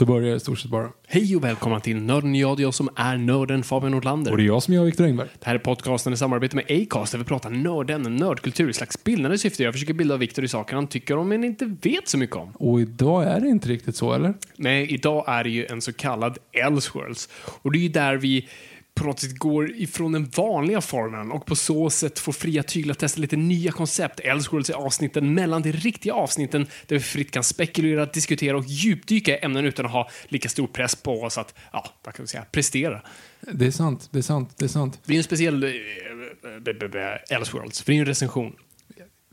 Då börjar jag i stort sett bara. Hej och välkomna till Nörden jag, jag som är nörden Fabian Nordlander. Och det är jag som är Viktor Engberg. Det här är podcasten i samarbete med Acast där vi pratar nördämnen, nördkultur i slags bildande syfte. Jag försöker bilda Viktor i saker han tycker om men inte vet så mycket om. Och idag är det inte riktigt så, eller? Nej, idag är det ju en så kallad Elseworlds. Och det är ju där vi på något sätt går ifrån den vanliga formen och på så sätt får fria tyglar testa lite nya koncept. Elseworlds är avsnitten mellan de riktiga avsnitten där vi fritt kan spekulera, diskutera och djupdyka i ämnen utan att ha lika stor press på oss att, ja, vad kan vi säga, prestera. Det är sant, det är sant, det är sant. Det är en speciell b- Elseworlds, för det är ju en recension.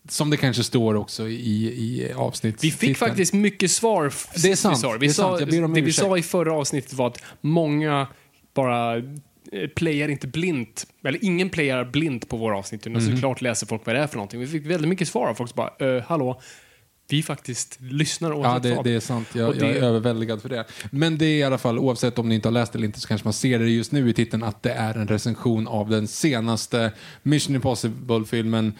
Som det kanske står också i, i avsnitt. Vi fick faktiskt mycket svar. Det är sant, Vi, sa, det är sa, sant. Jag ber om det vi sa i förra avsnittet var att många bara playar inte blint, eller ingen playar blint på våra avsnitt, utan såklart läser folk vad det är för någonting. Vi fick väldigt mycket svar av folk som bara, "Eh, hallå, vi faktiskt lyssnar Ja, oavsett det, vad." det är sant. Jag, Och jag är det- överväldigad för det. Men det är i alla fall, oavsett om ni inte har läst det eller inte, så kanske man ser det just nu i titeln att det är en recension av den senaste Mission Impossible-filmen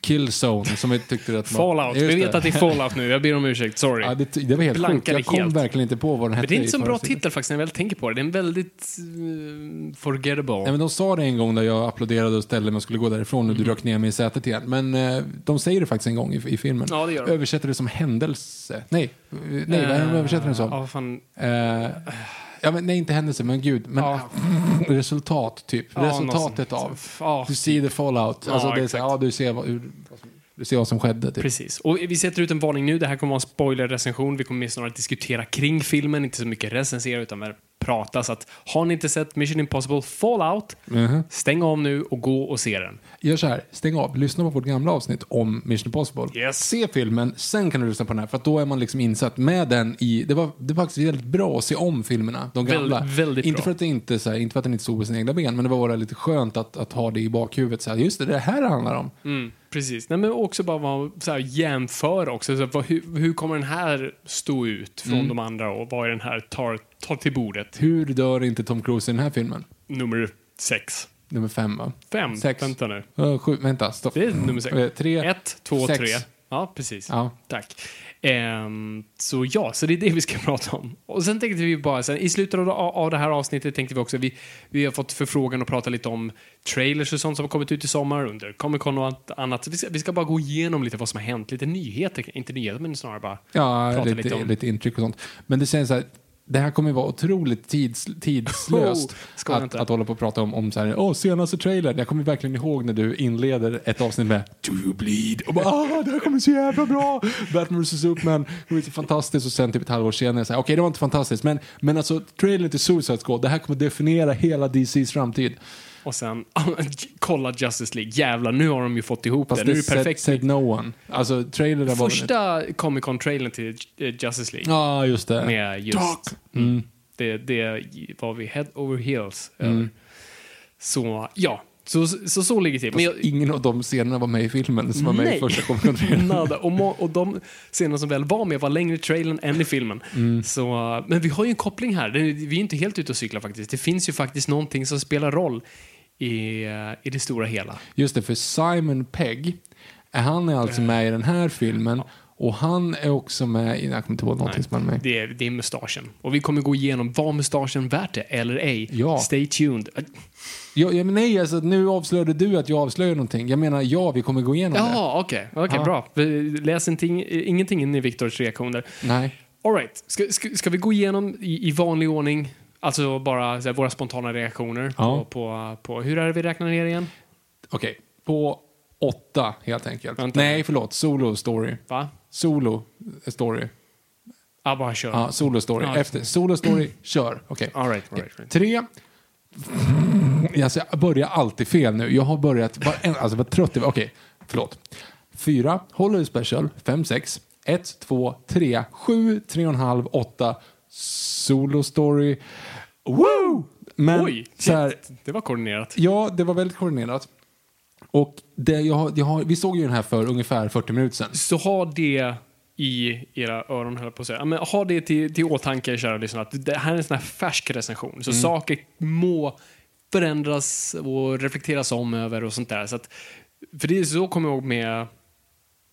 Killzone, som vi tyckte att. Fallout, vi vet att det är Fallout nu, jag ber om ursäkt, sorry. Ja, det, det var helt sjukt. Jag kom helt. verkligen inte på vad den hette. Men det är inte så bra titel faktiskt när jag väl tänker på det. Det är en väldigt uh, forgettable. Nej, men de sa det en gång där jag applåderade och ställde mig och skulle gå därifrån och du dök ner mig i sätet igen. Men eh, de säger det faktiskt en gång i, i filmen. Ja, det gör de. Översätter det som händelse. Nej, eh, nej vad är det de översätter det som? Ja, vad fan. Eh, ja, men, nej, inte händelse, men gud. Men, Ja. resultat, typ. Ja, Resultatet av. Ja, Du see the fallout. Ja, alltså, det är så, ja, du ser vad, hur, du ser vad som skedde. Typ. Precis. Och vi sätter ut en varning nu. Det här kommer vara en spoilerrecension. Vi kommer mer snarare diskutera kring filmen, inte så mycket recensera utan mer prata. Så att har ni inte sett Mission Impossible Fallout, Mhm. stäng av nu och gå och se den. Gör så här, stäng av, lyssna på vårt gamla avsnitt om Mission Impossible. Yes. Se filmen, sen kan du lyssna på den här, för då är man liksom insatt med den i... Det var, det var faktiskt väldigt bra att se om filmerna, de gamla. Väldigt, väldigt inte bra. För att det inte, så här, inte för att den inte stod på sina egna ben, men det var bara lite skönt att, att ha det i bakhuvudet. Så här, just det, det här handlar om. Mm, precis. Nej, men också bara vara, så här, jämföra också. Så, vad, hur, hur kommer den här stå ut från Mm. de andra och vad är den här tar, tar till bordet? Hur dör inte Tom Cruise i den här filmen? Nummer sex. Nummer fem, va? Fem. Sex. Vänta nu. Uh, sju, vänta, stopp. Det är nummer sex. Eh, Tre. Ett, två, sex. tre. Ja, precis. Ja. Tack. Ehm, så ja, så det är det vi ska prata om. Och sen tänkte vi bara, sen, i slutet av, av det här avsnittet tänkte vi också, vi, vi har fått förfrågan att prata lite om trailers och sånt som har kommit ut i sommar under Comic Con och annat. Så vi, ska, vi ska bara gå igenom lite vad som har hänt, lite nyheter, inte nyheter men snarare bara Ja, prata lite, lite lite, om- intryck och sånt. Men det känns så här, det här kommer vara otroligt tids, tidslöst Oh, att, att hålla på och prata om, om så här, åh, senaste trailern. Jag kommer verkligen ihåg när du inleder ett avsnitt med Do you bleed? Och bara, ah, det här kommer så jävla bra! Batman vs Superman, det kommer så fantastiskt. Och sen typ ett halvår senare, okej, det var inte fantastiskt, men, men alltså, trailern till Suicide Squad, det här kommer definiera hela DCs framtid. Och sen, kolla Justice League. Jävlar, nu har de ju fått ihop Fast det. Nu är det said, perfekt. said no one. Alltså, trailern var... Första Comic Con-trailern till eh, Justice League. Ja, just det. Med just... Talk. Mm. Det, det var vi head over heels över. Så, ja. Så, så, så ligger det till. Men jag, Ingen av de scenerna var med i filmen som var med i Nej. första Comic Con-trailern. Nada. Och, må, och de scener som väl var med var längre i trailern än i filmen. Mm. Så, men vi har ju en koppling här. Vi är inte helt ute och cyklar faktiskt. Det finns ju faktiskt någonting som spelar roll i, eh, i det stora hela. Just det, för Simon Pegg, Han är alltså med i den här filmen och han är också med i, jag kommer inte ihåg någonting som han är med. Det är, det är mustaschen. Och vi kommer gå igenom, var mustaschen värt det eller ej? Ja. Stay tuned. Ja, ja, men nej, alltså, nu avslöjade du att jag avslöjar någonting. Jag menar, ja, vi kommer gå igenom det. Jaha, okej. Okej, Ja. bra. Läs ingenting, ingenting in i Viktors reaktioner. Nej. All right. Ska, ska, ska vi gå igenom i, i vanlig ordning, alltså bara här, våra spontana reaktioner Ja. på, på, på... Hur är det vi räknar ner igen? Okej, på åtta helt enkelt. Vänta. Nej, förlåt. Solo story. Va? Solo story. Ja, bara kör. Ja, solo story. Ja. Efter solo story, kör. Okej. All right, right, right. Tre. Alltså, jag börjar alltid fel nu. Jag har börjat, alltså vad trött jag var. Okej, förlåt. Fyra, Holiday Special. Fem, sex. Ett, två, tre, sju, tre och en halv, åtta. Solo story. Woo! Men Oj, så här, det var koordinerat. Ja, det var väldigt koordinerat. Och det, jag, jag har, vi såg ju den här för ungefär 40 minuter sedan. Så ha det i era öron, höll på att säga. Men ha det till, till åtanke, kära lyssnare, att det här är en sån här färsk recension. Så saker må förändras och reflekteras om över och sånt där. Så att, för det är så kommer jag ihåg med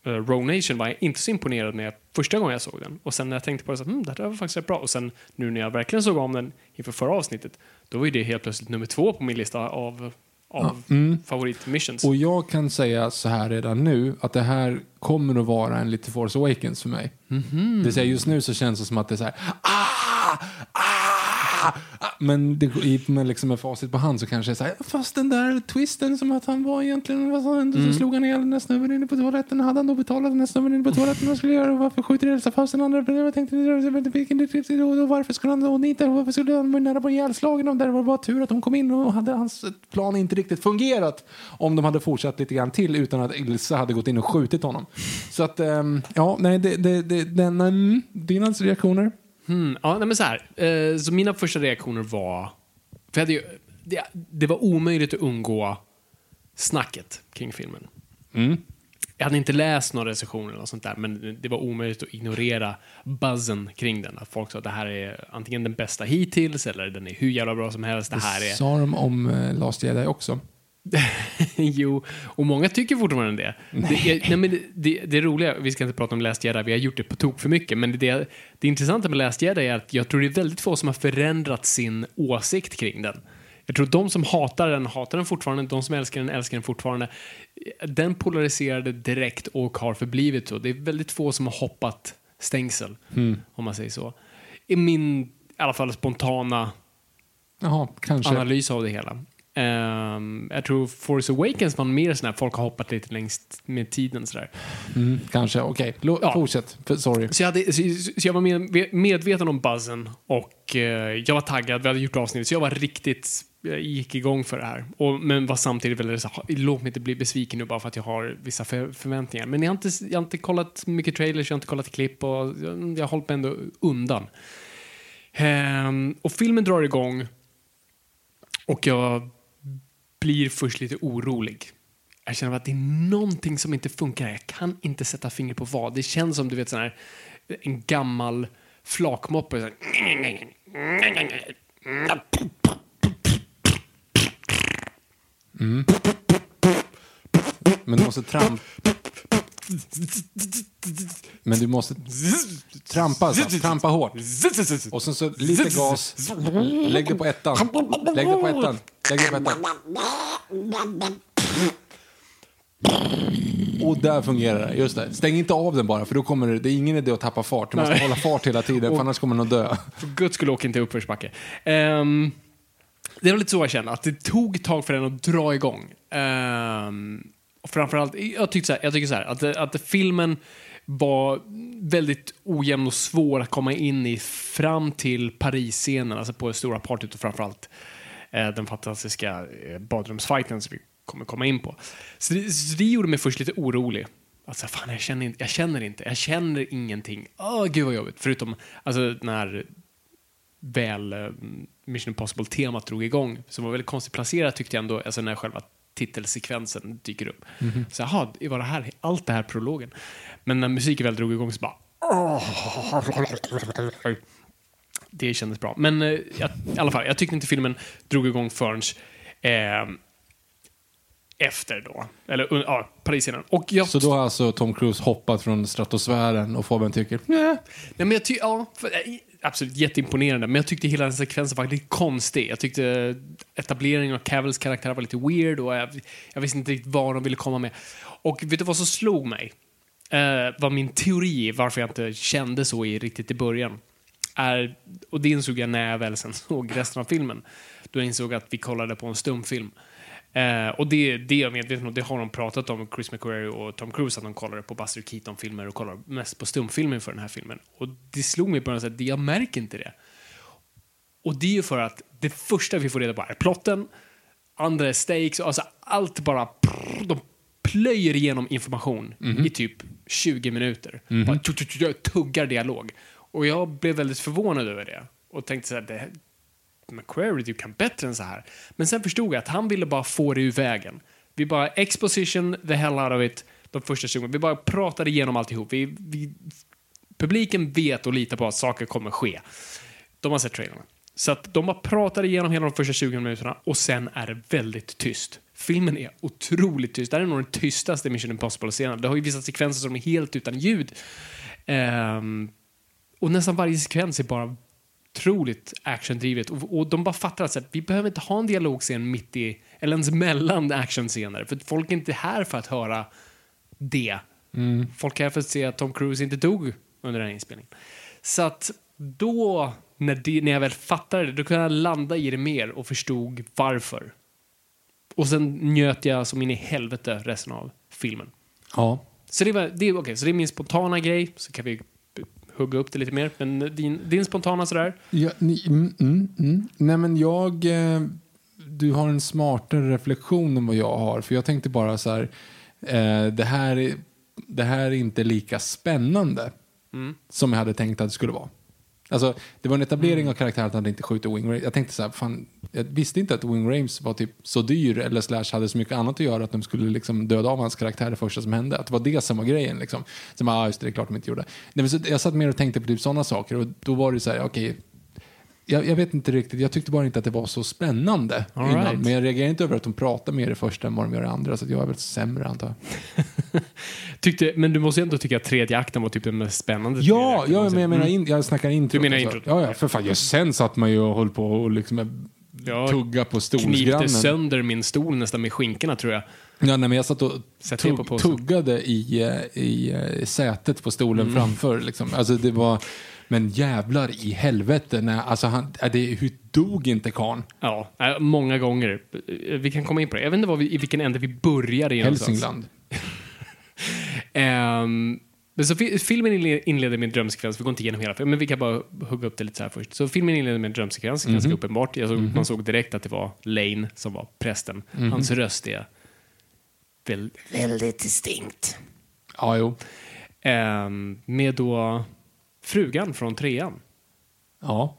uh, Row Nation var jag inte så imponerad med första gången jag såg den. Och sen när jag tänkte på det så att, hmm, det här var faktiskt rätt bra. Och sen nu när jag verkligen såg om den inför förra avsnittet, då var ju det helt plötsligt nummer två på min lista av, av favoritmissions. Och jag kan säga så här redan nu att det här kommer att vara en lite Force Awakens för mig. Det vill säga just nu så känns det som att det är så här ah, ah, ah. Men det, i, med, liksom med facit på hand så kanske det är så här fast den där twisten som att han var egentligen vad sa han, så slog han ihjäl den där snubben inne på toaletten hade han då betalat den där snubben inne på toaletten vad skulle göra varför skjuter Elsa fast den andra jag tänkte då varför skulle han och inte varför skulle han vara nära på ihjälslagen och där var det bara tur att de kom in och hade hans plan inte riktigt fungerat om de hade fortsatt lite grann till utan att Ilsa hade gått in och skjutit honom. Så att, ehm, ja, nej, det, det, det, den, mm, dina reaktioner? Mm, ja, nej, men så här. Eh, så mina första reaktioner var... För hade ju, det, det var omöjligt att undgå snacket kring filmen. Jag hade inte läst några recensioner eller sånt där, men det var omöjligt att ignorera buzzen kring den. Att folk sa att det här är antingen den bästa hittills eller den är hur jävla bra som helst. Det här är... Sa de om uh, Last Jedi också? jo, och många tycker fortfarande det. Det, är, nej, men det, det, det roliga, vi ska inte prata om Last Jedi, vi har gjort det på tok för mycket, men det, det intressanta med Last Jedi är att jag tror det är väldigt få som har förändrat sin åsikt kring den. Jag tror de som hatar den hatar den fortfarande, de som älskar den älskar den fortfarande. Den polariserade direkt och har förblivit så. Det är väldigt få som har hoppat stängsel, om man säger så. I min, i alla fall spontana kanske. analys av det hela. Ehm, jag tror Force Awakens var mer sån här, folk har hoppat lite längst med tiden sådär. Mm, kanske, okej. Lo- Ja. Fortsätt, sorry. Så jag, hade, så, så jag var med, medveten om buzzen och eh, jag var taggad, vi hade gjort avsnitt, så jag var riktigt, jag gick igång för det här. Och, men var samtidigt väldigt så här, låt mig inte bli besviken nu bara för att jag har vissa för, förväntningar. Men jag har, inte, jag har inte kollat mycket trailers, jag har inte kollat klipp och jag, jag har hållit mig ändå undan. Ehm, och filmen drar igång och jag blir först lite orolig. Jag känner att det är någonting som inte funkar. Jag kan inte sätta fingret på vad. Det känns som du vet sån här, en gammal flakmoppe. Så. Mm. Men du måste trampa... Men du måste trampa, alltså. trampa hårt. Och sen så lite gas. Lägg det på ettan. Lägg det på ettan. Lägg det på ettan. Och där fungerar det. Just det. Stäng inte av den bara, för då kommer det, det är ingen idé att tappa fart. Du måste Nej. hålla fart hela tiden, för annars kommer den att dö. För guds skull åk inte uppförsbacke. Ehm, det var lite så jag kände, att det tog ett tag för den att dra igång. Um, och framförallt, jag tyckte så här, jag tycker så här att, att filmen var väldigt ojämn och svår att komma in i fram till Paris-scenen, alltså på det stora partyt och framförallt eh, den fantastiska eh, badrumsfighten som vi kommer komma in på. Så det, så det gjorde mig först lite orolig. Alltså, fan, jag, känner inte, jag känner inte, jag känner ingenting. Åh, gud vad jobbigt. Förutom alltså, när väl eh, Mission Impossible-temat drog igång, som var väldigt konstigt placerat tyckte jag ändå, alltså när själva titelsekvensen dyker upp. Så jaha, var det här, allt det här prologen? Men när musiken väl drog igång så bara... Det kändes bra. Men eh, jag, i alla fall, jag tyckte inte filmen drog igång förrän... Eh, efter då. Eller ja, Paris-scenen. Och jag Så då har alltså Tom Cruise hoppat från stratosfären och Fabian tycker, nej. Nej, men jag ty- ja, för, eh, absolut jätteimponerande, men jag tyckte hela den sekvensen var lite konstig. Jag tyckte etableringen av Cavills karaktär var lite weird och jag, jag visste inte riktigt vad de ville komma med. Och vet du vad som slog mig? Eh, var min teori varför jag inte kände så i, riktigt i början. Är, och det insåg jag när jag väl sen såg resten av filmen. Då jag insåg att vi kollade på en stumfilm. Eh, och det, det är jag medveten om, det har de pratat om, Chris McQuarrie och Tom Cruise, att de kollade på Buster Keaton-filmer och kollar mest på stumfilmer för den här filmen. Och det slog mig på något sätt, jag märker inte det. Och det är ju för att det första vi får reda på är plotten, andra är stakes, alltså allt bara, de plöjer igenom information i typ 20 minuter. Bara tu- tu- tu- tuggar dialog. Och jag blev väldigt förvånad över det. Och tänkte så här, det, McQuarrie, du kan bättre än så här. Men sen förstod jag att han ville bara få det ur vägen. Vi bara exposition the hell out of it de första 20 Vi bara pratade igenom alltihop. Vi, vi, publiken vet och litar på att saker kommer ske. De har sett trailern. Så att de bara pratade igenom hela de första 20 minuterna och sen är det väldigt tyst. Filmen är otroligt tyst. Det här är nog den tystaste Mission Impossible-scenen. Det har ju vissa sekvenser som är helt utan ljud. Um, och nästan varje sekvens är bara otroligt actiondrivet. Och, och de bara fattar att vi behöver inte ha en dialogscen mitt i, eller ens mellan actionscener. För folk är inte här för att höra det. Folk är här för att se att Tom Cruise inte dog under den här inspelningen. Så att då, när, det, när jag väl fattade det, då kunde jag landa i det mer och förstod varför. Och sen njöt jag som in i helvete resten av filmen. Ja. Så det, var, det, okej, så det är min spontana grej, så kan vi hugga upp det lite mer. Men din, din spontana sådär? Ja, ni, mm, mm, mm. Nej men jag, eh, du har en smartare reflektion än vad jag har. För jag tänkte bara så här, eh, det, här är, det här är inte lika spännande som jag hade tänkt att det skulle vara. Alltså, det var en etablering av karaktären att han inte skjuter Wing Rames. Jag tänkte så här, fan, jag visste inte att Wing Rames var typ så dyr eller slash hade så mycket annat att göra att de skulle liksom döda av hans karaktär det första som hände. Att det var det som var grejen. Liksom. Så man, ah, just det, det är klart de inte gjorde. Nej, men så, jag satt mer och tänkte på typ sådana saker och då var det så här, okej, jag, jag vet inte riktigt, jag tyckte bara inte att det var så spännande All innan. right. Men jag reagerar inte över att de pratar mer i första än vad de gör i andra, så jag är väl sämre antar jag. Tyckte, men du måste ändå tycka att tredje akten var typ den mest spännande. Ja, ja men jag menar, in, jag snackar introt. Du menar introt? Ja, ja, för fan. Ja, sen satt man ju och höll på och liksom Ja, tugga på stolsgrannen. sönder min stol nästan med skinkorna tror jag. Ja, nej, men jag satt och tugg, tuggade i, eh, i eh, sätet på stolen Mm. framför. Liksom. Alltså, det var, men jävlar i helvete. När, alltså, han, det, hur dog inte karln? Ja, äh, många gånger. Vi kan komma in på det. Jag vet inte vi, i vilken ände vi börjar i. Hälsingland. Ehm, men så fi- filmen inle- inleder med en drömsekvens, vi går inte igenom hela men vi kan bara hugga upp det lite så här först. Så filmen inleder med en drömsekvens, ganska uppenbart. Jag såg, Man såg direkt att det var Lane som var prästen. Hans röst är väl, väldigt distinkt. Ja, jo. Ehm, med då frugan från trean. Ja.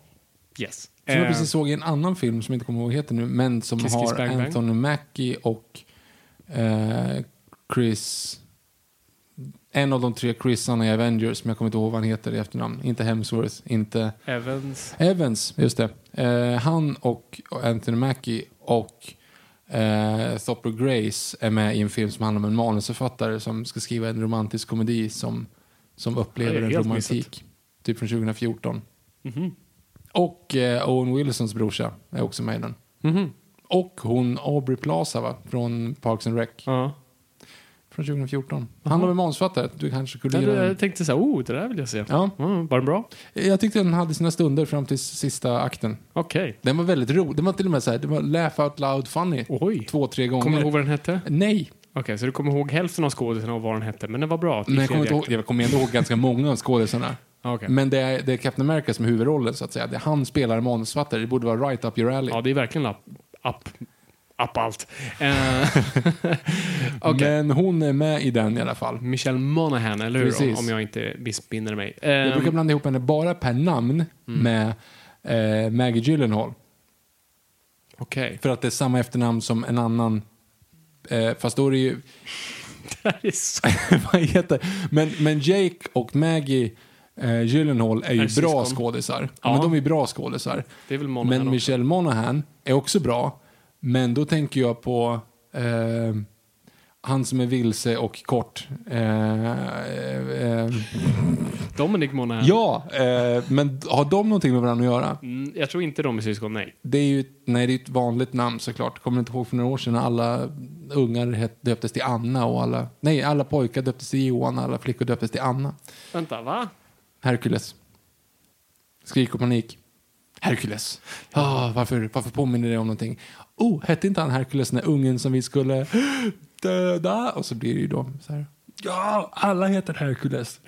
Yes. Som jag Ehm, precis såg i en annan film som jag inte kommer ihåg heter nu, men som Kiss Kiss har Bang Bang. Anthony Mackie och eh, Chris... En av de tre Chrisarna i Avengers, men jag kommer inte ihåg vad han heter i efternamn. Inte Hemsworth, inte... Evans. Evans, just det. Eh, han och Anthony Mackie och eh, Thopper Grace är med i en film som handlar om en manusförfattare som ska skriva en romantisk komedi som, som upplever en romantik. Typ från 2014. Mhm. Och eh, Owen Wilsons brorsa är också med i den. Mhm. Och hon Aubrey Plaza va? från Parks and Rec. Ja. Från 2014. Han var manusförfattare. Du kanske skulle gilla den. jag tänkte så här, oh, det där vill jag se. Ja. Mm, var den bra? Jag tyckte den hade sina stunder fram till sista akten. Okej. Den var väldigt rolig. Den var till och med så här, det var laugh out loud funny. Oj. Två, tre gånger. Kommer du ihåg vad den hette? Nej, Okej, så du kommer ihåg hälften av skådisarna och vad den hette, men den var bra. men jag kommer, ihåg, jag kommer ändå ihåg ganska många av skådisarna. Okej. Men det är, det är Captain America som är huvudrollen så att säga. Det är han spelar manusförfattare. Det borde vara right up your alley. Ja, det är verkligen up, up allt. Eh, Okej. Men hon är med i den i alla fall. Michelle Monaghan, eller hur? Om, Precis. om jag inte missminner mig. Jag Eh, brukar blanda ihop henne bara per namn Mm. med eh, Maggie Gyllenhaal. Okej. För att det är samma efternamn som en annan. Eh, fast då är det ju... Det är så... vad heter men, men Jake och Maggie eh, Gyllenhaal är ju Är bra skådisar. Ja. Men de är bra skådisar. Men. Michelle Monaghan är också bra. Men då tänker jag på Eh, han som är vilse och kort. Eh, eh, Dominic Monaghan. ja, eh, men har de någonting med varandra att göra? Mm, jag tror inte de är syskon, nej. Det är ju nej, det är ett vanligt namn såklart. Kommer inte ihåg för några år sedan när alla ungar döptes till Anna och alla, nej, alla pojkar döptes till Johan och alla flickor döptes till Anna. Vänta, va? Hercules. Skrik och panik. Hercules. Ah, varför, varför påminner det om någonting? Oh, hette inte han Hercules den där ungen som vi skulle döda? Och så blir det ju då så här. Ja, alla heter Hercules.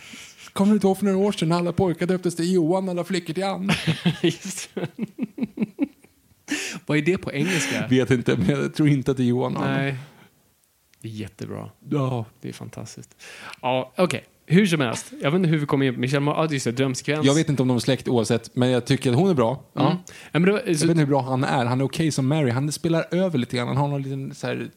Kommer du inte ihåg för några år sedan när alla pojkar döptes till Johan och alla flickor till det. Vad är det på engelska? Vet inte, men jag tror inte att det är Johan. Nej. Det är jättebra. Ja. Det är fantastiskt. Ja, okej. Hur som helst. Jag vet inte hur vi kom in på Michelle Monaghan. Ja, just det. Drömsekvens. Jag vet inte om de är släkt oavsett, men jag tycker att hon är bra. Ja. Mm. Men det var, Jag vet så, inte hur bra han är. Han är okej som Mary. Han spelar över lite grann. Han har någon liten så här,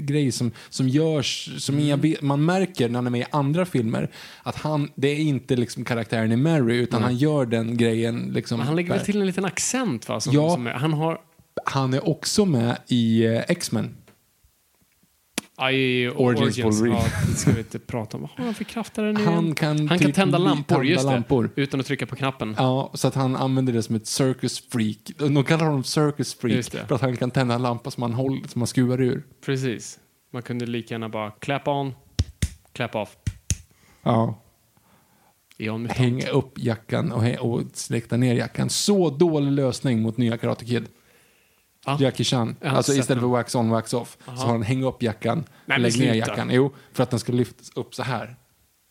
grej som, som görs, som be- man märker när han är med i andra filmer, att han, det är inte liksom karaktären i Mary, utan han gör den grejen liksom. han lägger väl till en liten accent va? Som, Ja. som han har... Han är också med i eh, X-Men. Ja, i Origins Wolverine. Ja, det ska vi inte prata om. Vad har han för krafter nu Han kan, Han kan typ tända lampor, tända just lampor. det. Utan att trycka på knappen. Ja, så att han använder det som ett circus freak. De kallar honom circus freak för att han kan tända en lampa som han, håller, som han skruvar ur. Precis. Man kunde lika gärna bara clap on, clap off. Ja. Hänga upp jackan och, och släkta ner jackan. Så dålig lösning mot nya Karate Kid. Ja. Jackie Chan. Alltså istället för wax on, wax off. Så har han hänga upp jackan, men lägg ner jackan. Jo, för att den ska lyftas upp så här.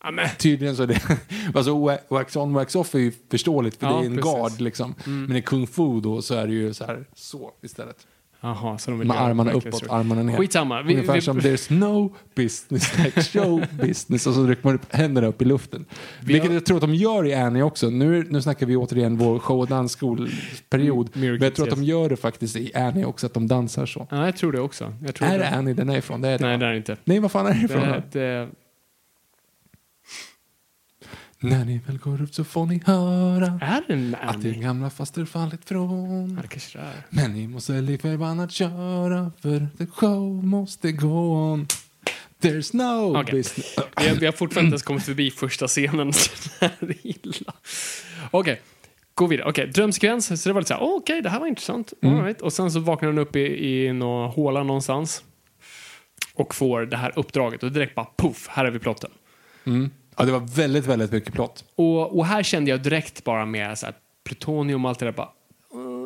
Ja, men. Tydligen så är det... alltså wa- wax on, wax off är ju förståeligt för Ja, det är en precis. Mm. gard liksom. Men i kung fu då så är det ju så här, så istället. Jaha, så de vill Med göra armarna verkligen uppåt, så. armarna ner. Skitsamma. Vi, Ungefär vi, som there's no business like show business och så rycker man upp händerna upp i luften. Vilket har- jag tror att de gör i Annie också. Nu, nu snackar vi återigen vår show och dansskolperiod. Mm, Men jag tror att de gör det faktiskt i Annie också, att de dansar så. Ja, jag tror det också. Jag tror Är det Annie den är ifrån? Det är det. Nej, det är det inte. Nej vad fan är det ifrån? Det, då? det, När ni väl går upp så får ni höra är det en att din gamla faster fallit från. Ja. Men ni måste lik förbannat köra för the show måste gå on. There's no Okej. business. Vi har, vi har fortfarande inte ens kommit förbi första scenen. Okej, gå vidare. Okej, drömsekvens. Så det var lite så här, oh, okej, det här var intressant. Mm. Right. Och sen så vaknar han upp i, i någon håla någonstans. Och får det här uppdraget. Och direkt bara poff, här är vi plotten. Ja, det var väldigt, väldigt mycket plott. Och, och här kände jag direkt bara med så här, plutonium och allt det där. Bara,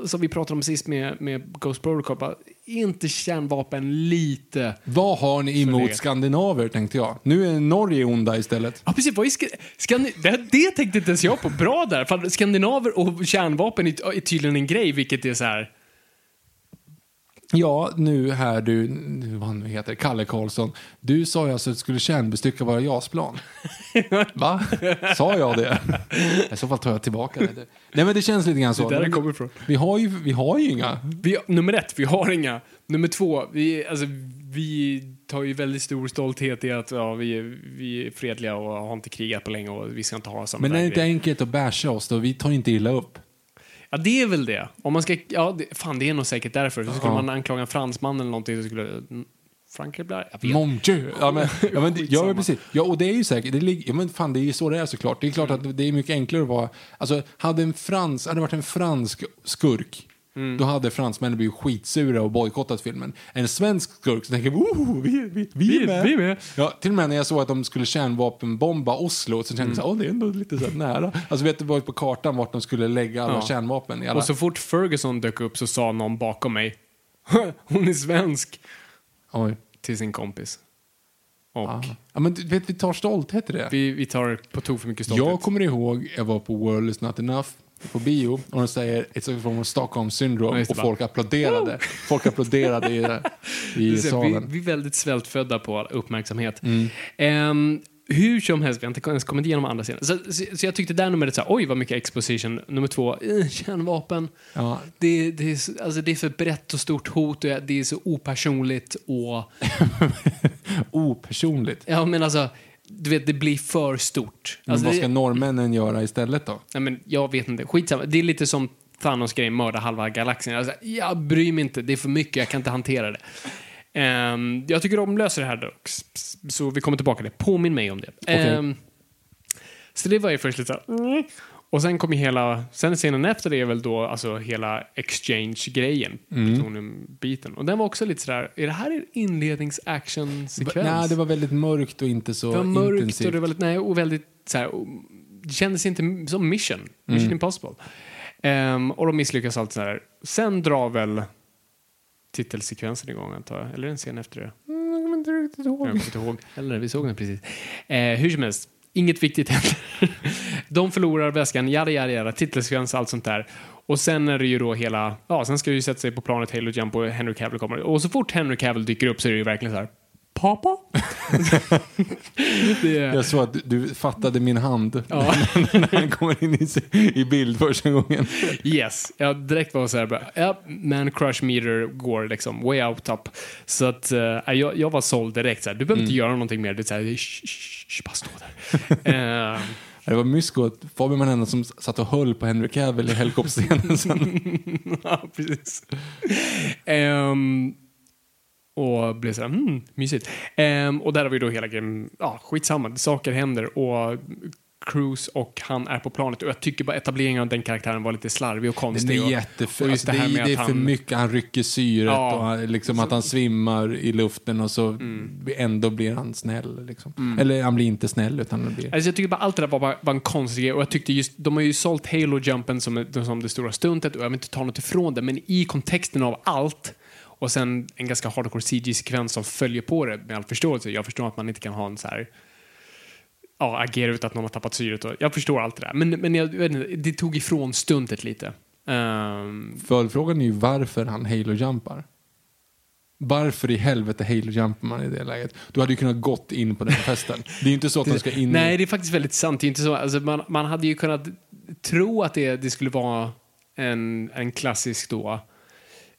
som vi pratade om sist med, med Ghost Protocol. Bara, inte kärnvapen lite... Vad har ni emot skandinaver, tänkte jag. Nu är Norge onda istället. Ja, precis. Vad är ska, Skandi- det, det tänkte inte ens jag på. Bra där. För skandinaver och kärnvapen är, är tydligen en grej, vilket är så här... Ja, nu här du, vad han nu heter, Kalle Karlsson. Du sa ju alltså att det skulle kärnbestycka våra JAS-plan. Va? Sa jag det? I så fall tar jag tillbaka det. Nej men det känns lite grann så. Det är där det kommer ifrån. Vi har ju, vi har ju inga. Vi, nummer ett, vi har inga. Nummer två, vi, alltså, vi tar ju väldigt stor stolthet i att ja, vi, är, vi är fredliga och har inte krigat på länge och vi ska inte ha sådana Men är det inte grejer. enkelt att basha oss då? Vi tar inte illa upp. Ja, det är väl det. Om man ska, ja, det, fan, det är nog säkert därför. Så skulle man anklaga en fransman eller någonting så skulle mm, Frankrike bli arg. Jag vet. Mon Dieu. Ja, men, ja, men, ja, Skitsamma. men precis. Ja, och det är ju säkert. Det, ligger- ja, men fan, det är ju så det är såklart. Det är klart Mm. att det är mycket enklare att vara... Alltså, hade en frans, hade varit en fransk skurk, Mm. då hade fransmännen blivit skitsura och bojkottat filmen. En svensk skurk så tänker oh, vi, vi, vi är med. vi är med. Ja, till och med när jag såg att de skulle kärnvapenbomba Oslo så kände jag så här, åh, det är ändå lite så nära. Alltså vet du, var på kartan vart de skulle lägga alla Ja. kärnvapen. Alla... Och så fort Ferguson dök upp så sa någon bakom mig Hon är svensk. Oj. Till sin kompis. Och Ja. ja, men du vet, vi tar stolthet i det. vi, vi tar på tok för mycket stolthet. Jag kommer ihåg, jag var på World is not enough på bio och de säger It's a form of Stockholm syndrome Ja, och folk applåderade. Folk applåderade i, i salen. Mm. Vi, vi är väldigt svältfödda på uppmärksamhet. Ehm, hur som helst, vi har inte ens kommit igenom andra scener. Så, så, så jag tyckte där numret så här, oj vad mycket exposition. Nummer två, eh, kärnvapen. Ja. Det, det, är, så- alltså, det är för brett och stort hot och det är så opersonligt och... Opersonligt. Ja, men alltså, du vet, det blir för stort. Men Alltså, vad det- ska norrmännen göra istället då? Nej, men jag vet inte. Skitsamma. Det är lite som Thanos grej, mörda halva galaxen. Alltså, jag bryr mig inte. Det är för mycket. Jag kan inte hantera det. Ehm, jag tycker de löser det här dock, så vi kommer tillbaka till det. Påminn mig om det. Okej. Ehm, så det var ju först lite så mm. Och sen kom ju hela, sen scenen efter det är väl då alltså hela exchange-grejen, plutonium-biten. Och den var också lite sådär, är det här en inlednings-action-sekvens? Nej, det var väldigt mörkt och inte så Det var mörkt intensivt. och det var lite, nej, och väldigt så här, och det kändes inte som mission, mission Mm. impossible. Ehm, och de misslyckas allt sådär. Sen drar väl titelsekvensen igång antar jag, eller en scen efter det. Mm, jag kommer inte riktigt ihåg. Jag kommer inte ihåg. Eller vi såg den precis. Eh, hur som helst, inget viktigt händer. De förlorar väskan, jada jada jada, titelsekvens, allt sånt där. Och sen är det ju då hela, ja, sen ska ju sätta sig på planet Halo Jump och Henry Cavill kommer. Och så fort Henry Cavill dyker upp så är det ju verkligen så här. Pappa? det, Jag såg att du, du fattade min hand Ja. när han kommer in i, i bild första gången. Yes, jag direkt var så här, bara, ja, man crush meter går liksom way out top. Så att eh, jag, jag var såld direkt. Så här, du behöver inte göra någonting mer. Det är så här, shh, shh, shh, bara stå där. Eh, Det var mysko att Fabian var den enda som satt och höll på Henry Cavill i helikopterscenen sen. ja, precis. Ehm, och blev så här, hmm, mysigt. Ehm, och där har vi då hela grejen, ja, skitsamma, saker händer och Cruise och han är på planet och jag tycker bara etableringen av den karaktären var lite slarvig och Den konstig. är och- jättefin. och just Alltså, det, det här är- det är för han- mycket. Han rycker syret Ja. och han, liksom att han svimmar i luften och så Mm. ändå blir han snäll. Liksom. Eller han blir inte snäll utan han blir... Alltså jag tycker bara allt det där var, bara, var en konstig grej och jag tyckte just, de har ju sålt Halo-jumpen som, som det stora stuntet och jag vill inte ta något ifrån det, men i kontexten av allt och sen en ganska hardcore CG-sekvens som följer på det med all förståelse. Jag förstår att man inte kan ha en så här ja, agera ut att någon har tappat syret och jag förstår allt det där. Men, men jag, det tog ifrån stuntet lite. Ehm, Följdfrågan är ju varför han halo-jumpar. Varför i helvete halo-jumpar man i det läget? Du hade ju kunnat gått in på den festen. Det är ju inte så att de ska in Nej, det är faktiskt väldigt sant. Det är inte så, alltså man, man hade ju kunnat tro att det, det skulle vara en, en klassisk då,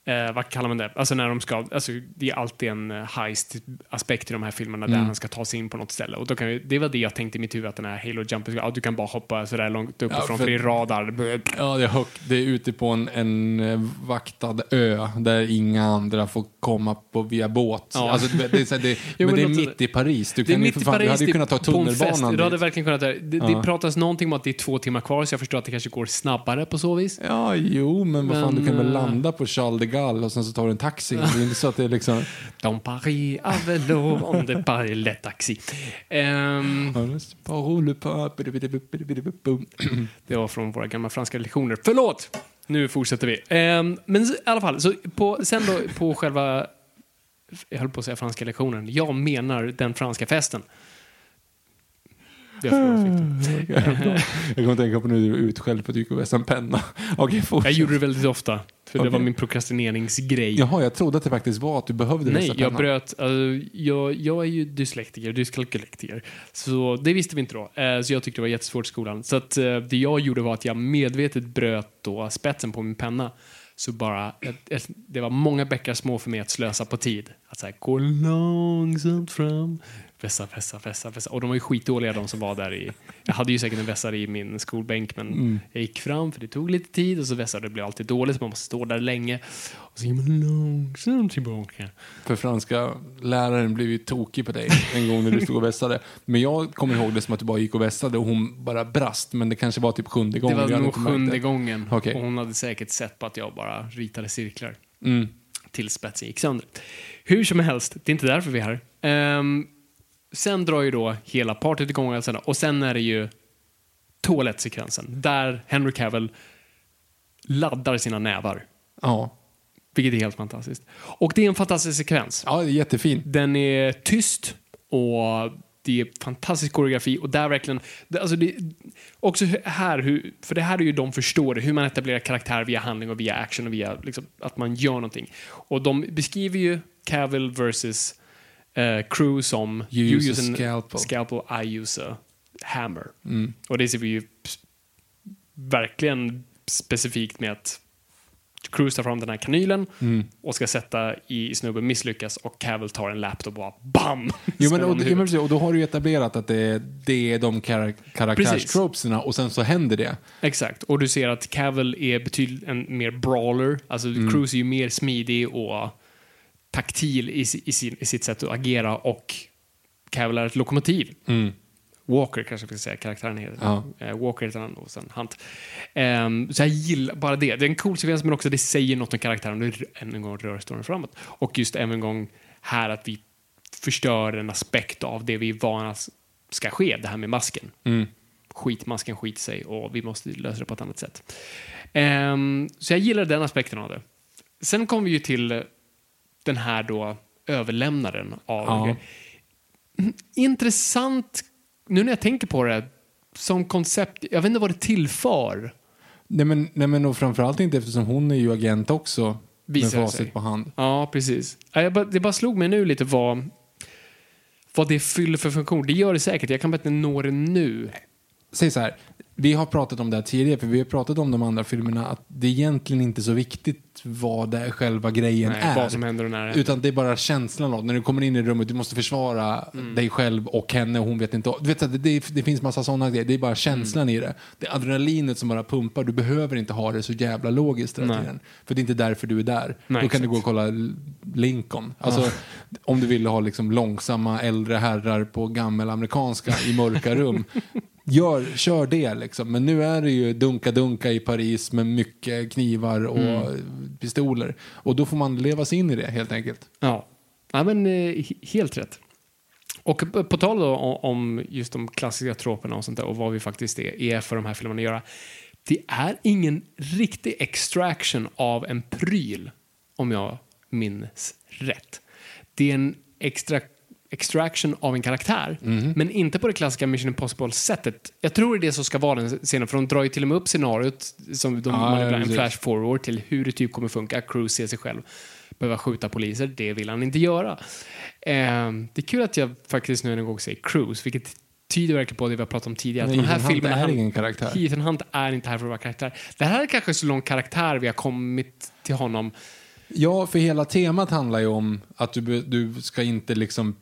eh, vad kallar man det? Alltså när de ska, alltså det är alltid en eh, heist-aspekt i de här filmerna Mm. där han ska ta sig in på något ställe. Och då kan vi, det var det jag tänkte i mitt huvud att den här Halo Jumpen, ja, du kan bara hoppa sådär långt uppifrån Ja, för, för- det är radar. Ja, det är, högt. det är ute på en, en eh, vaktad ö där inga andra får komma på via båt. Ja. Alltså, det, det, är så här, det, Jo, men det är mitt i Paris. Du, Det kan mitt fan, du Paris, hade ju det- kunnat ta tunnelbanan Du hade verkligen kunnat, det, det Ja. pratas någonting om att det är två timmar kvar så jag förstår att det kanske går snabbare på så vis. Ja, jo, men vad fan, Men, du kan väl eh, landa på Charles de Gaulle och sen så tar du en taxi. Det är inte så att det är liksom... Dans Paris, à vélo, on de Paris, le taxi. Ehm, Det var från våra gamla franska lektioner. Förlåt! Nu fortsätter vi. Ehm, men i alla fall, så på, sen då på själva, jag höll på att säga franska lektionen, jag menar den franska festen. Jag, kommer tänka på nu du är utskälld för att du gick och vässade en penna. Okej, jag gjorde det väldigt ofta, för det Okej. var min prokrastineringsgrej. Jaha, jag trodde att det faktiskt var att du behövde Nej, jag pennan. bröt. alltså, jag, jag är ju dyslektiker, dyskalkylektiker. Så det visste vi inte då. Eh, så jag tyckte det var jättesvårt i skolan. Så att, eh, det jag gjorde var att jag medvetet bröt då spetsen på min penna. Så bara, det var många bäckar små för mig att slösa på tid. Att så här, gå långsamt fram. Vässa, vässa, vässa, vässa. Och de var ju skitdåliga de som var där i... Jag hade ju säkert en vässare i min skolbänk men jag gick fram för det tog lite tid och så vässade det blev alltid dåligt så man måste stå där länge. Och så gick man långsamt tillbaka. För franska läraren blev ju tokig på dig en gång när du stod och vässade. Men jag kommer ihåg det som att du bara gick och vässade och hon bara brast. Men det kanske var typ sjunde Det gången. var vi hade nog sjunde det. gången Okej. och hon hade säkert sett på att jag bara ritade cirklar Mm. tills spetsen gick sönder. Hur som helst, det är inte därför vi är här. Ehm, sen drar ju då hela partyt igång alltså, och sen är det ju toalettsekvensen där Henry Cavill laddar sina nävar. Ja. Vilket är helt fantastiskt. Och det är en fantastisk sekvens. ja, det är jättefint. Den är tyst och det är fantastisk koreografi och där verkligen, alltså det, också här, hur, för det här är ju de förstår det, hur man etablerar karaktär via handling och via action och via liksom, att man gör någonting. Och de beskriver ju Cavill versus uh, Crew som You use a scalpel. scalpel, I use a hammer. Och det ser vi ju verkligen specifikt med att Cruise tar fram den här kanylen Mm. och ska sätta i snubben, misslyckas och Cavill tar en laptop och bara BAM! Jo, men, och, i men precis, och då har du ju etablerat att det, det är de kar- karaktärstropesarna och sen så händer det. Exakt, och du ser att Cavill är betydligt en mer brawler. Alltså Mm. Cruise är ju mer smidig och taktil i, i, sin, i sitt sätt att agera och Cavill är ett lokomotiv. Walker kanske vi ska säga, karaktären heter. Ja. Eh, Walker heter han och sen Hunt. Ehm, så jag gillar bara det. Det är en cool sekvens men också det säger något om karaktären det än en gång rör storyn framåt. Och just än en gång här att vi förstör en aspekt av det vi är vana ska ske, det här med masken. Skitmasken skit sig och vi måste lösa det på ett annat sätt. Ehm, så jag gillar den aspekten av det. Sen kommer vi ju till den här då överlämnaren av Ja. intressant, nu när jag tänker på det, som koncept, jag vet inte vad det tillför. Nej men, nej men och framförallt inte eftersom hon är ju agent också. Visar med facit på hand. Ja, precis. Det bara slog mig nu lite vad, vad det fyller för funktion. Det gör det säkert, jag kan bara inte nå det nu. Säg så här, vi har pratat om det här tidigare, för vi har pratat om de andra filmerna, att det är egentligen inte så viktigt vad det är själva grejen Nej, är. vad som händer och när det. Utan det är bara känslan av när du kommer in i rummet, du måste försvara Mm. dig själv och henne och hon vet inte. Du vet, det, det, det finns massa sådana grejer, det är bara känslan Mm. i det. Det är adrenalinet som bara pumpar, du behöver inte ha det så jävla logiskt hela tiden. För det är inte därför du är där. Nej, Då kan du gå och kolla Lincoln. Alltså, om du vill ha liksom långsamma äldre herrar på gammelamerikanska i mörka rum. Gör, kör det liksom. Men nu är det ju dunka-dunka i Paris med mycket knivar och Mm. pistoler. Och då får man leva sig in i det helt enkelt. Ja, ja men eh, he- helt rätt. Och på, tal då om, just de klassiska troperna och sånt där och vad vi faktiskt är, är för de här filmerna att göra. Det är ingen riktig extraction av en pryl, om jag minns rätt. Det är en extra extraction av en karaktär, men inte på det klassiska Mission Impossible-sättet. Jag tror det är det som ska vara den scenen, för de drar ju till och med upp scenariot som de, Ja, man ja, ibland, en precis. flash forward till hur det typ kommer funka. Cruise ser sig själv behöva skjuta poliser, det vill han inte göra. Eh, det är kul att jag faktiskt nu en gång säger Cruise, vilket tyder verkligen på det vi har pratat om tidigare. Nej, att de här Hunt filmerna är ingen karaktär. Ethan Hunt är inte här för att vara karaktär. Det här är kanske så lång karaktär vi har kommit till honom. Ja, för hela temat handlar ju om att du, du ska inte liksom...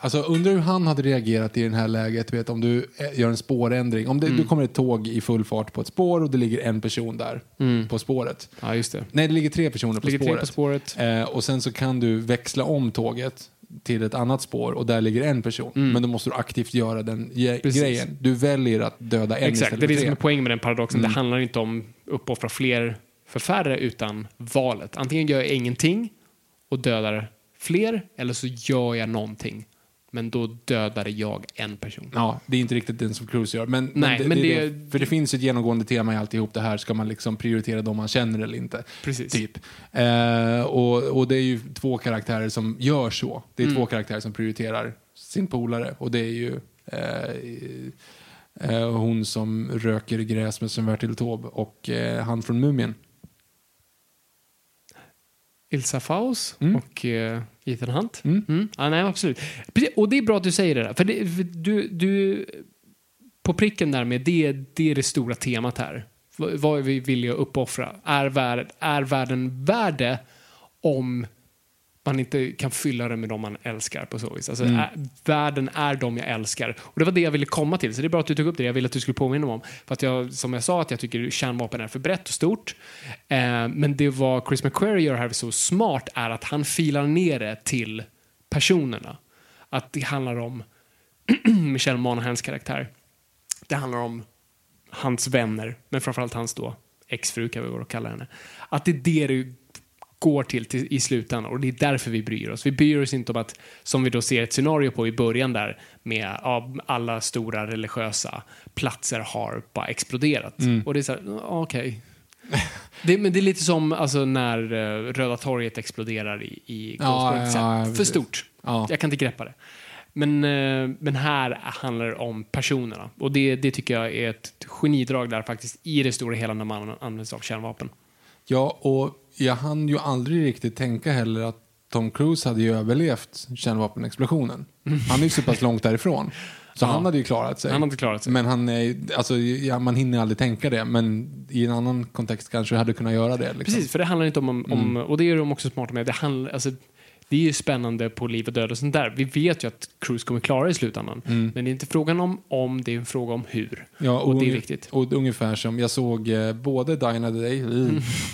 Alltså undrar hur han hade reagerat i det här läget, vet om du eh, gör en spårändring. Om det, Mm. du kommer ett tåg i full fart på ett spår och det ligger en person där på spåret. Ja, just det. Nej, det ligger tre personer på Mm. Ligger tre spåret. på spåret. Eh, och sen så kan du växla om tåget till ett annat spår och där ligger en person. Men då måste du aktivt göra den Mm. Precis. grejen. Du väljer att döda en Exakt, det är istället det för som tre. är poängen med den paradoxen. Mm. Det handlar inte om uppoffra fler för färre, utan valet. Antingen gör jag ingenting och dödar fler, eller så gör jag någonting. Men då dödar jag en person. Ja, det är inte riktigt den som Cruise gör. Men, Nej, det, men det, det- det, för det finns ju ett genomgående tema i alltihop det här. Ska man liksom prioritera de man känner eller inte? Precis. Typ. Eh, och, och det är ju två karaktärer som gör så. Det är Mm. två karaktärer som prioriterar sin polare. Och det är ju eh, eh, hon som röker gräs med Sven-Bertil Taube och eh, han från Mumien. Ilsa Faus Mm. och eh, Ethan Hunt. Mm. Mm. Ja, nej, absolut. Och det är bra att du säger det där. För, det, för du, du, på pricken där med det, det är det stora temat här. Vad är vi villiga att uppoffra? Är, värld, är världen värd det om man inte kan fylla den med de man älskar på så vis. Alltså, Mm. är, världen är de jag älskar. Och det var det jag ville komma till, så det är bra att du tog upp det. Jag ville att du skulle påminna mig om. För att jag, som jag sa, att jag tycker kärnvapen är för brett och stort. Eh, men det vad Chris McQuarrie gör här så smart är att han filar ner det till personerna. Att det handlar om Michelle Monagans karaktär. Det handlar om hans vänner, men framförallt hans då exfru kan vi kalla henne. Att det är det det går till, till i slutändan och det är därför vi bryr oss. Vi bryr oss inte om att, som vi då ser ett scenario på i början där, med ja, alla stora religiösa platser har bara exploderat. Och det är så här, okej. Det, men det är lite som alltså, när eh, Röda torget exploderar i, i Ja, ja, ja, för stort. Ja. Jag kan inte greppa det. Men, eh, men här handlar det om personerna. Och det, det tycker jag är ett genidrag där faktiskt i det stora hela när man använder sig av kärnvapen. Ja, och jag hann ju aldrig riktigt tänka heller att Tom Cruise hade ju överlevt kärnvapenexplosionen. Han är ju så pass långt därifrån. Så Ja. han hade ju klarat sig. Han hade klarat sig. Men han är, alltså, ja, man hinner aldrig tänka det. Men i en annan kontext kanske hade kunnat göra det. Liksom. Precis, för det handlar inte om, om och det är de också smarta med, det handlar, alltså, Det är ju spännande på liv och död och sånt där. Vi vet ju att Cruise kommer klara i slutändan. Men det är inte frågan om om, det är en fråga om hur. Ja, och, det är viktigt. Och ungefär som, jag såg eh, både Dine of the Day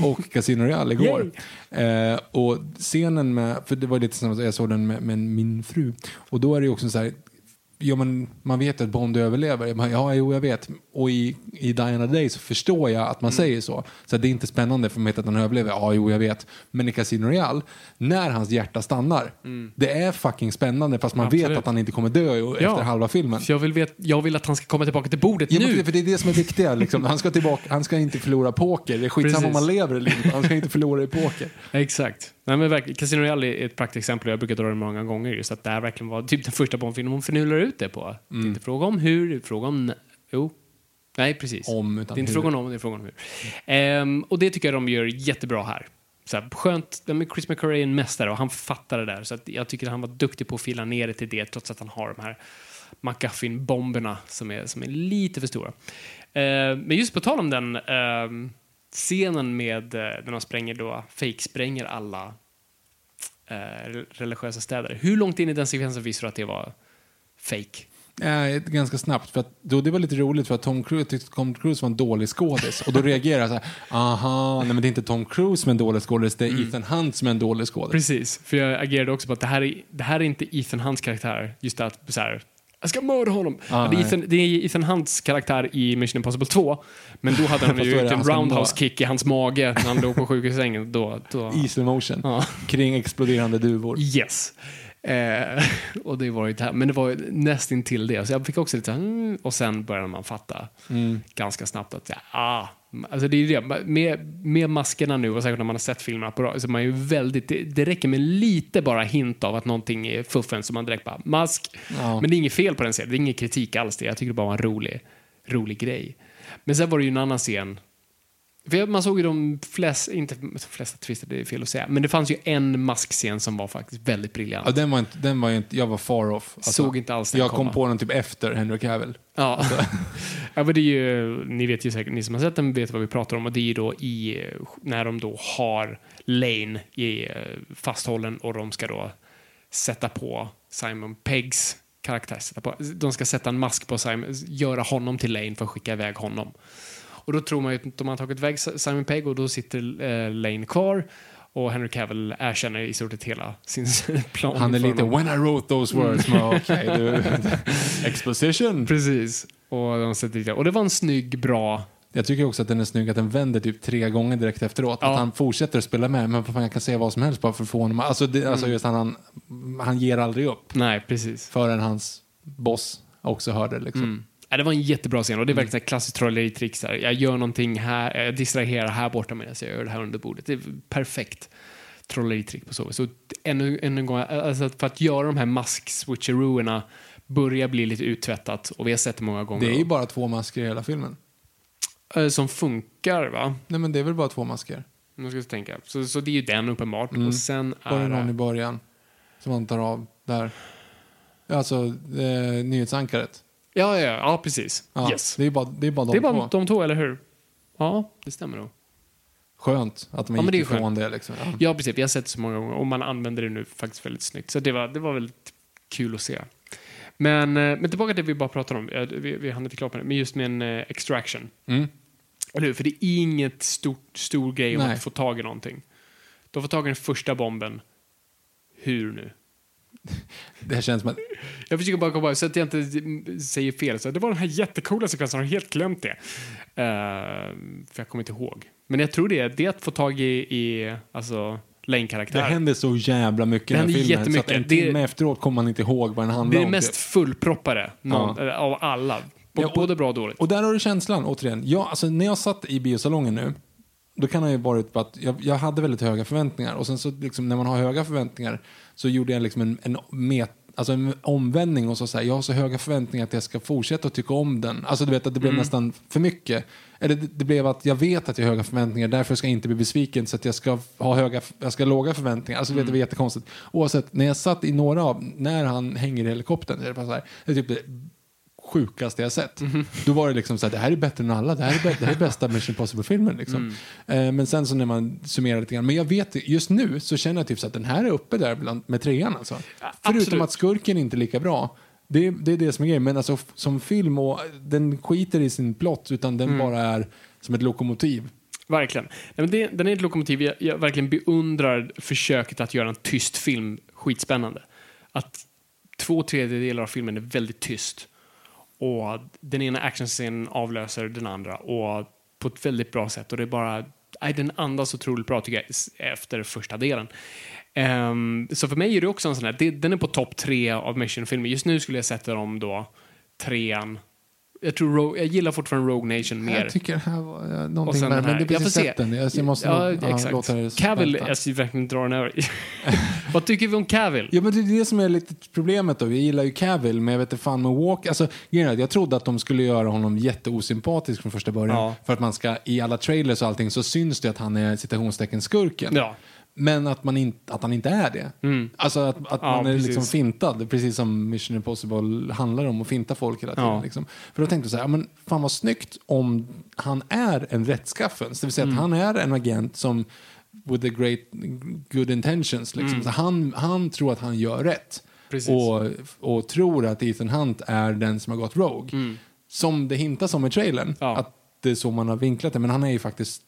och Casino Royale igår. Eh, och scenen med, för det var lite som jag såg den med, med min fru. Och då är det ju också så här, ja, men man vet att Bond överlever. Ja, jo, jag vet. Och i, i Diana Day så förstår jag att man säger så. Så det är inte spännande för vet att han överlever. Ja, jo, jag vet. Men i Casino Royale, när hans hjärta stannar, det är fucking spännande fast man vet Absolut. att han inte kommer dö Ja. efter halva filmen. Jag vill, vet, jag vill att han ska komma tillbaka till bordet Ja, nu. för, det är det som är viktiga. Liksom. Han, ska tillbaka, han ska inte förlora poker. Det är skitsamma om man lever eller inte. Han ska inte förlora i poker. Exakt. Nej, men verkligen, Casino Royale är ett praktexempel och jag brukar dra det många gånger. Just att det här verkligen var typ den första Bondfilmen hon förnular ut det på. Det är inte fråga om hur, det är fråga om... Jo. Nej, precis. Om, utan det är inte hur. frågan om, det är frågan om hur. Ehm, och det tycker jag de gör jättebra här. Så här, skönt, Chris McCurry är en mästare och han fattar det där. Så jag tycker att han var duktig på att fila ner det till det trots att han har de här McGuffin-bomberna som är, som är lite för stora. Ehm, men just på tal om den ehm, scenen med eh, när de spränger då, fake-spränger alla eh, religiösa städer. Hur långt in i den sekvensen visste du att det var fake? Eh, ganska snabbt. För att, då, det var lite roligt för att Tom Cruise tyckte Tom Cruise var en dålig skådis. Och då reagerade jag så här, aha, nej men det är inte Tom Cruise som är en dålig skådis, det är Ethan Hunt som är en dålig skådis. Precis, för jag agerade också på att det här är, det här är inte Ethan Hunts karaktär. Just att så här, jag ska mörda honom. Ah, det, är. Ethan, det är Ethan Hunts karaktär i Mission Impossible 2. Men då hade han ju gjort en han ska roundhouse mörda. kick i hans mage när han låg på sjukhussängen. Då, då, I slow motion. Ja. Kring exploderande duvor. Yes. Eh, och det var ju det här. Men det var nästan till det. Så jag fick också lite så mm, och sen började man fatta Mm. ganska snabbt att, ja, ah, alltså det är ju det. Med, med maskerna nu och säkert när man har sett filmerna på så är man ju väldigt, det, det räcker med lite bara hint av att någonting är fuffen så man direkt bara, mask. Ja. Men det är inget fel på den scenen, det är ingen kritik alls det. Jag tycker det bara var en rolig, rolig grej. Men sen var det ju en annan scen man såg ju de flesta, inte de flesta twister, det är fel att säga, men det fanns ju en maskscen som var faktiskt väldigt briljant. Ja, den var inte, den var inte, jag var far off. Alltså, Såg inte alls den Jag komma. kom på den typ efter Henry Cavill. Ja. ja, men det är ju, ni vet ju säkert, ni som har sett den vet vad vi pratar om och det är ju då i, när de då har Lane i, eh, fasthållen och de ska då sätta på Simon Peggs karaktär. Sätta på, de ska sätta en mask på Simon, göra honom till Lane för att skicka iväg honom. Och då tror man ju att de har tagit iväg Simon Pegg och då sitter eh, Lane kvar och Henry Cavill erkänner i stort sett hela sin plan. Han är lite, when I wrote those words, men okej du. Exposition. Precis. Och, de sätter dit och det var en snygg, bra Jag tycker också att den är snygg att den vänder typ tre gånger direkt efteråt. Ja. Att han fortsätter att spela med, men fan, jag kan säga vad som helst bara för att få honom. Alltså, det, Mm. alltså just han, han ger aldrig upp Nej, precis. förrän hans boss också hör det. Liksom. Mm. Ja, det var en jättebra scen och det är verkligen ett klassiskt trolleritrick. Jag gör någonting här, jag distraherar här borta medan jag gör det här under bordet. Det är perfekt trolleritrick på så vis. Så ännu, ännu en gång, alltså för att göra de här mask-switcherooerna börjar bli lite uttvättat och vi har sett det många gånger. Det är ju bara två masker i hela filmen. Eh, Som funkar, va? Nej men det är väl bara två masker. Nu ska jag tänka. Så, så det är ju den uppenbart. Mm. Och sen Var det är någon i början som han tar av där? Alltså eh, nyhetsankaret. Ja, ja, ja, precis. Ja, yes. Det är bara, det är bara de Det är bara två. de två, eller hur? Ja, det stämmer nog. Skönt att de Ja, men det är gick ifrån det. Liksom. Ja. Ja, precis. Vi har sett det så många gånger och man använder det nu faktiskt väldigt snyggt. Så det var, det var väldigt kul att se. Men, eh, men tillbaka till det vi bara pratade om. Vi, vi hann inte klart med det. Men just med en eh, extraction. Mm. Eller hur? För det är inget stort, stor grej om Nej. att få tag i någonting. De får tag i den första bomben. Hur nu? Det här känns som att Jag försöker bara komma så att jag inte säger fel. Så det var den här jättecoola sekvensen, jag har helt glömt det. Eh, för jag kommer inte ihåg. Men jag tror det är, det är att få tag i, i alltså, det Lane-karaktär. händer så jävla mycket Det i den här filmen. Så att en Det- timme efteråt kommer man inte ihåg vad den handlar Det är det om. mest typ. fullproppade någon, eh, av alla. B- Ja, och- Både bra och dåligt. Och där har du känslan, återigen. Jag, alltså, när jag satt i biosalongen nu, då kan det ju varit på att jag, jag hade väldigt höga förväntningar. Och sen så liksom, när man har höga förväntningar så gjorde jag liksom en, en, met, alltså en omvändning och så säga jag har så höga förväntningar att jag ska fortsätta att tycka om den. Alltså du vet att det blev nästan för mycket. Eller det, det blev att jag vet att jag har höga förväntningar, därför ska jag inte bli besviken så att jag ska ha höga, jag ska ha låga förväntningar. Alltså vet, det var jättekonstigt. Oavsett, när jag satt i några av, när han hänger i helikoptern, så är det bara så här, det är typ det sjukaste jag sett. Då var det liksom så här, det här är bättre än alla, det här är, bä- det här är bästa Mission Impossible-filmen. Liksom. Eh, men sen så när man summerar lite grann, men jag vet, just nu så känner jag typ så att den här är uppe där bland, med trean alltså. Förutom absolut. att skurken inte är lika bra. Det, det är det som är grejen, men alltså som film, och den skiter i sin plott utan den bara är som ett lokomotiv. Verkligen. Nej, men det, den är ett lokomotiv. Jag, jag verkligen beundrar försöket att göra en tyst film skitspännande. Att två tredjedelar av filmen är väldigt tyst. Och den ena actionscenen avlöser den andra. Och på ett väldigt bra sätt. Och det är bara... Nej, den andas otroligt bra tycker jag efter första delen. Um, så för mig är det också en sån här... Det, den är på topp tre av Mission-filmer. Just nu skulle jag sätta dem då trean. Jag, tror Ro- jag gillar fortfarande Rogue Nation mer. Jag tycker det här var någonting med men det är Jag precis sett den. Jag, jag måste ja, ja, exakt. låta det Cavill, jag ska verkligen dra den över. Vad tycker vi om Cavill? Ja, men det är det som är lite problemet då. Vi gillar ju Cavill, men jag vet inte fan med Walk. Alltså, jag trodde att de skulle göra honom jätteosympatisk från första början. Ja. För att man ska, i alla trailers och allting så syns det att han är citationstecken skurken. Ja. Men att, man inte, att han inte är det. Alltså att, att Ja, man är precis. liksom fintad, precis som Mission Impossible handlar om, att finta folk hela tiden. Ja. Liksom. För då tänkte jag så här, ja, men fan vad snyggt om han är en rättskaffens. Det vill säga Mm. att han är en agent som with the great good intentions. Liksom. Så han, han tror att han gör rätt. Mm. Precis. Och, och tror att Ethan Hunt är den som har gått Rogue. Som det hintas om i trailern. Mm. Ja. Att det är så man har vinklat det. Men han är ju faktiskt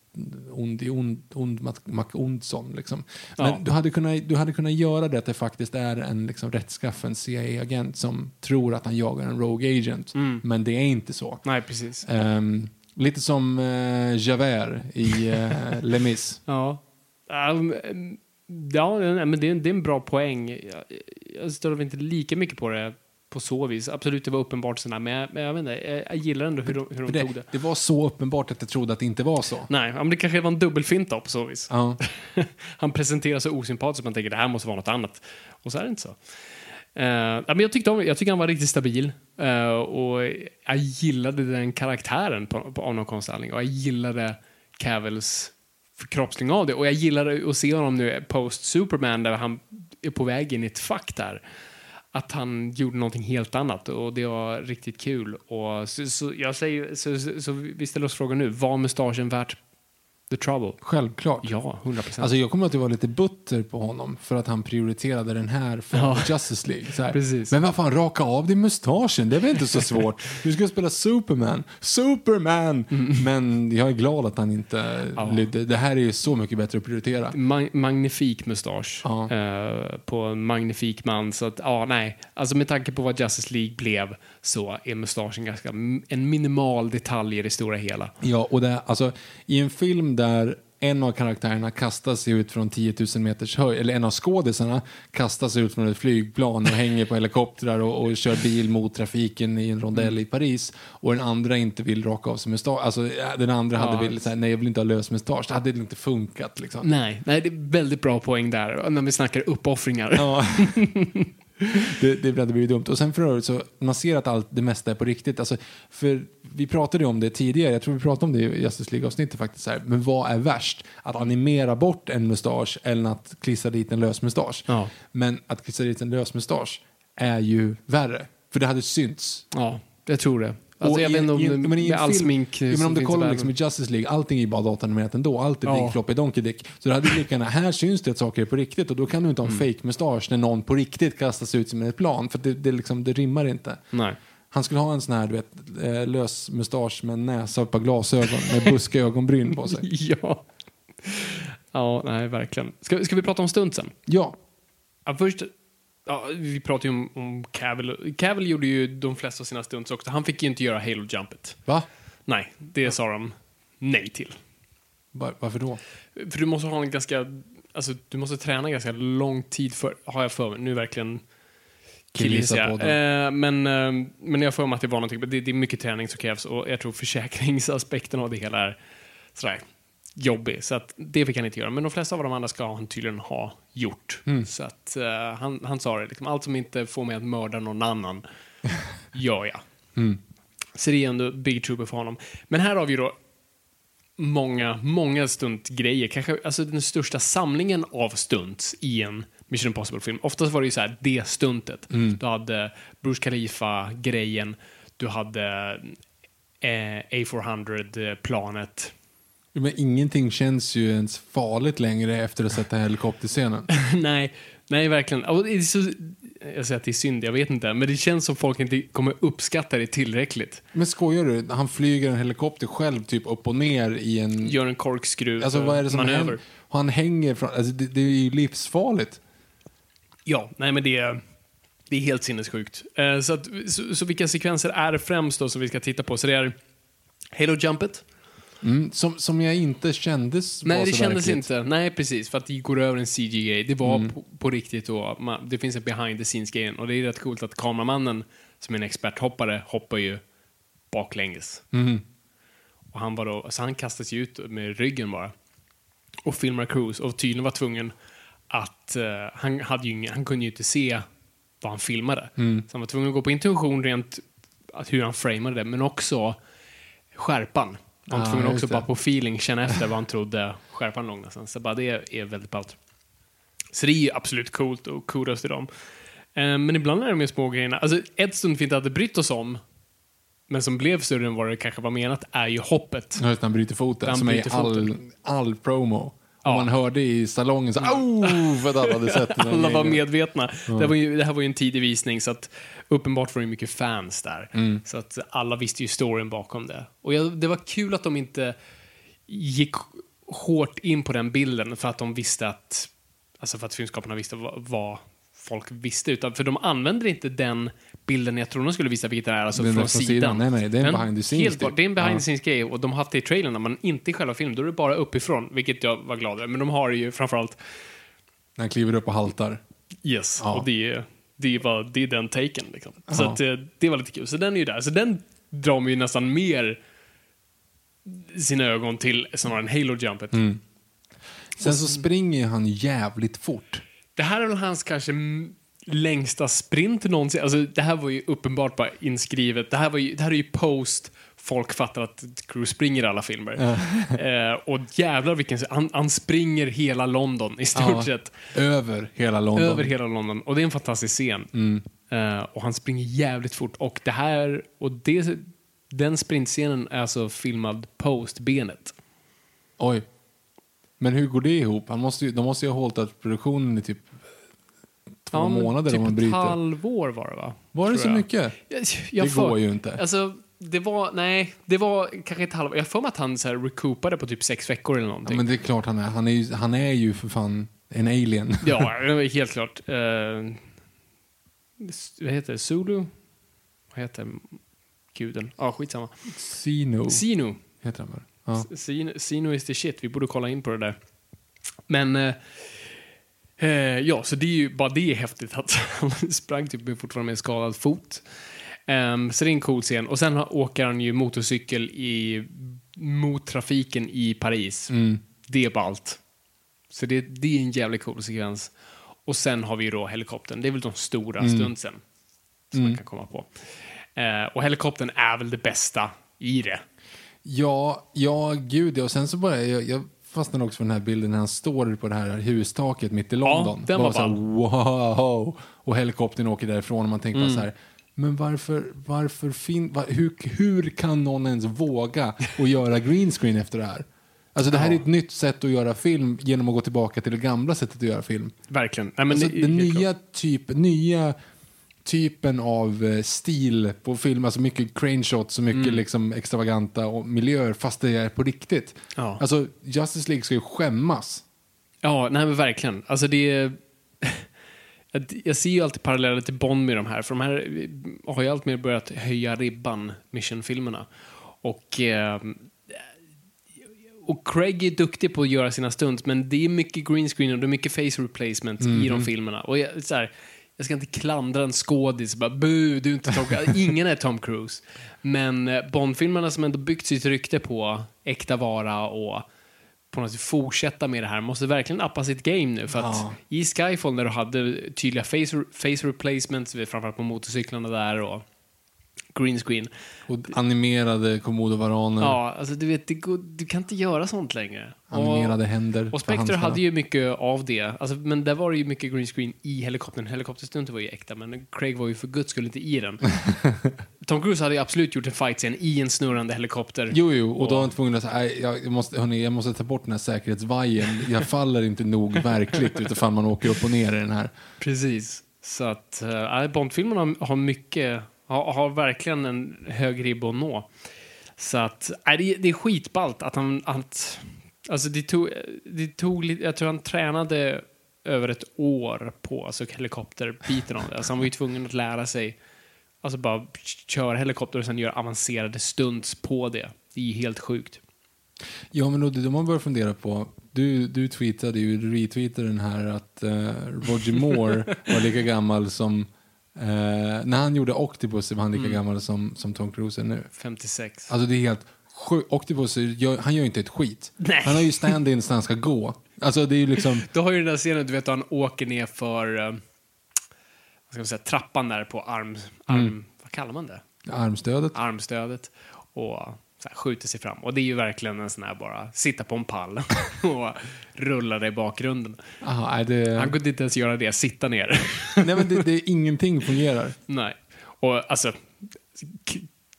ond i ond, ond Mac, Mac Ondsson. Liksom. Men Ja. du, hade kunnat, du hade kunnat göra det att det faktiskt är en liksom, rättskaffen CIA-agent som tror att han jagar en Rogue Agent. Mm. Men det är inte så. Nej, precis. Ehm, lite som uh, Javert i uh, Les Mis. Ja. Um, ja, men det är, det är en bra poäng. Jag, jag stör inte lika mycket på det på så vis. Absolut, det var uppenbart sådär, men jag, men jag vet inte, jag, gillar ändå hur de, hur de För tog det, det. det var så uppenbart att jag trodde att det inte var så. Nej, men det kanske var en dubbelfint då på så vis. Ja. Han presenterar sig osympatiskt, man tänker det här måste vara något annat. Och så är det inte så. Uh, men jag, tyckte om, jag tycker han var riktigt stabil. Eh, och jag gillade den karaktären på, på, av någon konstig. Och jag gillade Cavills förkroppsling av det. Och jag gillade att se honom nu post-Superman där han är på väg in i ett fack där. Att han gjorde någonting helt annat och det var riktigt kul. Och så, så jag säger, så, så, så vi ställer oss frågan nu, var mustaschen värt the trouble? Självklart. Ja, 100 procent. Alltså jag kommer att vara lite butter på honom för att han prioriterade den här för Ja. Justice League. Så här. Precis. Men vad fan, raka av din mustaschen, det är väl inte så svårt? Du ska spela Superman. Superman! Men jag är glad att han inte Mm. Ja. lydde. Det här är ju så mycket bättre att prioritera. Ma- magnifik mustasch Ja. eh, på en magnifik man. Så att, ja, nej. Alltså med tanke på vad Justice League blev så är mustaschen ganska en minimal detalj i det stora hela. Ja, och det, alltså, i en film där en av karaktärerna kastar sig ut från 10 000 meters höjd, eller en av skådisarna kastar sig ut från ett flygplan och hänger på helikoptrar och, och kör bil mot trafiken i en rondell i Paris och den andra inte vill raka av sig mustasch. Alltså, den andra hade Ja. velat säga nej jag vill inte ha lös mustasch. Det hade inte funkat liksom. Nej, nej, det är väldigt bra poäng där när vi snackar uppoffringar. Ja. det, det hade blivit dumt. Och sen för övrigt så, man ser att allt det mesta är på riktigt. Alltså, för vi pratade om det tidigare, jag tror vi pratade om det i Justice League-avsnittet faktiskt. Så här. Men vad är värst? Att animera bort en mustasch eller att klistra dit en lös mustasch? Ja. Men att klistra dit en lös mustasch är ju värre. För det hade synts. Ja, jag tror det. Alltså, jag vet inte om i men i med all film- smink men om du kollar liksom i Justice League, allting är ju bara datanimerat ändå. Allt är Ja. Floppy Donkey Dick. Så det hade lika gärna, här syns det att saker är på riktigt och då kan du inte ha en Mm. fake mustasch när någon på riktigt kastas ut som ett plan. För det, det, liksom, det rimmar inte. Nej. Han skulle ha en sån här du vet, eh, lös mustasch med en näsa och ett par glasögon med buskiga ögonbryn på sig. Ja. Ja, nej, verkligen. Ska, ska vi prata om stuntsen? Ja, Ja, först, ja, vi pratade ju om, om Cavill. Cavill gjorde ju de flesta av sina stunts också. Han fick ju inte göra Halo-jumpet. va? Nej, det sa de nej till. Var, varför då? För du måste ha en ganska, alltså du måste träna ganska lång tid för, har jag för mig. Nu verkligen Killgissar jag. det. Eh, men, eh, men jag för mig att det var någonting, det, det är mycket träning som krävs och jag tror försäkringsaspekten av det hela är sådär jobbig. Så att det fick han inte göra. Men de flesta av de andra ska han tydligen ha gjort. Mm. Så att eh, han, han sa det, liksom, allt som inte får mig att mörda någon annan gör jag. Mm. Så det är ändå Big Trooper för honom. Men här har vi då många, många stuntgrejer. Kanske alltså den största samlingen av stunts i en Mission Impossible-film. Oftast var det ju så här, det stuntet. Du hade Bruce Khalifa-grejen. Du hade eh, A400-planet. Men ingenting känns ju ens farligt längre efter att ha sett helikopterscenen. nej, nej, verkligen. Jag säger att det är synd, jag vet inte. Men det känns som folk inte kommer uppskatta det tillräckligt. Men skojar du? Han flyger en helikopter själv typ upp och ner i en... Gör en korkskruv Alltså vad är det som manöver. händer? Han hänger från... Alltså, det, det är ju livsfarligt. Ja, nej men det är, det är helt sinnessjukt. Eh, så, att, så, så vilka sekvenser är det främst då som vi ska titta på? Så det är Halo Jumpet. Mm, som, som jag inte kändes Nej, var det så kändes verkligt. inte. Nej, precis. För att det går över en CGI. Det var Mm. på, på riktigt då. Man, det finns en behind the scenes-grejen. Och det är rätt coolt att kameramannen, som är en experthoppare, hoppar ju baklänges. Mm. Och han, var då, så han kastas ju ut med ryggen bara. Och filmar Cruise. Och tydligen var tvungen att... eh, han, hade ju ingen, han kunde ju inte se vad han filmade. Mm. Så han var tvungen att gå på intuition rent att hur han framade det, men också skärpan. Han var Ah, tvungen också bara på feeling känna efter vad han trodde skärpan låg någonstans. Så bara det är väldigt ballt. Så det är ju absolut coolt och kudos till dem. Eh, Men ibland är de ju små grejerna. Alltså ett stund vi inte hade brytt oss om, men som blev större än vad det kanske var menat, är ju hoppet. Ja, just han bryter foten. Han som bryter är i all, all promo. Ja. Man hörde i salongen så oh, för att alla hade sett Alla var medvetna. Det, här var ju, det här var ju en tidig visning, så att uppenbart var det mycket fans där. Mm. Så att alla visste ju storyn bakom det. Och jag, det var kul att de inte gick hårt in på den bilden för att de visste att, alltså för att filmskaparna visste vad, vad folk visste. Utan, för de använder inte den bilden jag tror de skulle visa, vilket det är alltså Den från, sidan. sidan. Nej, nej, det är en behind the scenes Helt typ. det är en behind the scenes grej och de har haft det i trailern, men inte i själva filmen. Då är det bara uppifrån, vilket jag var glad över. Men de har ju framförallt När han kliver upp och haltar. Yes, Ja. och det är, det, var, det är den taken. Liksom. Så att, eh, det var lite kul. Så den är ju där. Så den drar man ju nästan mer sina ögon till snarare än Halo-jumpet. Mm. Sen så springer han jävligt fort. Det här är väl hans kanske längsta sprint någonsin. Alltså, det här var ju uppenbart bara inskrivet. Det här, var ju, det här är ju post folk fattar att Cruise springer alla filmer. eh, och jävlar vilken... Han, han springer hela London i stort Ja, sett. Över hela London. Över hela London. Och det är en fantastisk scen. Eh, och han springer jävligt fort. Och det här, och det, den sprintscenen är alltså filmad post benet. Oj. Men hur går det ihop? Han måste ju, de måste ju ha hållit att produktionen i typ två Ja, månader typ om man ett bryter. halvår var det va? Var det så jag. mycket? Jag, jag Det får- går ju inte. Alltså, det var, nej, det var kanske ett halvår. Jag för mig att han så här recoupade på typ sex veckor eller Ja, någonting. men det är klart han är. Han är ju, han är ju för fan en alien. Ja, helt klart. Uh, vad heter det? Zulu? Vad heter guden? Ja, skitsamma. Sino Sinu. heter han väl? Ja. Sino, Sino is the shit. Vi borde kolla in på det där. Men... eh, eh, ja, så det är ju bara det är häftigt att han sprang typ med fortfarande med en skadad fot. Ehm, så det är en cool scen. Och sen åker han ju motorcykel i, mot trafiken i Paris. Mm. Det är ballt. Så det, det är en jävligt cool sekvens. Och sen har vi ju då helikoptern. Det är väl de stora Mm. stundsen som man kan komma på. Eh, och helikoptern är väl det bästa i det. Ja, ja, gud ja. Och sen så bara, jag, jag fastnade också för den här bilden när han står på det här hustaket mitt i London. den Bara var så här, wow! Och helikoptern åker därifrån och man tänker Mm. bara så här, men varför, varför fin, va, hur, hur kan någon ens våga och göra green screen efter det här? Alltså det här är ett nytt sätt att göra film genom att gå tillbaka till det gamla sättet att göra film. Verkligen. Nej, men Alltså, det den helt nya, typ, nya typen av eh, stil på film, alltså mycket crane shots och mycket Mm. liksom extravaganta och miljöer fast det är på riktigt. Ja. Alltså Justice League ska ju skämmas. Ja, nej men verkligen. Alltså det är... Jag- ser ju alltid paralleller till Bond med de här, för de här har ju allt mer börjat höja ribban, Mission-filmerna. Och, eh, och Craig är duktig på att göra sina stunts, men det är mycket green screen och det är mycket face replacements i de filmerna. Och jag, så här, jag ska inte klandra en skådis, bara bu, du är inte Tom Cruise. Ingen är Tom Cruise. Men eh, Bond-filmerna som ändå byggt sitt rykte på äkta vara och på något sätt fortsätta med det här måste verkligen appa sitt game nu. För att Ja. i Skyfall när du hade tydliga face, face replacements, framförallt på motorcyklarna där och green screen. Och animerade kommodovaraner, Ja, alltså du vet, det går, du kan inte göra sånt längre. animerade händer. Och Spectre hade ju mycket av det. Alltså, men där var det ju mycket green screen i helikoptern. Helikopterstunten var ju äkta, men Craig var ju för guds skull inte i den. Tom Cruise hade ju absolut gjort en fight-scen i en snurrande helikopter. Jo, jo, och då var han tvungen att säga, "Nej, jag måste, hörni, jag måste ta bort den här säkerhetsvajern. Jag faller inte nog verkligt utifall man åker upp och ner i den här. Precis. Så att uh, Bondfilmerna har mycket, har, har verkligen en hög ribba att nå. Så att, äh, det, det är skitballt att han, att, alltså det tog, det tog jag tror han tränade över ett år på alltså helikopterbiten av det. Alltså han var ju tvungen att lära sig, alltså bara köra helikopter och sen göra avancerade stunts på det. Det är helt sjukt. Ja, men då, då man börjar fundera på, du, du tweetade ju, du retweetade den här att eh, Roger Moore var lika gammal som, när han gjorde Octopus var han lika gammal som, som Tom Cruise är nu. 56. Alltså det är helt sjukt. Octopus, gör, han gör ju inte ett skit. Nej. Han har ju stand-ins när han ska gå. Alltså det är ju liksom, Du har ju den där scenen, du vet, han åker ner för, eh, vad ska man säga, trappan där på arm, arm vad kallar man det? armstödet. Armstödet. Och så här, skjuter sig fram. Och det är ju verkligen en sån här bara, sitta på en pall och rulla det i bakgrunden. Aha, det, Han kunde inte ens göra det, sitta ner. nej men det, det, ingenting fungerar. Nej. Och alltså,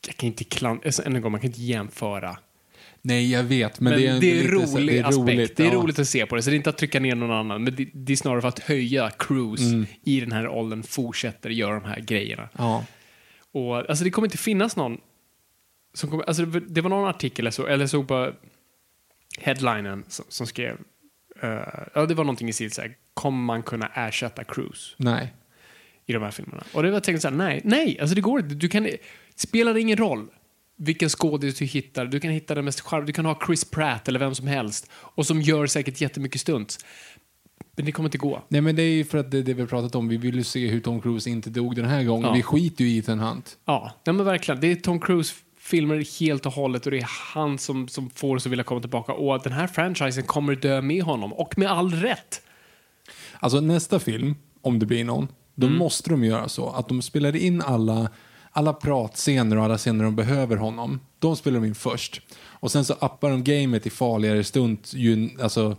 jag kan inte klan- alltså, än en gång, man kan inte jämföra. Nej, jag vet. Men, Men det är, en det är lite så- rolig aspekt. det är ja. roligt att se på det. Så det är inte att trycka ner någon annan. Men det, det är snarare för att höja Cruise Mm. i den här åldern fortsätter göra de här grejerna. Ja. Och, alltså det kommer inte finnas någon som kommer, alltså det, det var någon artikel jag såg, eller jag såg på headlinen som, som skrev, eh, ja det var någonting i stil såhär, kommer man kunna ersätta Cruise Nej. i de här filmerna? Och det var jag tänkte såhär, nej, nej, alltså det går inte. Du kan, spelar ingen roll vilken skådis du hittar. Du kan hitta den mest charm, du kan ha Chris Pratt eller vem som helst och som gör säkert jättemycket stunts. Men det kommer inte gå. Nej, men det är ju för att det, det vi har pratat om. Vi vill ju se hur Tom Cruise inte dog den här gången. Ja. Vi skiter ju i Ethan Hunt. Ja, nej men verkligen. Det är Tom Cruise filmer helt och hållet och det är han som, som får oss att vilja komma tillbaka och att den här franchisen kommer dö med honom och med all rätt. Alltså nästa film, om det blir någon, då måste de göra så att de spelar in alla, alla pratscener och alla scener de behöver honom. De spelar de in först. Och sen så appar de gamet i farligare stund ju, alltså,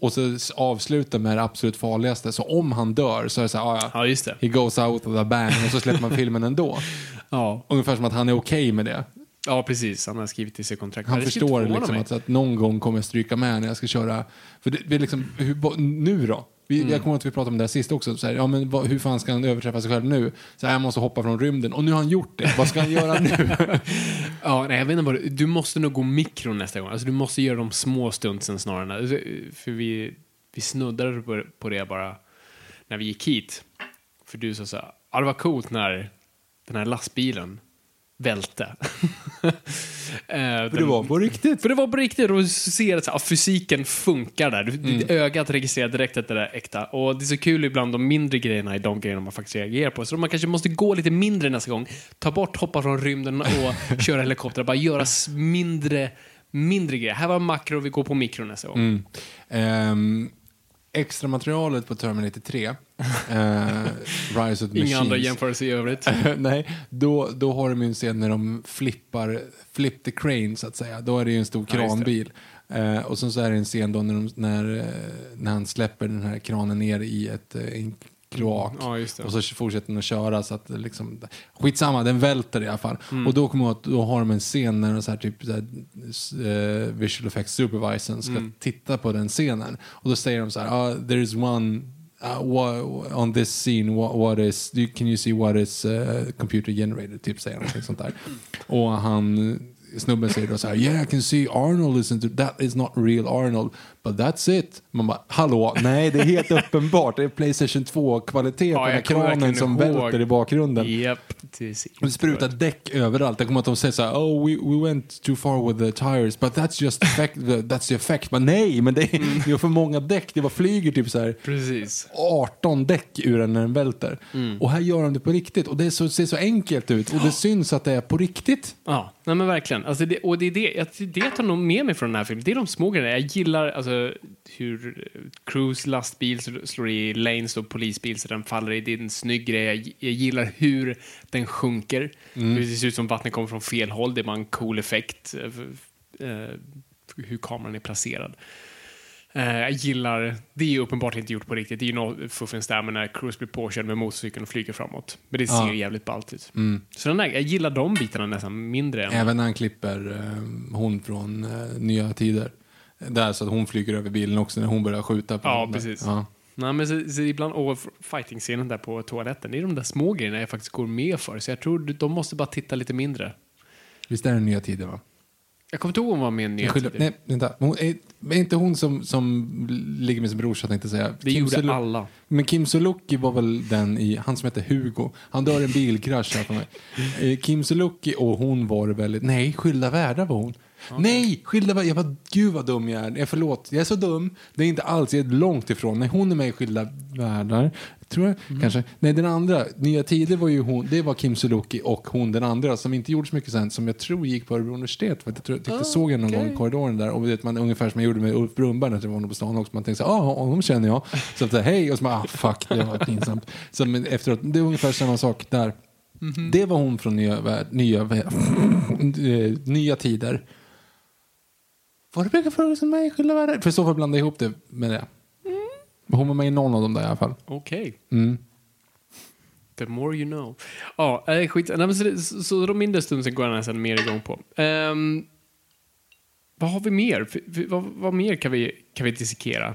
och så avslutar med det absolut farligaste. Så om han dör så är det så här, ah, ja, Ja, just det. he goes out of a bang och så släpper man filmen ändå. Ja, Ungefär som att han är okej med det. ja precis. Han har skrivit i sig kontrakt. Han förstår liksom att, att någon gång kommer jag stryka med när jag ska köra. För det, det liksom, hur, nu då? Vi, Mm. Jag kommer ihåg att vi pratade om det här sist också. Så här, ja, men vad, hur fan ska han överträffa sig själv nu? Så här, jag måste hoppa från rymden. Och nu har han gjort det. Vad ska han göra nu? Ja, nej, jag vet inte vad du, måste nog gå mikron nästa gång. Alltså, du måste göra de små stuntsen snarare. än- För vi, vi snuddade på, på det bara när vi gick hit. För du sa så här, ja det var coolt när den här lastbilen välte. Eh, För det var på riktigt. För det var på riktigt och du ser att fysiken funkar där. Du, Ditt ögat registrerar direkt att det där är äkta. Och det är så kul ibland de mindre grejerna i de grejerna man faktiskt reagerar på. Så man kanske måste gå lite mindre nästa gång. Ta bort hoppa från rymden och köra helikopter. Bara göra mindre, mindre grejer. Här var makro, vi går på mikro nästa gång. Mm. Ehm, extra materialet på Terminator 3, eh, Rise of the Inga andra jämförelser i övrigt. Nej, då, då har de ju en scen när de flippar, flip the crane så att säga. Då är det ju en stor kranbil. Eh, och sen så är det en scen då när, de, när, eh, när han släpper den här kranen ner i ett, eh, en kloak. Ja. Och så fortsätter den att köra så att liksom, skitsamma, den välter i alla fall. Mm. Och då kommer jag att då har de en scen när de så här, typ så här, eh, visual effects supervisorn ska Mm. titta på den scenen. Och då säger de så här, ah, there is one uh, what, on this scene, what, what is, do, can you see what is uh, computer generated? Typ säger någonting sånt där. Och han, snubben säger då så här, yeah I can see Arnold isn't, that is not real Arnold, but that's it. Man bara, hallå, nej det är helt uppenbart, det är Playstation 2-kvalitet på den här kranen som välter i bakgrunden. Japp. det Det sprutar däck överallt. Jag kommer att de säger så här, oh we, we went too far with the tires, but that's just effect, that's the effect. Men nej, men det är, det är för många däck. Det var flyger typ så här Precis. 18 däck ur den när den välter. Mm. Och här gör de det på riktigt. Och det så, ser så enkelt ut. Och det syns att det är på riktigt. Ja, nej men verkligen. Alltså det, och det är det, det tar nog med mig från den här filmen. Det är de små grejerna. Jag gillar alltså, hur Cruise lastbil slår- i lanes och polisbil så den faller i. Det är en snygg grej. Jag, jag gillar hur den sjunker. Mm. Det ser ut som vattnet kommer från fel håll. Det är bara en cool effekt. eh, hur kameran är placerad. Eh, jag gillar, det är ju uppenbart inte gjort på riktigt. Det är ju något fuffens där med när Cruise blir påkörd med motorcykeln och flyger framåt. Men det ser Ja. jävligt ballt ut. Så den där, jag gillar de bitarna nästan mindre än... Även när han klipper eh, hon från Nya Tider. Där så att hon flyger över bilen också när hon börjar skjuta på Ja, precis. Ja. Nej, men så, så ibland, och fighting-scenen där på toaletten, det är de där små grejerna jag faktiskt går med för. Så jag tror de måste bara titta lite mindre. Visst är det Nya Tider va? Jag kommer inte ihåg om hon var med i nya tider. Nej, vänta. Hon är, är inte hon som, som ligger med sin brorsa tänkte jag säga. Det Kim gjorde Sul- alla. Men Kim Sulocki var väl den i, han som hette Hugo. Han dör i en bilkrasch här för mig. Eh, Kim Sulocki och hon var väldigt, nej, Skilda världar var hon. Nej, Skilda världar, jag var, gud vad dum jag är. Jag förlåt, jag är så dum. Det är inte alls, jag är långt ifrån. Nej, hon är med i Skilda världar. Tror jag, Mm. kanske. Nej, den andra, Nya Tider var ju hon, det var Kim Sulocki och hon den andra som inte gjorde så mycket sen, som jag tror gick på Örebro universitet. För att jag tror, jag tyckte, såg jag någon gång i korridoren där och vet man ungefär som jag gjorde med Ulf Brunnberg när jag var på stan också. Man tänkte så ah, honom känner jag. Så att säga, hej och så bara, ah, fuck, det var pinsamt. Så men efteråt, det är ungefär samma sak där. Det var hon från Nya, nya, eh, nya Tider. Var det Rebecca Ferguson med i Skilda världar? För i så fall blanda ihop det med det. Men Hon var med i någon av dem där i alla fall. Okej. Mm. The more you know. Ja, äh, skit. Nej, men så, det- så, så de mindre stunden går jag nästan mer igång på. Ehm, vad har vi mer? F- f- Vad, vad mer kan vi, kan vi dissekera?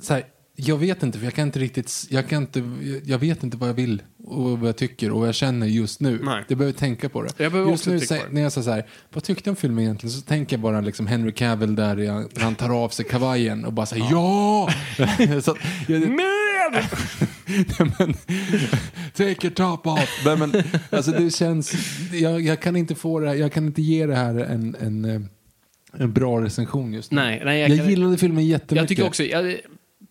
Så här, jag vet inte, för jag kan inte riktigt, jag kan inte, jag vet inte vad jag vill och vad jag tycker och vad jag känner just nu. Nej. Jag behöver tänka på det. Jag behöver just också nu tänka på det. när jag säger så här, vad tyckte jag om filmen egentligen? Så tänker jag bara liksom Henry Cavill där när han tar av sig kavajen och bara säger ja! så att, jag, Men! take your top off. Nej, men, alltså det känns, jag, jag kan inte få det här, jag kan inte ge det här en, en, eh, en bra recension just nu. Nej, nej, jag, jag gillade filmen jättemycket. Jag tycker också, ja,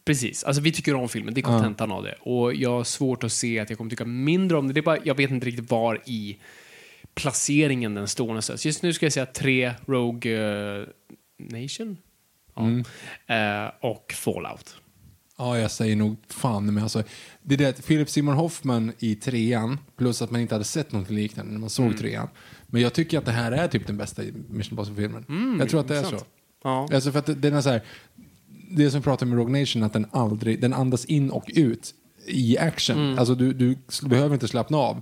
precis, alltså vi tycker om filmen, det är kontentan av det. Och jag har svårt att se att jag kommer tycka mindre om det. det är bara, jag vet inte riktigt var i placeringen den står någonstans. Just nu ska jag säga tre Rogue eh, Nation ja. Eh, och Fallout. Ja, jag säger nog fan men alltså, det är det att Philip Seymour Hoffman i trean, plus att man inte hade sett något liknande när man såg Mm. trean. Men jag tycker att det här är typ den bästa Mission Impossible-filmen. jag tror att det är så. Mm, intressant. Ja. Alltså för att den är så här, det som vi pratar med Rogue Nation, att den aldrig, den andas in och ut i action. Mm. Alltså du, du behöver inte slappna av.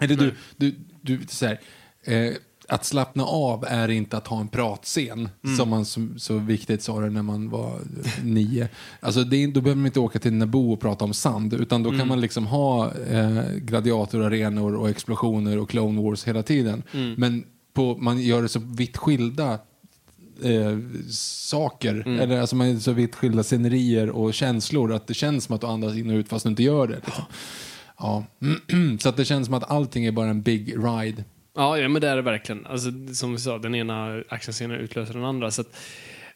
Eller du, du, du, så här, eh, att slappna av är inte att ha en pratscen, Mm. som man så, så viktigt sa det när man var nio. Alltså det, då behöver man inte åka till Naboo och prata om sand, utan då Mm. kan man liksom ha eh, gladiatorarenor och explosioner och Clone Wars hela tiden. Mm. Men på, man gör det så vitt skilda eh, saker, Mm. eller alltså man är så vitt skilda scenerier och känslor att det känns som att du andas in och ut fast du inte gör det. Liksom. Ja. så att det känns som att allting är bara en big ride. Ja, ja, men det är det verkligen. Alltså, som vi sa, den ena actionscenen utlöser den andra. Så att,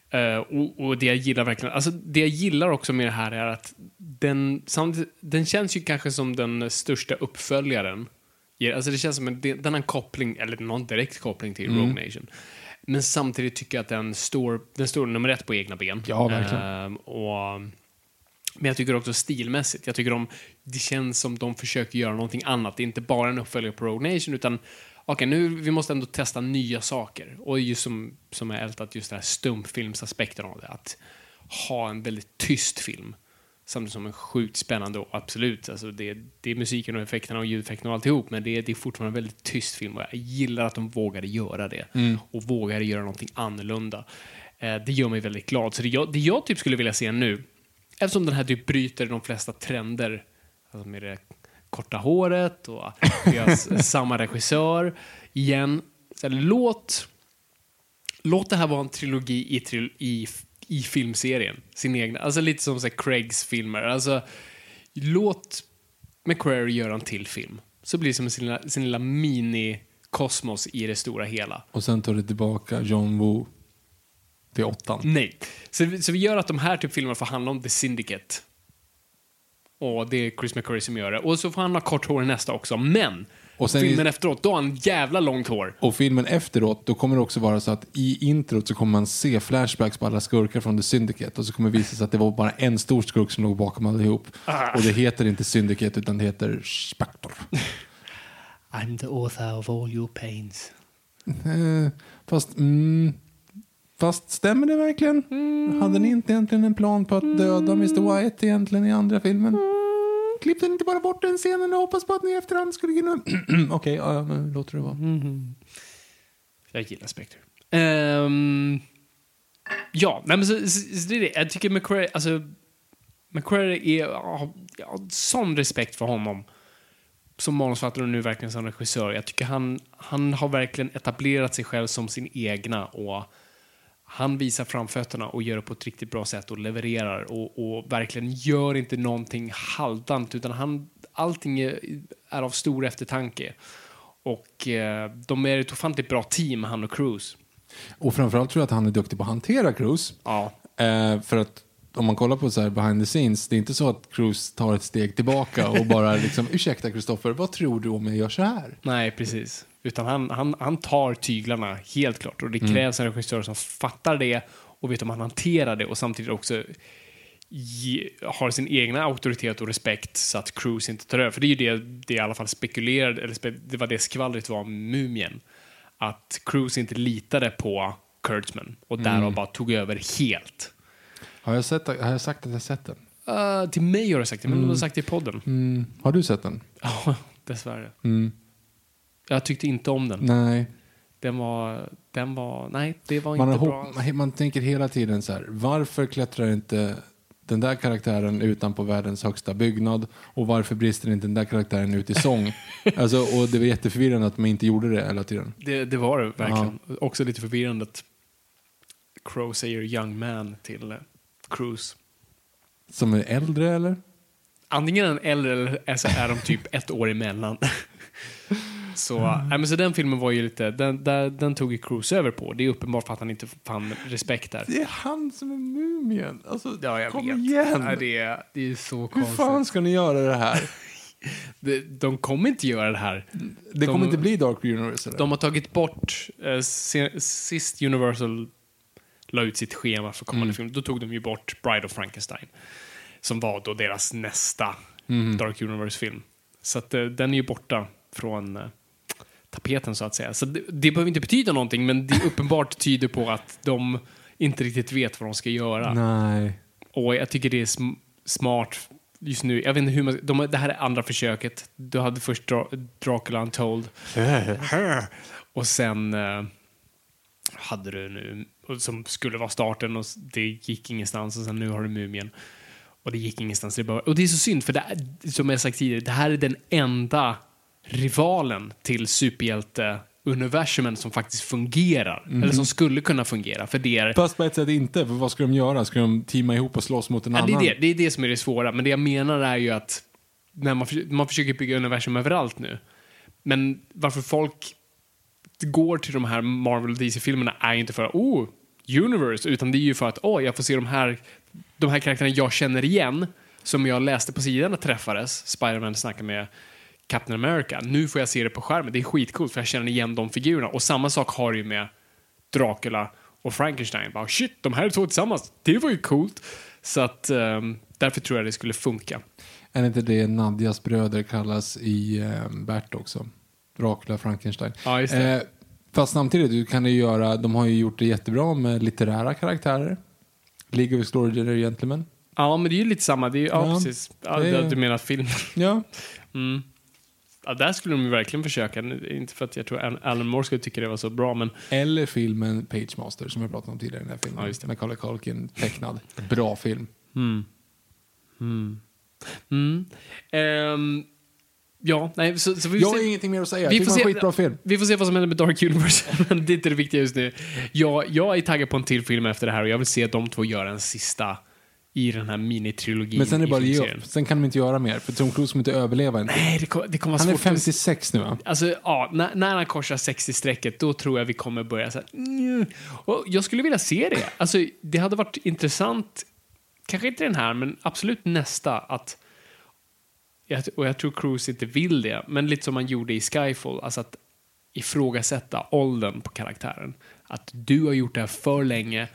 eh, och, och det jag gillar verkligen, alltså det jag gillar också med det här är att den, samtidigt, den känns ju kanske som den största uppföljaren. Ja, Alltså det känns som en, den har en koppling, eller någon direkt koppling till Rogue Nation. Men samtidigt tycker jag att den står, den står nummer ett på egna ben. Ja, verkligen. Ehm, och, men jag tycker också stilmässigt, jag tycker de, det känns som de försöker göra någonting annat. Det är inte bara en uppföljare på Rogue Nation, utan okej, nu vi måste ändå testa nya saker. Och just som, som är ältat, just den här stumpfilmsaspekten av det. Att ha en väldigt tyst film. Samtidigt som en sjukt spännande och absolut, alltså det, det är musiken och effekterna och ljudeffekterna och alltihop, men det, det är fortfarande en väldigt tyst film och jag gillar att de vågade göra det. Och vågade göra någonting annorlunda. Eh, det gör mig väldigt glad. Så det jag, det jag typ skulle vilja se nu, eftersom den här typ bryter de flesta trender, alltså med det korta håret och vi har samma regissör igen. Så här, låt, låt det här vara en trilogi i, i, i filmserien. Sin egna. Alltså lite som så Craigs filmer. Alltså, låt McQuarrie göra en till film. Så blir det som sin lilla, sin lilla mini-kosmos i det stora hela. Och sen tar det tillbaka John Woo till åttan. Nej. Så, vi- så vi gör att de här typ filmerna får handla om The Syndicate. Och det är Chris McCurry som gör det. Och så får han ha kort hår i nästa också. Men Och sen filmen i- efteråt, då har han jävla långt hår. Och filmen efteråt, då kommer det också vara så att i introt så kommer man se flashbacks på alla skurkar från The Syndicate och så kommer det visa sig att det var bara en stor skurk som låg bakom allihop. Och det heter inte Syndicate utan det heter Spector. I'm the author of all your pains. Eh, fast, mm, Fast stämmer det verkligen? Hade ni inte egentligen en plan på att döda Mr. White egentligen i andra filmen? Klippte den inte bara bort den scenen och hoppas på att ni i efterhand skulle kunna... Okej, ja, ja, men låter det vara. Mm-hmm. Jag gillar Spectre. Um, ja, nej men så, så, så det är det. Jag tycker McQuarrie, alltså, McQuarrie är, jag har sån respekt för honom som manusförfattare och nu verkligen som regissör. Jag tycker han, han har verkligen etablerat sig själv som sin egna och han visar framfötterna och gör det på ett riktigt bra sätt och levererar och, och verkligen gör inte någonting halvdant utan han, allting är, är av stor eftertanke. Och eh, de är ett ofantligt bra team, han och Cruise. Och framförallt tror jag att han är duktig på att hantera Cruise. Ja, Eh, för att om man kollar på så här behind the scenes, det är inte så att Cruise tar ett steg tillbaka och bara liksom, ursäkta Kristoffer, vad tror du om jag gör så här? nej precis. Utan han, han, han tar tyglarna helt klart och det krävs en regissör som fattar det och vet om han hanterar det och samtidigt också ge, har sin egna auktoritet och respekt så att Cruise inte tar över. För det är ju det det i alla fall spekulerade, eller spe, det var det skvallret var om Mumien. Att Cruise inte litade på Kurtzman och därav bara tog över helt. Har jag, sett, har jag sagt att jag sett den? Uh, till mig har du sagt det, men du har sagt det i podden. Mm. Har du sett den? Ja, dessvärre. Mm. Jag tyckte inte om den. Nej. Den var, den var, nej, det var Man, inte bra. man, man tänker hela tiden så här, varför klättrar inte den där karaktären utan på världens högsta byggnad och varför brister inte den där karaktären ut i sång? alltså, och det var jätteförvirrande att man inte gjorde det hela tiden. Det, det var det verkligen. Också lite förvirrande att Crow säger young man till eh, Cruise. Som är äldre eller? Antingen en äldre eller är så är de typ ett år emellan. så, nej, men så den filmen var ju lite, den, där, den tog ju Cruise över på. Det är uppenbart för att han inte fann respekt där. Det är han som är mumien. Alltså, Ja, jag kom vet. igen. Nej, det, är, det är så Hur konstigt. fan ska ni göra det här? De, de kommer inte göra det här. Det De- kommer inte bli Dark Universe eller? De har tagit bort, eh, se, sist Universal la ut sitt schema för kommande film, då tog de ju bort Bride of Frankenstein. Som var då deras nästa Dark Universe-film. Så att, eh, den är ju borta från eh, tapeten så att säga. Så det, det behöver inte betyda någonting, men det uppenbart tyder på att de inte riktigt vet vad de ska göra. Nej. Och jag tycker det är sm smart just nu. Jag vet inte hur man, de, det här är andra försöket. Du hade först Dra Dracula Untold. och sen eh, hade du nu, som skulle vara starten och det gick ingenstans och sen nu har du Mumien. Och det gick ingenstans. Det bara, och det är så synd för det som jag sagt tidigare, det här är den enda rivalen till superhjälte-universumen som faktiskt fungerar. Eller som skulle kunna fungera. För det är Fast på ett sätt inte, för vad ska de göra? Ska de teama ihop och slåss mot en Ja, det, annan? är det, det är det som är det svåra. Men det jag menar är ju att när man, man försöker bygga universum överallt nu. Men varför folk går till de här Marvel och DC-filmerna är ju inte för oh, universe, utan det är ju för att åh, jag får se de här, de här karaktärerna jag känner igen, som jag läste på sidan när träffades. Spider-Man snackade med Captain America. Nu får jag se det på skärmen. Det är skitcoolt för jag känner igen de figurerna. Och samma sak har ju med Dracula och Frankenstein. Bara, shit, de här två tillsammans. Det var ju coolt. Så att ehm, därför tror jag det skulle funka. Är inte det Nadjas bröder kallas i eh, Bert också? Dracula, Frankenstein. Ja, just det. Eh, fast samtidigt, du kan ju göra, de har ju gjort det jättebra med litterära karaktärer. League of Extraordinary Gentlemen. Ja, men det är ju lite samma. Det är, ju- ja, Ja, precis. Ja, det är- Du menar film. Ja. Mm. Ja, där skulle de verkligen försöka. Inte för att jag tror Alan- Moore skulle tycka det var så bra, men Eller filmen Page Master som jag pratade om tidigare i den här filmen. Ja, just det. Macaulay Culkin tecknad. Bra film. Mm. Ehm, ja, nej, så, så vi Jag har se, ingenting mer att säga. vi får, se, skitbra film. vi får se vad som händer med Dark Universe, men det är inte det viktiga just nu. Jag, jag är taggad på en till film efter det här och jag vill se de två göra en sista i den här minitrilogin. Men sen är det bara att ge upp. Sen kan de inte göra mer. För Tom Cruise kommer inte överleva till. Nej, det kommer, det kommer Han är svårt. 56 nu va? Alltså, ja, när, när han korsar 60-strecket, då tror jag vi kommer börja så här. Och jag skulle vilja se det. Alltså, det hade varit intressant, kanske inte den här, men absolut nästa, att och jag tror Cruise inte vill det, men lite som man gjorde i Skyfall, alltså att ifrågasätta åldern på karaktären. Att du har gjort det här för länge,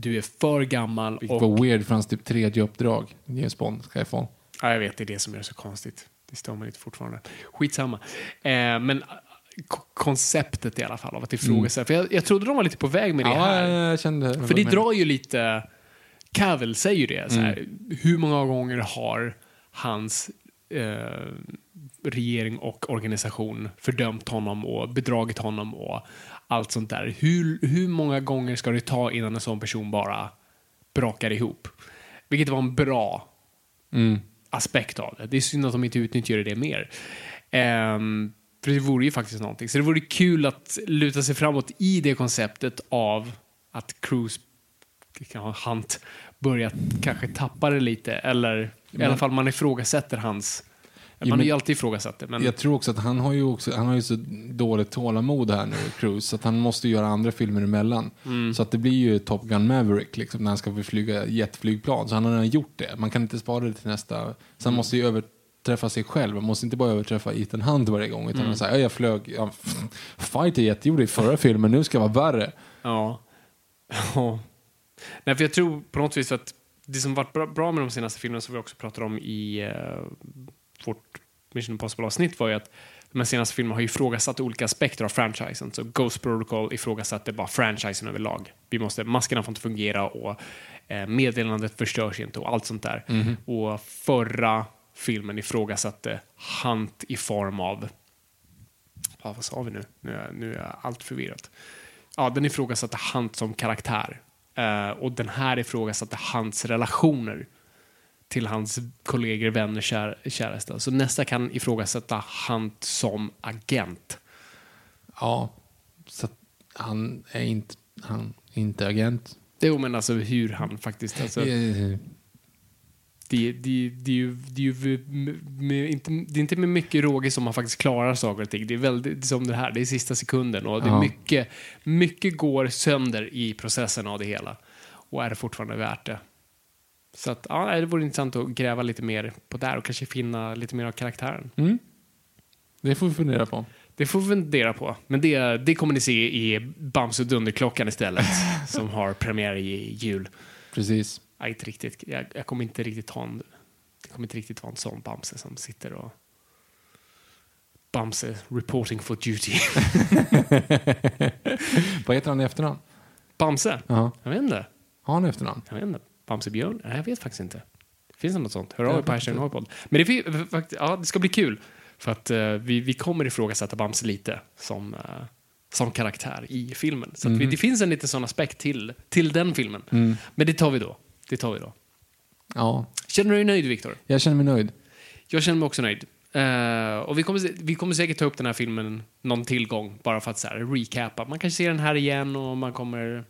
du är för gammal Vilket och... var weird för hans typ tredje uppdrag. James Bond, Skyfall. Ja, jag vet, det är det som är så konstigt. Det stör mig lite fortfarande. Skitsamma. Eh, men k- konceptet i alla fall av att ifrågasätta. För jag, jag trodde de var lite på väg med det Ja, här. jag kände... För det drar ju lite... Cavill säger ju det. Så här, Hur många gånger har hans eh, regering och organisation fördömt honom och bedragit honom och allt sånt där. Hur, hur många gånger ska det ta innan en sån person bara brakar ihop? Vilket var en bra aspekt av det. Det är synd att de inte utnyttjar det mer. Ehm, för det vore ju faktiskt någonting. Så det vore kul att luta sig framåt i det konceptet av att Cruise Hunt börjar kanske tappa det lite. Eller i alla fall man ifrågasätter hans... Man har men- ju alltid ifrågasatt det. Men Jag tror också att han har ju, också, han har ju så dåligt tålamod här nu, Cruise, så att han måste göra andra filmer emellan. Så att det blir ju Top Gun Maverick liksom, när han ska flyga jetflygplan. Så han har redan gjort det. Man kan inte spara det till nästa. Så han måste ju överträffa sig själv. Man måste inte bara överträffa Ethan Hunt varje gång. Utan han säger, "Ja, jag flög, ja, Fighter Jet gjorde det i förra filmen, nu ska jag vara värre. Ja. ja. Nej, för jag tror på något vis att det som varit bra, bra med de senaste filmerna som vi också pratar om i uh, vårt Mission Impossible-avsnitt var ju att de här senaste filmerna har ju ifrågasatt olika aspekter av franchisen. Så Ghost Protocol ifrågasatte bara franchisen överlag. Vi måste, maskerna får inte fungera och eh, meddelandet förstörs inte och allt sånt där. Och förra filmen ifrågasatte Hunt i form av Ja, vad sa vi nu? Nu är, nu är jag allt förvirrat. Ja, den ifrågasatte Hunt som karaktär. Eh, och den här ifrågasatte Hunts relationer till hans kollegor, vänner, kär, käraste. Så nästa kan ifrågasätta Hunt som agent. Ja, så han är inte, han är inte agent. Jo, men alltså hur han faktiskt... Alltså, det, det, det, är ju, det, är ju med, med, inte, det är inte med mycket råge som man faktiskt klarar saker och ting. Det är väldigt som det här, det är sista sekunden och det är mycket, mycket går sönder i processen av det hela. Och är det fortfarande värt det? Så att, ja, det vore intressant att gräva lite mer på där och kanske finna lite mer av karaktären. Det får vi fundera på. Det får vi fundera på. Men det, det kommer ni se i Bamse och Dunderklockan istället, som har premiär i jul. Precis. Är inte riktigt, jag, jag kommer inte riktigt ha en, jag kommer inte riktigt ha en sån Bamse som sitter och Bamse reporting for duty. Vad heter han i efternamn? Bamse? Ja. Jag vet inte. Har han efternamn? Jag vet inte. Bamse Björn? Nej, jag vet faktiskt inte. Finns det något sånt? Hör av er på Hashtag. Norrpodd. Men det, ja, det ska bli kul. För att eh, vi, vi kommer ifrågasätta Bamse lite som, eh, som karaktär i filmen. Så att vi, det finns en liten sån aspekt till, till den filmen. Men det tar vi då. Det tar vi då. Ja, Känner du dig nöjd, Viktor? jag känner mig nöjd. Jag känner mig också nöjd. Eh, och vi kommer, vi kommer säkert ta upp den här filmen någon tillgång bara för att så här, recapa. Man kanske ser den här igen och man kommer,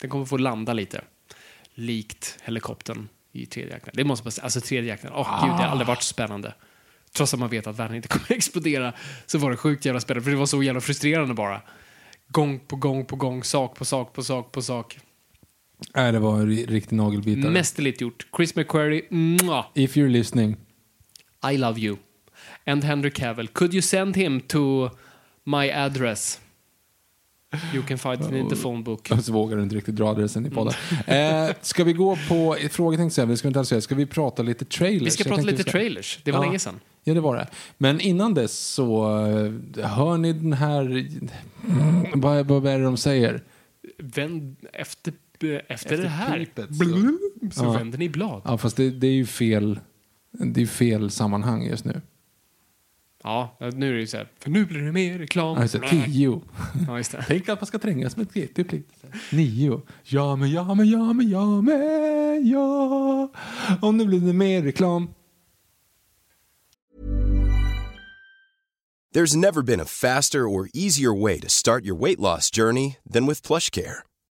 den kommer få landa lite. Likt helikoptern i tredje akten. Det måste man säga. Alltså tredje akten. Åh gud, det har aldrig varit så spännande. Trots att man vet att världen inte kommer att explodera så var det sjukt jävla spännande. För det var så jävla frustrerande bara. Gång på gång på gång, sak på sak på sak på sak. Nej, det var en ri- riktig nagelbitare. Mästerligt gjort. Chris McQuarrie, mwah. If you're listening. I love you. And Henry Cavill, could you send him to my address? You can find it in the phone book. Så vågar du inte riktigt dra adressen i podden. eh, ska vi gå på, fråga tänkte jag vi ska inte alls säga, ska vi prata lite trailers? Vi ska Jag prata lite ska- trailers. Det var Ja. länge sedan. Ja, det var det. Men innan dess så eh, hör ni den här, vad, vad är det de säger? Vänd, efter, efter, Efter det här pipet, så- blum, så Ja. vänder ni blad. Ja, fast det, det är ju fel, det är fel sammanhang just nu. Ja, nu är det ju så här, för nu blir det mer reklam. Alltså, tio. Ja, just det. Tänk att man ska trängas med ett GT Nio. Ja men ja men ja men ja men ja. Och nu blir det mer reklam. There's never been a faster or easier way to start your weight loss journey than with PlushCare.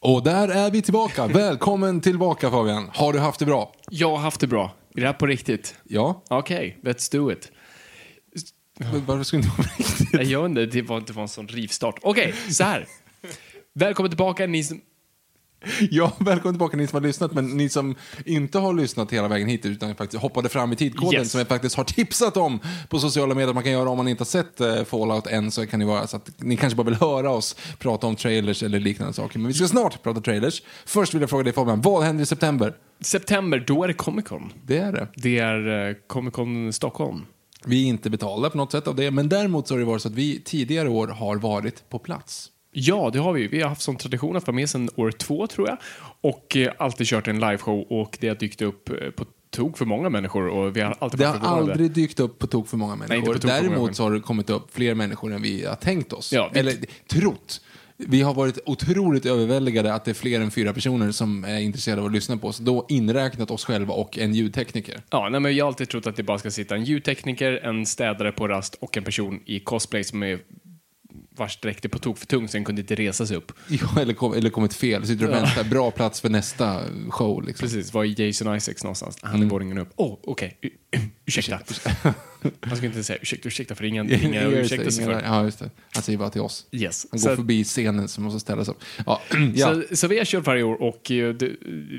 Och där är vi tillbaka. Välkommen tillbaka Fabian. Har du haft det bra? Jag har haft det bra. Är det här på riktigt? Ja. Okej, let's do it. Men Varför skulle det inte vara riktigt? Jag inte, det var, var en sån rivstart. Okej, så här. Välkommen tillbaka ni som... Ja, välkommen tillbaka ni som har lyssnat. Men ni som inte har lyssnat hela vägen hit utan faktiskt hoppade fram i tidkoden Yes. som jag faktiskt har tipsat om på sociala medier. Man kan göra om man inte har sett eh, Fallout än så kan det vara så att ni kanske bara vill höra oss prata om trailers eller liknande saker. Men vi ska snart prata trailers. Först vill jag fråga dig Fabian, vad händer i september? September, då är det Comic Con. Det är det. Det är eh, Comic Con Stockholm. Vi är inte betalda på något sätt av det, men däremot så har det varit så att vi tidigare år har varit på plats. Ja, det har vi. Vi har haft som tradition att vara med sedan år två, tror jag. Och eh, alltid kört en liveshow och det har dykt upp eh, på tok för många människor och vi har alltid Det har aldrig dykt upp på tok för många människor. många Däremot så har det kommit upp fler människor än vi har tänkt oss. Ja, Eller trott. Vi har varit otroligt överväldigade att det är fler än fyra personer som är intresserade av att lyssna på oss. Då inräknat oss själva och en ljudtekniker. Ja, nej, men jag har alltid trott att det bara ska sitta en ljudtekniker, en städare på rast och en person i cosplay som är vars dräkt är på tok för tung så den kunde inte resa sig upp. Ja, eller, kom, eller kommit fel. Sitter och väntar. Bra plats för nästa show. Liksom. Precis, var är Jason Isaacs någonstans? Han är våningen upp. Åh, oh, okej. U- Ursäkta. Man ska inte säga ursäkta, ursäkta för ingen, ingen att Just det, ursäkta sig ingen- för. Ja, just det. Han säger bara till oss. Yes. Han Så- går förbi scenen som måste ställas upp. Ja, ja. Så, så vi har kört varje år och eh, det,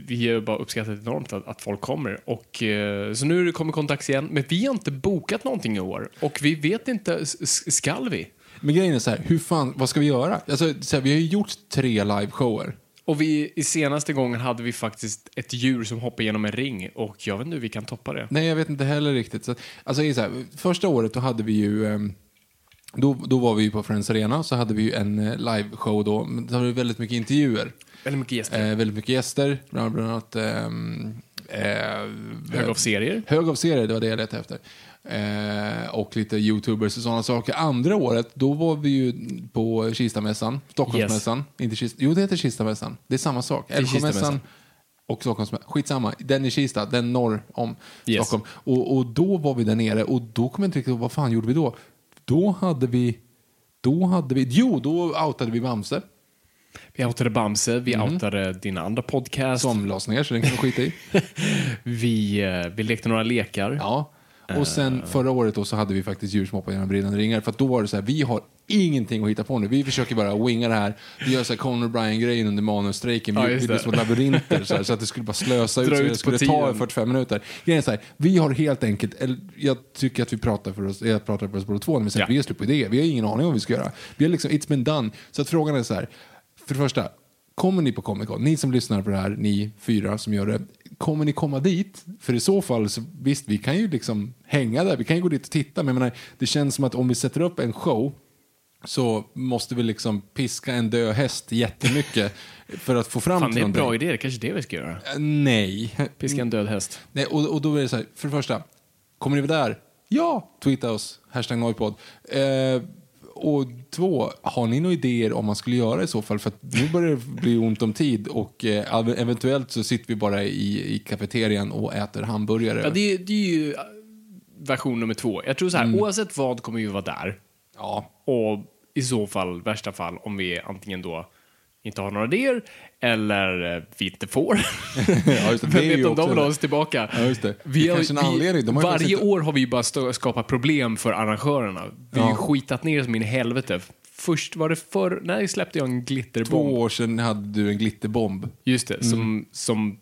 vi har bara uppskattat enormt att, att folk kommer. Och, eh, så nu kommer kontakt igen, men vi har inte bokat någonting i år. Och vi vet inte, skall vi? Men grejen är så här, hur fan, vad ska vi göra? Alltså, så här, vi har ju gjort tre liveshower. Och vi, i senaste gången hade vi faktiskt ett djur som hoppade genom en ring och jag vet inte hur vi kan toppa det. Nej, jag vet inte heller riktigt. Så, alltså, så här, första året då hade vi ju... ehm, Då, då var vi ju på Friends Arena, så hade vi ju en eh, liveshow då. Men Då hade vi väldigt mycket intervjuer. Väldigt mycket gäster. Eh, väldigt mycket gäster, bland annat... ehm, eh, Högofficerare. Högofficerare, det var det jag letade efter. Eh, och lite youtubers och sådana saker. Andra året, då var vi ju på Kistamässan, Stockholmsmässan. Inte Kista, jo, det heter Kistamässan. Det är samma sak. Älvsjömässan och Stockholmsmässan. Skitsamma, den i Kista, den norr om Yes. Stockholm. Och, och då var vi där nere och då kommer jag inte riktigt ihåg, vad fan gjorde vi då? Då hade vi, då hade vi, jo, då outade vi Bamse. Vi outade Bamse, vi outade din andra podcast. Som lades ner, så den kan vi skita i. Vi, eh, vi lekte några lekar. Ja. Och sen förra året då så hade vi faktiskt djur som hoppade genom brinnande ringar. För då var det så här, vi har ingenting att hitta på nu. Vi försöker bara winga det här. Vi gör så här Conor Bryan-grejen under manusstrejken. Vi Ja, det. som labyrinter så, här, så att det skulle bara slösa ut. Dra Så ut det skulle ta tiden. 45 minuter. Grejen är så här, vi har helt enkelt, eller jag tycker att vi pratar för oss, jag pratar för oss båda två, när vi säger Ja. att vi har slut på idéer. Vi har ingen aning om vad vi ska göra. Vi har liksom, it's been done. Så att frågan är så här, för det första, Kommer ni på Comic Con? Ni som lyssnar på det här, ni fyra som gör det. Kommer ni komma dit? För i så fall, så, visst, vi kan ju liksom hänga där. Vi kan ju gå dit och titta. Men menar, det känns som att om vi sätter upp en show så måste vi liksom piska en död häst jättemycket för att få fram Fan, det är en bra idé. Det är kanske det vi ska göra. Eh, Nej. Piska en död häst. Nej, och, och då är det så här, för det första, kommer ni vara där? Ja! Tweeta oss, hashtag Noipod. Eh, och två, har ni några idéer om man skulle göra i så fall? För att nu börjar det bli ont om tid och eh, eventuellt så sitter vi bara i, i kafeterian och äter hamburgare. Ja, det, det är ju äh, version nummer två. Jag tror så här, Mm. oavsett vad kommer vi vara där. Ja. Och i så fall, värsta fall, om vi antingen då inte har några idéer eller eh, vi inte får. Ja, just det. Det Vem vet om de vill ha det. oss tillbaka? Ja, just det. Det Vi har, en anledning. De har varje inte- år har vi bara stå, skapat problem för arrangörerna. Vi har Ja. skitat ner som in i helvete. Först var det förr, när släppte jag en glitterbomb? Två år sedan hade du en glitterbomb. Just det, Mm. som, som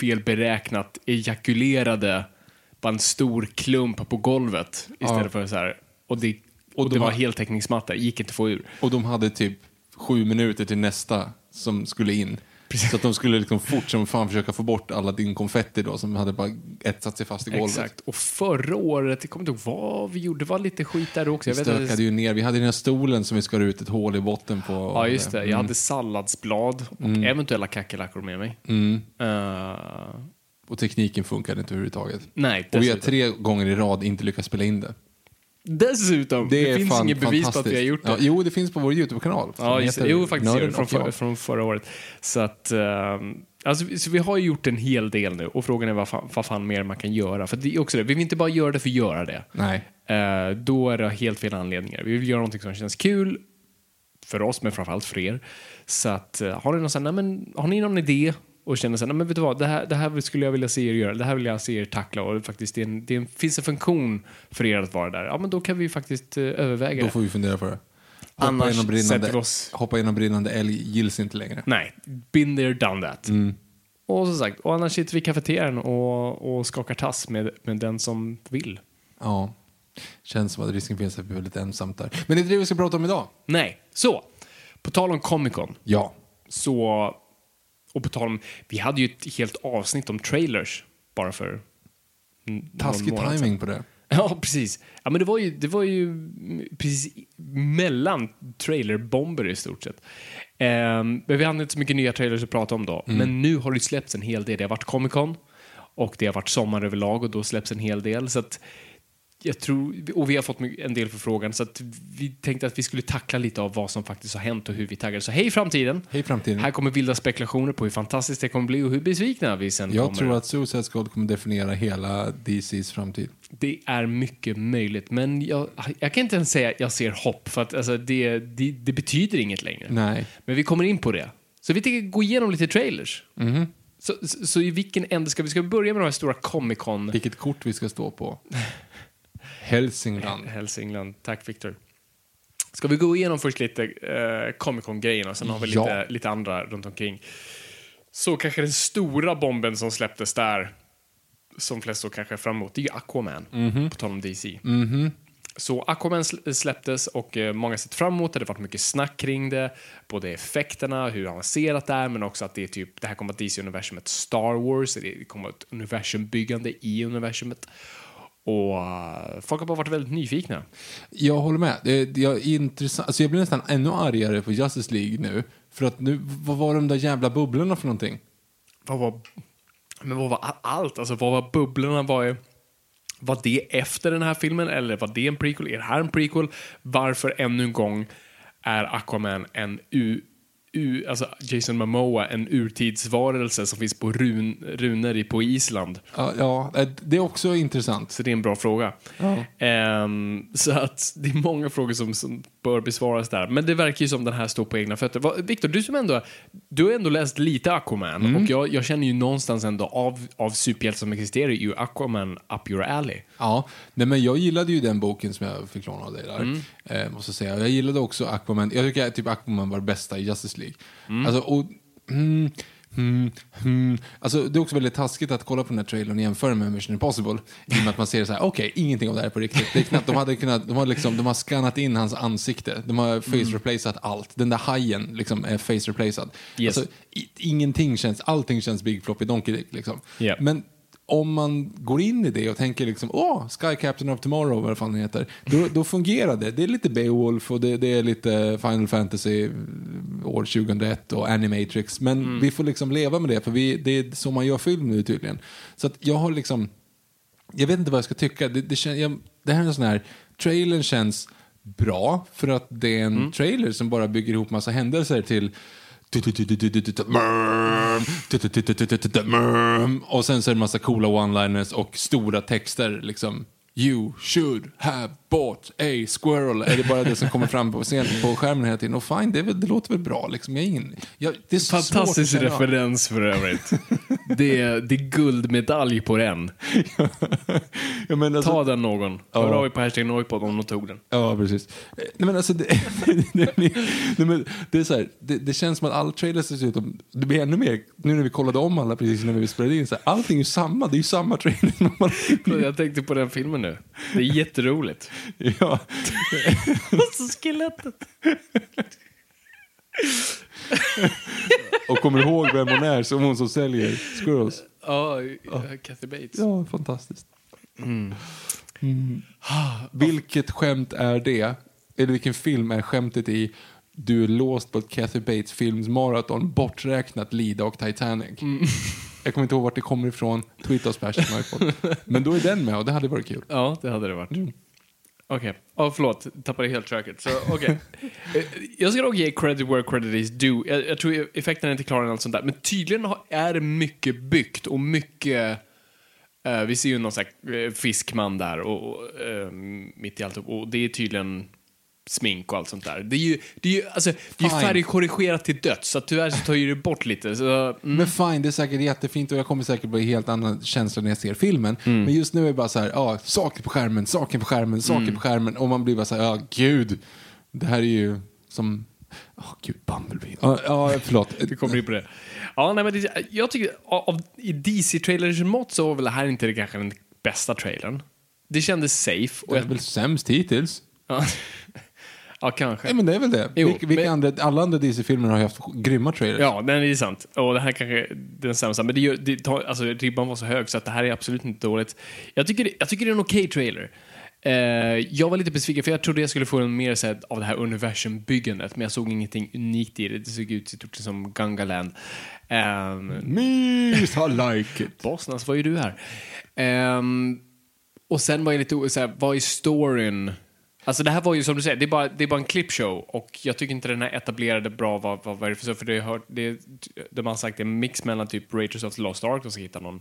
felberäknat ejakulerade bara en stor klump på golvet istället Ja. för så här. Och det Och, det de var heltäckningsmatta, gick inte att få ur. Och de hade typ sju minuter till nästa som skulle in. Så att de skulle liksom fort som fan försöka få bort alla din konfetti då som hade bara etsat sig fast i golvet. Exakt. Och förra året, jag kommer inte ihåg vad vi gjorde, det var lite skit där också. Vi Jag vet att stökade det, ju ner. Vi hade den här stolen som vi skar ut ett hål i botten på. ja, just det. Jag Mm. hade salladsblad och eventuella kackerlackor med mig. Mm. Eh, Och tekniken funkade inte överhuvudtaget. nej, Och vi har tre gånger i rad inte lyckats spela in det. Dessutom, det, är finns inget bevis på att vi har gjort det. Ja, jo, det finns på vår YouTube-kanal. Ja, just det. Jo, faktiskt. Nörden Från, för, från förra året. Så att... ehm, alltså, så vi har gjort en hel del nu och frågan är vad fan, vad fan mer man kan göra. För det är också det, vi vill inte bara göra det för att göra det. Nej. Eh, då är det helt fel anledningar. Vi vill göra någonting som känns kul för oss, men framförallt för er. Så att, eh, har, ni någon, sån, nej, men, har ni någon idé och känner så här, men vet du vad, det här, det här skulle jag vilja se er göra, det här vill jag se er tackla och faktiskt det, en, det en, finns en funktion för er att vara där, ja men då kan vi faktiskt eh, överväga Då det. får vi fundera på det. Hoppa Annars genom brinnande, oss- hoppa genom brinnande älg gills inte längre. Nej, been there, done that. Mm. Och som sagt, och annars sitter vi i kafeterian och, och skakar tass med, med den som vill. Ja. Känns som att risken finns att vi blir lite ensamt där. Men det är inte det vi ska prata om idag. Nej, så. På tal om Comic Con. Ja. Så, och på tal om, vi hade ju ett helt avsnitt om trailers bara för Taskig timing på det. Ja, precis. Ja, men det var ju, det var ju mm, precis mellan trailerbomber i stort sett. Ehm, men vi hade inte så mycket nya trailers att prata om då. Men nu har det släppts en hel del. Det har varit Comic Con och det har varit sommar överlag och då släpps en hel del. Så att jag tror, och vi har fått en del förfrågan så att vi tänkte att vi skulle tackla lite av vad som faktiskt har hänt och hur vi taggar. Så hej framtiden! Hej framtiden. Här kommer vilda spekulationer på hur fantastiskt det kommer bli och hur besvikna vi sen Jag kommer. tror att Suicide Squad kommer definiera hela DCs framtid. Det är mycket möjligt, men jag, jag kan inte ens säga att jag ser hopp, för att alltså, det, det, det betyder inget längre. Nej. Men vi kommer in på det. Så vi tänker gå igenom lite trailers. Mhm. Så, så, så i vilken ände ska vi? Ska vi börja med de här stora Comic Con? Vilket kort vi ska stå på. Hälsingland. Hälsingland. Tack Victor. Ska vi gå igenom först lite eh, Comic Con-grejerna, sen har vi Ja. lite, lite andra runt omkring. Så kanske den stora bomben som släpptes där, som flest såg kanske fram emot, det är ju Aquaman, Mhm. på tal om DC. Så Aquaman sl- släpptes och eh, många sett fram emot det. Det har varit mycket snack kring det. Både effekterna, hur avancerat det är, men också att det är typ, det här kommer att DC-universumet Star Wars. Det kommer att ett universumbyggande i universumet. Och eh, folk har bara varit väldigt nyfikna. Jag håller med. Det, det är intressant. Alltså jag blir nästan ännu argare på Justice League nu. För att nu, vad var de där jävla bubblorna för någonting? Vad var, men vad var allt? Alltså vad var bubblorna? Var, är- var det efter den här filmen eller var det en prequel? Är det här en prequel? Varför ännu en gång är Aquaman en alltså Jason Momoa en urtidsvarelse som finns på run, runor på Island? Ja, ja, eh, det är också intressant. Så det är en bra fråga. Ehm, så att det är många frågor som, som bör besvaras där. Men det verkar ju som den här står på egna fötter. Victor, du som ändå, du har ändå läst lite Aquaman och jag, jag känner ju någonstans ändå av, av superhjältar som existerar är ju Aquaman up your alley. Ja, nej, men jag gillade ju den boken som jag fick låna av dig där. Eh, måste säga. Jag gillade också Aquaman. Jag tycker typ Aquaman var det bästa i Justice League. Alltså, och, mm, mm, mm. Alltså, det är också väldigt taskigt att kolla på den här trailern och jämföra med Mission Impossible. I och med att man ser så här, okej, ingenting av det här är på riktigt. Det är knappt, de, hade kunnat, de, har liksom, de har skannat in hans ansikte. De har face replaceat allt. Den där hajen liksom, är face replacead. Yes. Alltså, ingenting känns, allting känns Big Floppy Donkey Dick. Liksom. Ja. Men om man går in i det och tänker liksom, åh, Sky Captain of Tomorrow, vad fan heter, då, då fungerar det. Det är lite Beowulf och det, det är lite Final Fantasy mm, år 2001 och Animatrix. Men vi får liksom leva med det, för vi, det är så man gör film nu tydligen. Så att jag har liksom, jag vet inte vad jag ska tycka. Det, det, kän, jag, det här är en sån här, trailern känns bra för att det är en trailer som bara bygger ihop massa händelser till och sen så är det en massa coola one-liners och stora texter liksom. You should have bought a squirrel. Är det bara det som kommer fram på, scen, på skärmen hela tiden? Och fine, det, väl, det låter väl bra. Liksom. Jag ingen, jag, det är så svårt Fantastisk av. referens för övrigt. Det är, det är guldmedalj på den. ja, men alltså, Ta den någon. Hör av er på hashtag Noipod om de tog den. Ja, precis. Eh, Nej, men alltså, det, det, men det, är så här, det, det känns som att alla trailers ser ut som, det blir ännu mer, nu när vi kollade om alla precis när vi spelade in, så här, allting är ju samma, det är ju samma trailer. Jag tänkte på den filmen nu. Det är jätteroligt. Ja, Och så skelettet. och kommer ihåg vem hon är, som hon som säljer squirrels. Ja, Kathy Bates. Ja, fantastiskt. Mm. Vilket skämt är det? Eller vilken film är skämtet i du är låst på ett Kathy Bates films maraton, borträknat Lida och Titanic. Jag kommer inte ihåg vart det kommer ifrån. Tweeta oss på. Men då är den med och det hade varit kul. Ja, det hade det varit. Okej, ja förlåt, tappade helt tracket. Så, okej. Eh, jag ska nog ge credit where credit is due. Jag, jag tror effekten är inte klar än allt sånt där. Men tydligen är det mycket byggt och mycket... eh, vi ser ju någon sån här eh, fiskman där och, och, eh, mitt i allt. Och det är tydligen smink och allt sånt där. Det är ju, det är ju, alltså, det är ju färgkorrigerat till döds, så tyvärr så tar ju det bort lite. Så, mm. Men fine, det är säkert jättefint och jag kommer säkert bli helt annan känsla när jag ser filmen. Men just nu är det bara så här, ja, saker på skärmen, saker på skärmen, saker på skärmen. Och man blir bara så här, ja gud, det här är ju som, ja gud, Bumblebee. Ja, ja förlåt. Vi kommer in på det. Ja, nej, men det, jag tycker av, av, i DC-trailers mått så var väl det här inte det kanske den bästa trailern. Det kändes safe. Och Det är jag, väl sämst hittills. ja, ja, kanske. Nej men det är väl det. Jo, vilka, vilka men- andra, alla andra DC-filmer har ju haft grymma trailers. Ja, det är sant. Och det här kanske är den sämsta. Men det gör, det tar, alltså, ribban var så hög så att det här är absolut inte dåligt. Jag tycker, jag tycker det är en okej trailer. Eh, jag var lite besviken för jag trodde jag skulle få en mer så här, av det här universumbyggandet men jag såg ingenting unikt i det. Det såg ut stort som Gangaland. Um, Mys, I like it. Bosnas, vad gör du här? Ehm, och sen var jag lite så här, vad är storyn? Alltså det här var ju som du säger, det är bara, det är bara en clipshow och jag tycker inte den här etablerade bra vad, vad, vad är det för så, för det, har, det, de har sagt det är en mix mellan typ Raiders of the Lost Ark, de ska hitta någon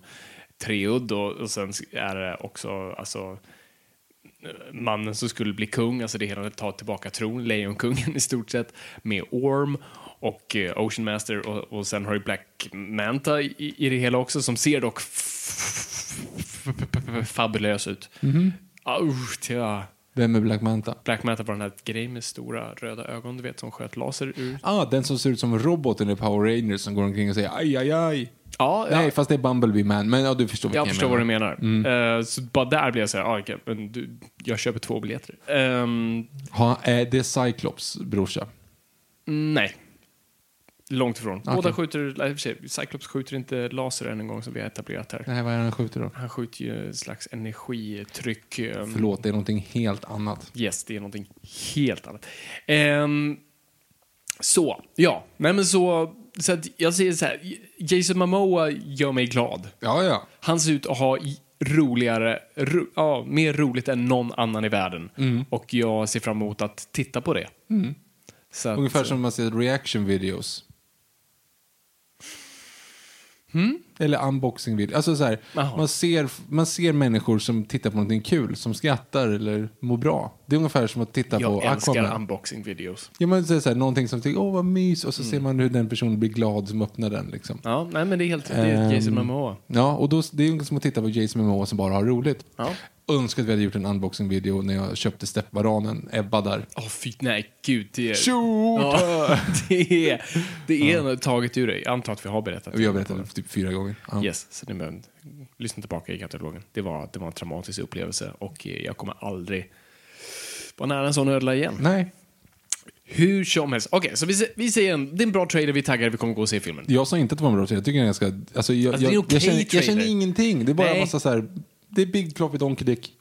treudd och, och sen är det också, alltså mannen som skulle bli kung, alltså det hela ta tillbaka tron, Lejonkungen i stort sett, med Orm och eh, Ocean Master och, och sen har du Black Manta i, i det hela också som ser dock fabulös ut. Ah, usch, ja. Vem är Black Manta? Black Manta var den här grejen med stora röda ögon, du vet, som sköt laser ur. Ah, den som ser ut som roboten i Power Rangers som går omkring och säger aj, aj, aj. Ja, ja. Nej, fast det är Bumblebee Man. Men ja, du förstår vilken Jag förstår vad du menar. menar. Eh, så bara där blev jag så här, ah, okej, men du, jag köper två biljetter. Ehm, Ha, är det Cyclops brorsa? nej. Långt ifrån. Båda skjuter, nej, i och för sig, Cyclops skjuter inte laser än en gång som vi har etablerat här. Nej, vad är det han skjuter då? Han skjuter ju en slags energitryck. ehm, Förlåt, det är någonting helt annat. Yes, det är någonting helt annat. Ehm, så, ja. Nej men så, så att jag säger så här. Jason Momoa gör mig glad. Ja, ja. Han ser ut att ha roligare, ro, ja, mer roligt än någon annan i världen. Mm. Och jag ser fram emot att titta på det. Så att, Ungefär som man ser reaction videos. Hm? Eller unboxing videos. Alltså så här, man, ser, man ser människor som tittar på någonting kul, som skrattar eller mår bra. Det är ungefär som att titta jag på älskar Aquaman. unboxing videos. Ja, är det så här, någonting som tycker, åh vad mys, och så Mm. ser man hur den personen blir glad som öppnar den. Liksom. Ja, nej men det är helt, det är Jason Ehm, Momoa. Ja, och då, det är som att titta på Jason Momoa som bara har roligt. Ja. Önskar att vi hade gjort en unboxing-video när jag köpte steppbananen, Ebba där. Åh fy, nej gud. Det är, Shoot! ja, det är, det är något taget ur dig. Jag antar att vi har berättat. Vi har berättat det typ fyra gånger. Ja. Yes, så ni behöver lyssna tillbaka i katalogen. Det var, det var en traumatisk upplevelse och eh, jag kommer aldrig vara nära en sån ödla igen. Nej, Hur som helst. Okej, så vi, vi säger en, det är en bra trailer, vi taggar, vi kommer gå och se filmen. jag sa inte att det var en bra trailer. Jag tycker den är ganska... Alltså, jag, Alltså, det är en jag, känner, jag känner ingenting. Det är bara Nej. en massa så här... Det är Big Profit Donkey Dick.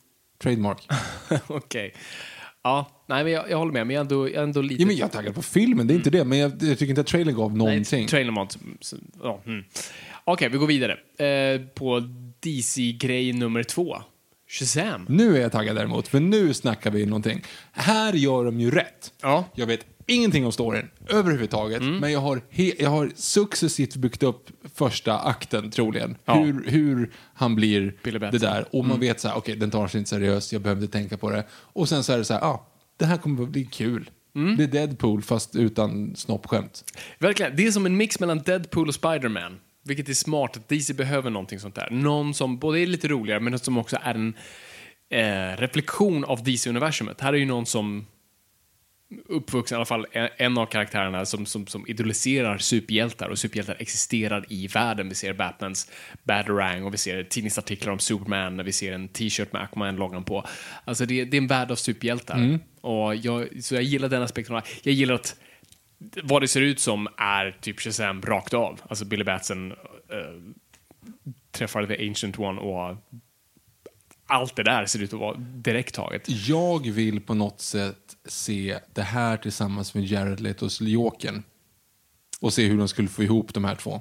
Trademark. Okej. Ja, nej men jag, jag håller med, men jag är ändå, jag är ändå lite... ja, men jag är taggad på filmen, det är inte det. Men jag, jag tycker inte att trailern gav någonting. Nej, trailern var inte... Ja, mm. Okej, vi går vidare. Eh, på DC-grej nummer två. Shazam. Nu är jag taggad däremot, för nu snackar vi någonting. Här gör de ju rätt. Ja. Jag vet ingenting om storyn överhuvudtaget, Mm. men jag har, jag har successivt byggt upp första akten troligen. Ja. Hur, hur han blir det där. Och man vet så här, okej, den tar sig inte seriöst, jag behöver inte tänka på det. Och sen så är det så här, ja, ah, det här kommer att bli kul. Mm. Det är Deadpool fast utan snoppskämt. Verkligen. Det är som en mix mellan Deadpool och Spider-Man. Vilket är smart att DC behöver någonting sånt där. Någon som både är lite roligare men som också är en eh, reflektion av DC-universumet. Här är ju någon som uppvuxen, i alla fall en- av karaktärerna som, som, som idoliserar superhjältar och superhjältar existerar i världen. Vi ser Batmans Batarang och vi ser tidningsartiklar om Superman, vi ser en t-shirt med Aquaman-loggan på. Alltså det, det är en värld av superhjältar. Och jag, så jag gillar den aspekten. Jag gillar att vad det ser ut som är typ Shazam rakt av. Alltså Billy Batson eh, träffar The Ancient One och allt det där ser ut att vara direkt taget. Jag vill på något sätt se det här tillsammans med Jared Letos Jokern. Och se hur de skulle få ihop de här två.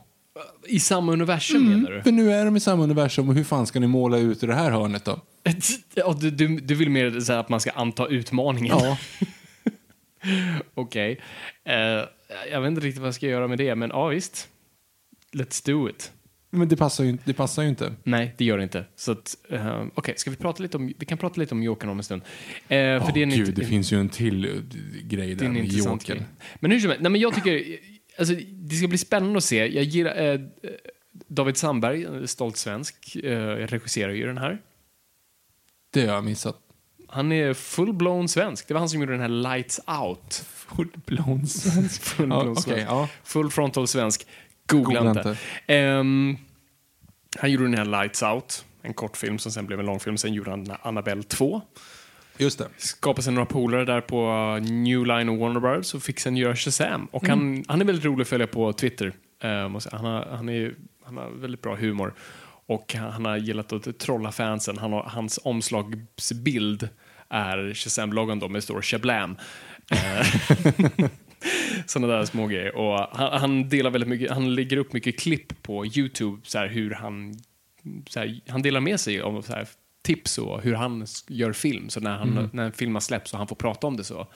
I samma universum menar du? För nu är de i samma universum och hur fan ska ni måla ut i det här hörnet då? Ja, du, du, du vill mer säga att man ska anta utmaningen? Ja. Okej. Eh, jag vet inte riktigt vad jag ska göra med det, men ja visst. Let's do it. Men det passar ju, inte- det passar ju inte. Nej, det gör det inte. Så att, eh, okej, ska vi prata lite om, vi kan prata lite om Jokern om en stund. Eh, för Åh, det är en gud, det finns ju en till eh, grej där med Jokern. Men hur som helst, nej men jag tycker, alltså det ska bli spännande att se. Jag gillar, eh, David Sandberg, stolt svensk, eh, regisserar ju den här. Det har jag missat. Han är full-blown svensk. Det var han som gjorde den här Lights Out. Full-blown svensk. Full-blown Ja, okej, svensk. ja. Full frontal svensk. Googla, Googla inte. inte. Ehm, han gjorde den här Lights Out, en kortfilm som sen blev en långfilm. Sen gjorde han Annabelle 2. Just det. Skapade sig några polare där på New Line och Warner Bros och fick sen göra Shazam. Och Mm. han, han är väldigt rolig att följa på Twitter. Så- han, har, han, är, han har väldigt bra humor. Och han, har gillat att trolla fansen. Han har, hans omslagsbild är Shazam-loggan då med stor Shablam. Sådana där små grejer. Och han, han delar väldigt mycket, han lägger upp mycket klipp på Youtube, så här, hur han, så här, han delar med sig av så här, tips och hur han gör film. Så när, han, när en film har släppts och han får prata om det så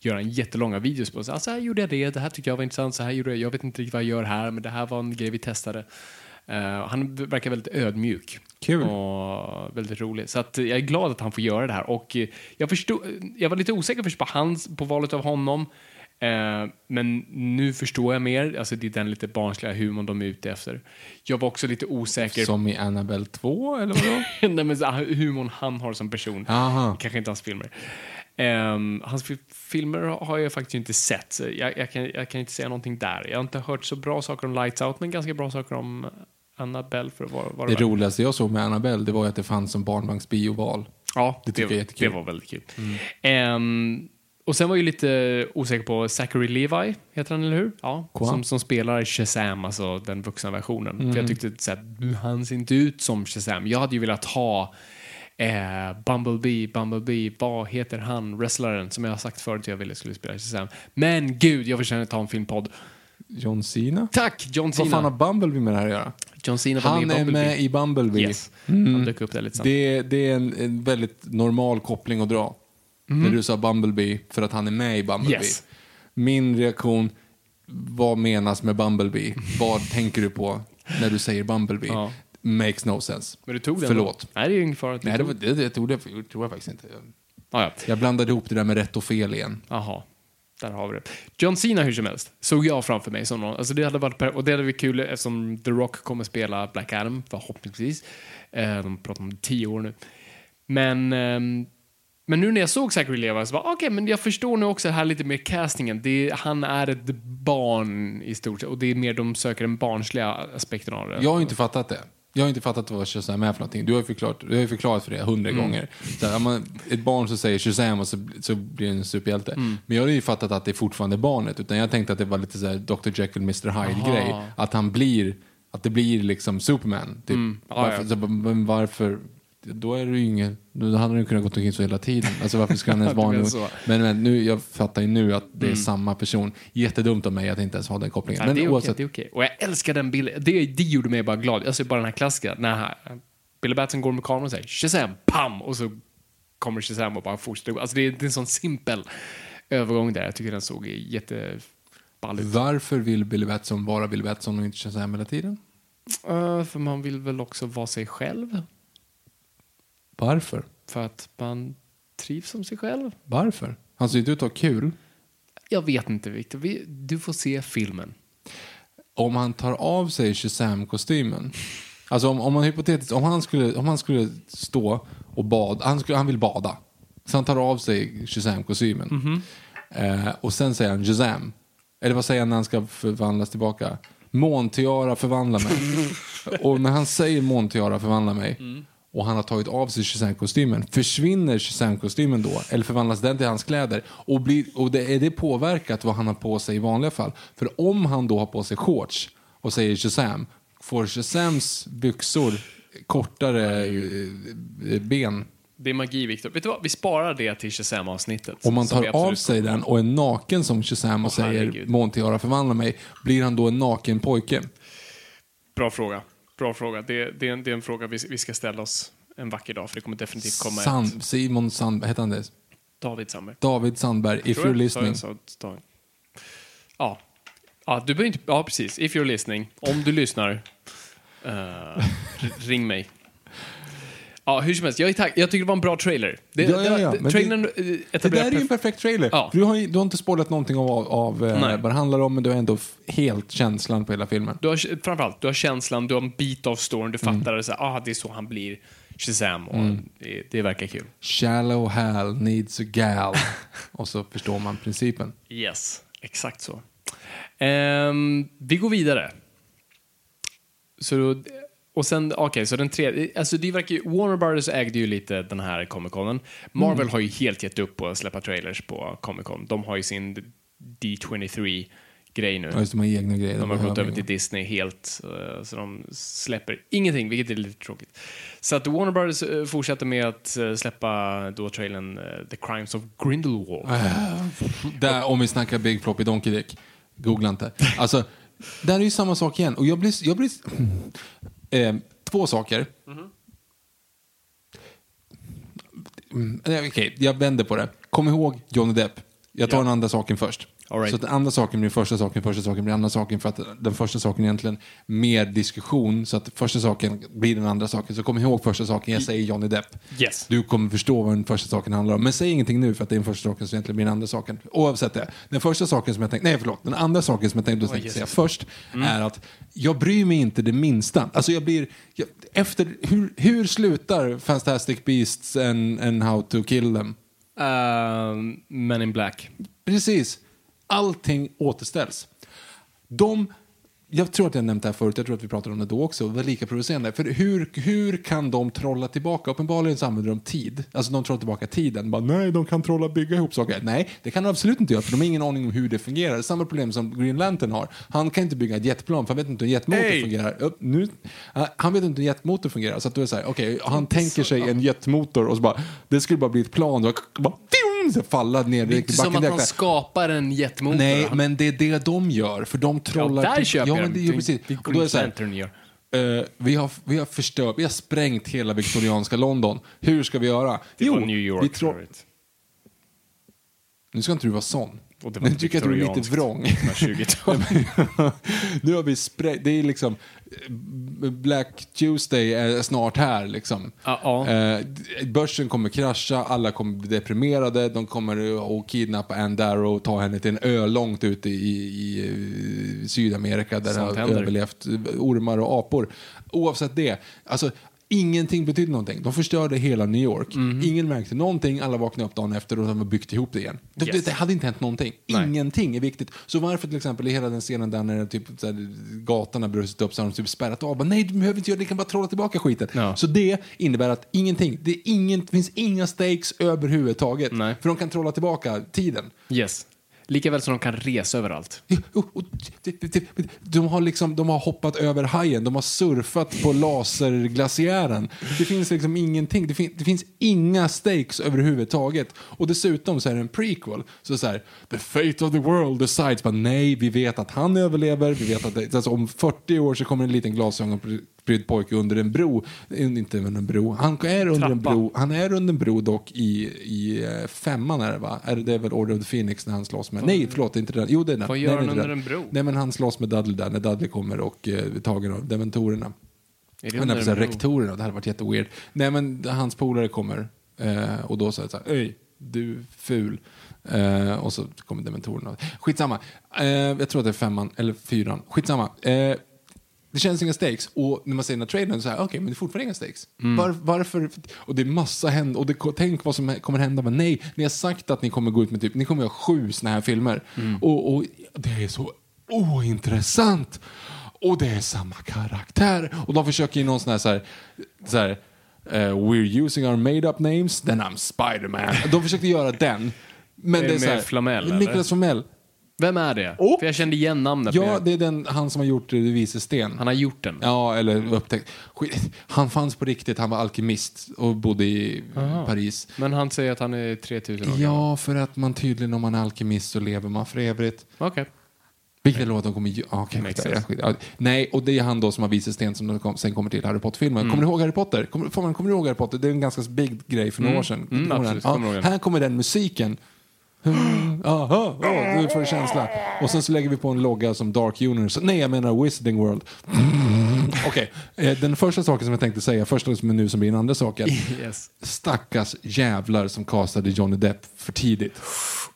gör han jättelånga videos på så, här, så här gjorde jag det, det här tyckte jag var intressant, så här gjorde jag, jag vet inte riktigt vad jag gör här, men det här var en grej vi testade. Eh, han verkar väldigt ödmjuk. Kul. Och väldigt rolig. Så att, eh, jag är glad att han får göra det här. Och eh, jag, förstod, jag var lite osäker först på, hans, på valet av honom. Eh, men nu förstår jag mer. Alltså, det är den lite barnsliga humorn de är ute efter. Jag var också lite osäker Som i Annabelle 2, eller vadå? Nej, men så här, humorn han har som person. Aha. Kanske inte hans filmer. Ehm, hans fi- filmer har jag faktiskt inte sett. Jag, jag, kan, jag kan inte säga någonting där. Jag har inte hört så bra saker om Lights Out, men ganska bra saker om Annabelle för att vara, vara Det värt. roligaste jag såg med Annabelle det var att det fanns som barnvagnsbioval. Ja, Det tycker jag är jättekul. Mm. Det var väldigt kul. Ehm, och sen var jag ju lite osäker på Zachary Levi, heter han eller hur? Ja, som, som spelar Shazam, alltså den vuxna versionen. Mm. För jag tyckte så här, han ser inte ut som Shazam. Jag hade ju velat ha eh, Bumblebee, Bumblebee, vad heter han, wrestlaren som jag har sagt förut jag ville skulle spela Shazam. Men gud, jag förtjänar att ta en filmpodd. John Cena? Tack, John Vad fan har Cena. Bumblebee med det här att göra? John Cena var Han med i är Bumblebee. med i Bumblebee. Yes, han dök upp där lite. Det, det är en, en väldigt normal koppling att dra. När du sa Bumblebee, för att han är med i Bumblebee. Yes. Min reaktion, vad menas med Bumblebee? vad tänker du på när du säger Bumblebee? Ja. Makes no sense. Men du tog den Förlåt. Då? Nej, det är ju ingen fara. att du Nej, det, tog- var, det, det, tror, det tror jag faktiskt inte. Ah, ja. Jag blandade ihop det där med rätt och fel igen. Jaha, där har vi det. John Cena hur som helst, såg jag framför mig som någon, alltså det hade varit, per- och det hade varit kul eftersom The Rock kommer spela Black Adam, förhoppningsvis. Eh, de pratar om tio år nu. Men, eh, men nu när jag såg Zachary Levi så var okej, men jag förstår nu också här lite mer castingen. Det, han är ett barn i stort sett, och det är mer de söker den barnsliga aspekten av det. Jag har inte fattat det. Jag har inte fattat vad Shazam är för någonting. Du har ju förklarat, du har förklarat för det hundra Mm. gånger. Så här, man, ett barn som säger Shazam och så, så blir det en superhjälte. Mm. Men jag har ju fattat att det är fortfarande barnet. Utan jag tänkte att det var lite så här Dr Jekyll, Mr Hyde-grej. Att han blir, att det blir liksom Superman. Typ. Mm. Ja, varför, ja. Varför? Då är det ju ingen, då hade ju kunnat gå omkring så hela tiden. Alltså varför ska han ens vara nu? Men, men nu, jag fattar ju nu att det är samma person. Jättedumt av mig att inte ens ha den kopplingen. Ja, men det, är okej, oavsett, det är okej. Och jag älskar den bilden. Det, det gjorde mig bara glad. Alltså bara den här klassiska, när Billy Batson går med kameran och säger Shazam, pam! Och så kommer Shazam och bara fortsätter. Alltså det är, det är en sån simpel övergång där. Jag tycker den såg jätteball ut. Varför vill Billy Batson vara Billy Batson och inte Shazam hela tiden? Uh, för man vill väl också vara sig själv. Varför? För att man trivs som sig själv. Varför? Han ser inte ut att ha kul. Jag vet inte, Victor. Vi, du får se filmen. om han tar av sig Shazam-kostymen. Alltså om, om man hypotetiskt, om han skulle, om han skulle stå och bada, han, skulle, han vill bada. Så han tar av sig Shazam-kostymen. Mhm. eh, och sen säger han Shazam. Eller vad säger han när han ska förvandlas tillbaka? Måntiara förvandla mig. och när han säger Måntiara förvandla mig Mm. Och han har tagit av sig Shazam-kostymen, försvinner Shazam-kostymen då? Eller förvandlas den till hans kläder? Och, blir, och det, är det påverkat vad han har på sig i vanliga fall? För om han då har på sig shorts och säger Shazam, får Shazams byxor kortare eh, ben? Det är magi, Viktor. Vet du vad? Vi sparar det till Shazam-avsnittet. Om man tar av sig den och är naken som Shazam och Åh, säger. Montiara förvandla mig, blir han då en naken pojke? Bra fråga. Bra fråga. Det, det, är, en, det är en fråga vi, vi ska ställa oss en vacker dag, för det kommer definitivt komma ett. Sand, Simon Sandberg, heter han det? David Sandberg. David Sandberg, if you're listening. Så, David. Ja. ja, du behöver inte... Ja, precis. If you're listening. Om du lyssnar, r- ring mig. Ja, hur som helst. Jag, är tack, jag tycker det var en bra trailer. Det, Ja, ja, ja, det, trailern det- eh, Det där är ju en perf- perfekt trailer. Ja. Du, har, ju- du har inte spoilat någonting av, av eh, Nej. vad det handlar om, men du har ändå helt känslan på hela filmen. Du har, framförallt, du har känslan, du har en bit av storyn, du Mm. fattar det så här, ah, det är så han blir Shazam och det, det verkar kul. Shallow Hal needs a gal. och så förstår man principen. Yes, exakt så. Ehm, vi går vidare. Så då, och sen, okej, så den tredje, alltså det verkar ju, Warner Brothers ägde ju lite den här Comic Conen. Marvel har ju helt gett upp på att släppa trailers på Comic Con. De har ju sin D23-grej nu. Ja, just de har egna grejer. De har gått över till Disney helt, eh, så de släpper ingenting, vilket är lite tråkigt. Så att Warner Brothers eh, fortsätter med att eh, släppa då trailern The Crimes of Grindelwald. Där, om vi snackar Big Floppy Donkey Dick. Googla inte. Alltså, där är ju samma sak igen. Och jag blir... Jag blir eh, två saker. Mm, eh, Okej, jag vänder på det. Kom ihåg Johnny Depp. Jag tar Ja. den andra saken först. Right. Så att den andra saken blir första saken, första saken blir andra saken. För att den första saken är egentligen mer diskussion. Så att första saken blir den andra saken. Så kom ihåg första saken, jag säger Johnny Depp. Yes. Du kommer förstå vad den första saken handlar om. Men säg ingenting nu för att det är den första saken som egentligen blir den andra saken. Oavsett det. Den första saken som jag tänkte, nej förlåt, den andra saken som jag tänkte, tänkte säga först är att jag bryr mig inte det minsta. Alltså jag blir, jag, efter, hur, hur slutar Fantastic Beasts and, and How to Kill Them? Ehm, Men in Black. Precis. Allting återställs. De, jag tror att jag nämnt det här förut, jag tror att vi pratade om det då också, var lika provocerande. För hur, hur kan de trolla tillbaka? Uppenbarligen så använder de tid. Alltså de trollar tillbaka tiden. Bara, nej, de kan trolla bygga ihop saker. Nej, det kan de absolut inte göra, för de har ingen aning om hur det fungerar. Samma problem som Green Lantern har. Han kan inte bygga ett jetplan, för han vet inte hur en jetmotor Hey! fungerar. Upp, nu, uh, han vet inte hur en jetmotor fungerar. Så att då är det så här, okej, han tänker sig en jetmotor och så bara, det skulle bara bli ett plan. Och bara, så falla ner Det är i inte som backen att man skapar en jetmotor. Nej, men det är det de gör. För de trollar... Ja, där köper ja, jag men det, den. ja, precis. Det är Och då är det så här, Lantern gör. eh, vi, har, vi har förstört, vi har sprängt hela viktorianska London. Hur ska vi göra? Det var New York vi för tro- övrigt. Nu ska inte du vara sån. Och det var Nu tycker jag att du är lite vrång. 20-tal. nu har vi sprängt, det är liksom Black Tuesday är snart här liksom. Ja. Eh, börsen kommer krascha, alla kommer bli deprimerade, de kommer att kidnappa Ann Darrow och ta henne till en ö långt ute i, i, Sydamerika där Sånt har överlevt ormar och apor. Oavsett det, alltså Ingenting betydde någonting. De förstörde hela New York. Mhm. Ingen märkte någonting. Alla vaknade upp dagen efter och de har byggt ihop det igen. Det, Yes. det, hade inte hänt någonting. Nej. Ingenting är viktigt. Så varför till exempel i hela den scenen där när typ, så här, gatan har brustit upp så har de typ spärrat av. Nej, du behöver inte göra det. Ni kan bara trolla tillbaka skiten. Ja. Så det innebär att ingenting. Det, ingen, finns inga stakes överhuvudtaget. Nej. För de kan trolla tillbaka tiden. Yes. Likaväl som de kan resa överallt. De har, liksom, de har hoppat över hajen, de har surfat på laserglaciären. Det finns liksom ingenting, det, fin, det finns inga stakes överhuvudtaget. Och dessutom så är det en prequel. Så så här, the fate of the world decides. Men nej, vi vet att han överlever, vi vet att det, alltså, om 40 år så kommer en liten glasögonprydd pojke under en bro. Eh, Inte under en bro, han är under en bro. Han är under en bro dock i, i eh, femman är det va? Är det, är väl Order of the Phoenix när han slåss med? Nej, förlåt, inte den. Jo, det är den. Vad gör han under den. en bro? Nej, men han slåss med Dudley där, när Dudley kommer och eh, tagen av dementorerna. Är det Men under en bro? rektorerna, det hade varit jätteweird. Nej, men hans polare kommer eh, och då säger så här, Öj, du ful. Eh, och så kommer dementorerna. Skitsamma. Eh, jag tror att det är femman, eller fyran. Skitsamma. Eh, det känns inga stakes. Och när man ser den här trailern så här, okej, men det är fortfarande inga stakes. Var, varför? Och det är massa händer. Och det, tänk vad som kommer hända. Men nej, ni har sagt att ni kommer gå ut med typ, ni kommer göra sju såna här filmer. Och, och det är så ointressant. Och det är samma karaktär. Och de försöker ju någon sån här, så här, så här eh, we're using our made up names, then I'm Spider-Man. De försökte göra den. Men Är det är det så med här, Flamel? Niklas Flamel. Vem är det? Och- För jag kände igen namnet. Ja, det är den, han som har gjort Vise Sten. Han har gjort den. Ja, eller upptäckt. Skit- Han fanns på riktigt, han var alkemist och bodde i Paris. Men han säger att han är 3000 år. Ja, för att man tydligen om man är alkemist så lever man för evigt. Okej. Vilket låt de kommer. Ah, okay. Ja, nej, och det är han då som har Vise Sten som kom, sen kommer till Harry Potter-filmen. Mm. Kommer du ihåg Harry Potter? Kommer, kommer du ihåg Harry Potter? Det är en ganska big grej för några år sedan. Mm, du absolut, kommer ja, här kommer den musiken. Aha, oh, nu får du känsla. Och sen så lägger vi på en logga som Dark Universe. Nej, jag menar Wizarding World. Okej, eh, den första saken som jag tänkte säga, första som är nu som blir den andra saken. Yes. Stackars jävlar som castade Johnny Depp för tidigt.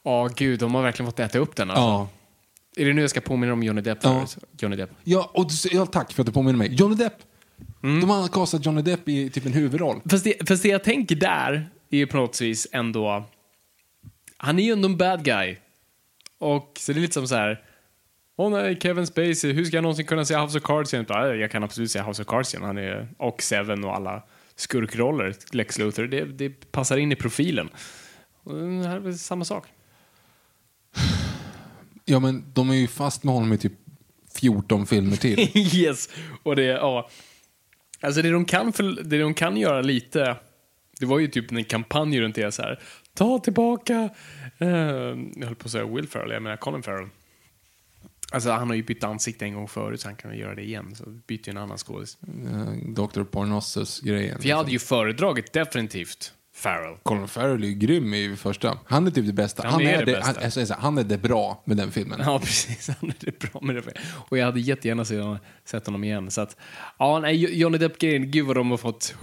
Ja, gud, de har verkligen fått äta upp den alltså. Ja. Är det nu jag ska påminna om Johnny Depp Ja. Johnny Depp. Ja, och du- ja, tack för att du påminner mig. Johnny Depp. Mm. De har castat Johnny Depp i typ en huvudroll. Fast det, fast det jag tänker där är ju på något vis ändå... Han är ju ändå en bad guy. Och så det är lite som så här... Åh nej, Kevin Spacey, hur ska jag någonsin kunna se House of Cards igen? Ja, Jag kan absolut se House of Cards igen. Han är, och Seven och alla skurkroller, Lex Luthor. Det, det passar in i profilen. Och det här är väl samma sak. Ja, men de är ju fast med honom i typ 14 filmer till. yes! Och det, ja. Alltså det de kan, för, det de kan göra lite, det var ju typ en kampanj runt det så här. Ta tillbaka, eh, jag höll på att säga Will Ferrell, jag menar Colin Farrell. Alltså han har ju bytt ansikte en gång förut så han kan väl göra det igen. Så byter ju en annan skådis. Eh, Dr. Parnassus-grejen. För jag hade ju föredragit definitivt Farrell. Colin Farrell är ju grym i första. Han är typ det bästa. Han är det bästa. Han, jag säger så här, han är det bra med den filmen. Ja, precis. Han är det bra med det. Och jag hade jättegärna sett- honom igen. Så att, ja, nej, Johnny Depp-grejen, gud vad de har fått.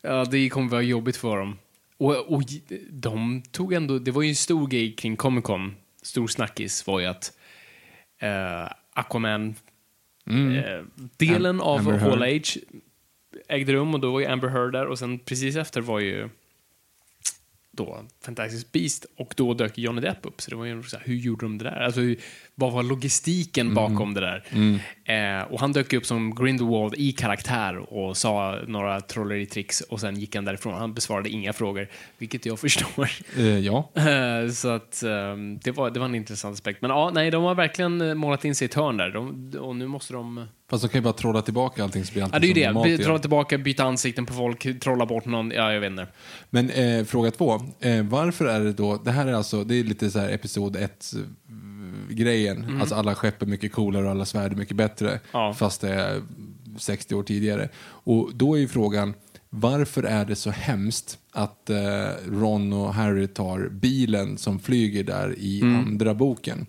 Ja, det kommer vara jobbigt för dem. Och, och de tog ändå, det var ju en stor grej kring Comic Con, stor snackis var ju att eh, Aquaman, eh, delen av Amber. Hall Age ägde rum och då var ju Amber Heard där och sen precis efter var ju då Fantastic Beast och då dök Johnny Depp upp. Så det var ju så här, hur gjorde de det där? Alltså, hur, vad var logistiken bakom det där? Eh, och han dök upp som Grindelwald i karaktär och sa några trolleritricks och sen gick han därifrån. Han besvarade inga frågor, vilket jag förstår. Eh, ja. Eh, så att eh, det, var, det var en intressant aspekt. Men ja, nej, de har verkligen eh, målat in sig i ett hörn där. De, och nu måste de... Fast de kan ju bara trolla tillbaka allting så blir allting Ja, det är ju det. Trolla tillbaka, byta ansikten på folk, trolla bort någon. Ja, jag vet inte. Men eh, fråga två. Eh, varför är det då, det här är alltså, det är lite så här episod ett grejen. Alltså alla skepp är mycket coolare och alla svärd är mycket bättre. Ja. Fast det är 60 år tidigare. Och då är ju frågan, varför är det så hemskt att eh, Ron och Harry tar bilen som flyger där i andra boken?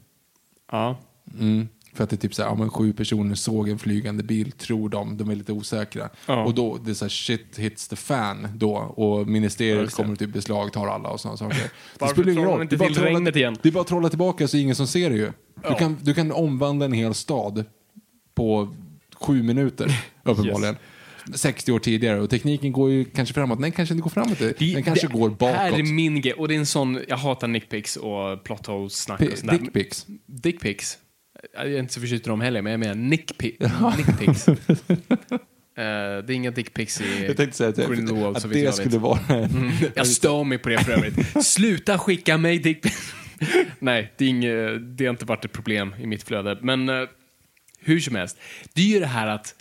Ja. Mm. För att det är typ så här, ja, men sju personer såg en flygande bil, tror de, de är lite osäkra. Ja. Och då, det är så här, shit hits the fan då och ministeriet det. kommer typ beslagtar alla och sådana saker. Det spelar ingen roll. inte Det är till trolla- igen? Det är bara att trolla tillbaka så är ingen som ser det ju. Du, Ja. kan, du kan omvandla en hel stad på sju minuter, uppenbarligen. 60 år tidigare och tekniken går ju kanske framåt. Nej, kanske inte går framåt. Den kanske går bakåt. Här är min grej. Och det är en sån, jag hatar nickpics och plot snack och sånt där. Dickpics. Dickpics. Jag är inte så förtjust i dem heller, men jag menar nickpi- nickpics. Eh, det är inga dickpics i Jag tänkte säga att, Grindelwald, så att jag det vet. skulle vara... Jag stör mig på det för övrigt. Sluta skicka mig dickpics. Nej, det, är inget, det har inte varit ett problem i mitt flöde. Men eh, hur som helst, det är ju det här att...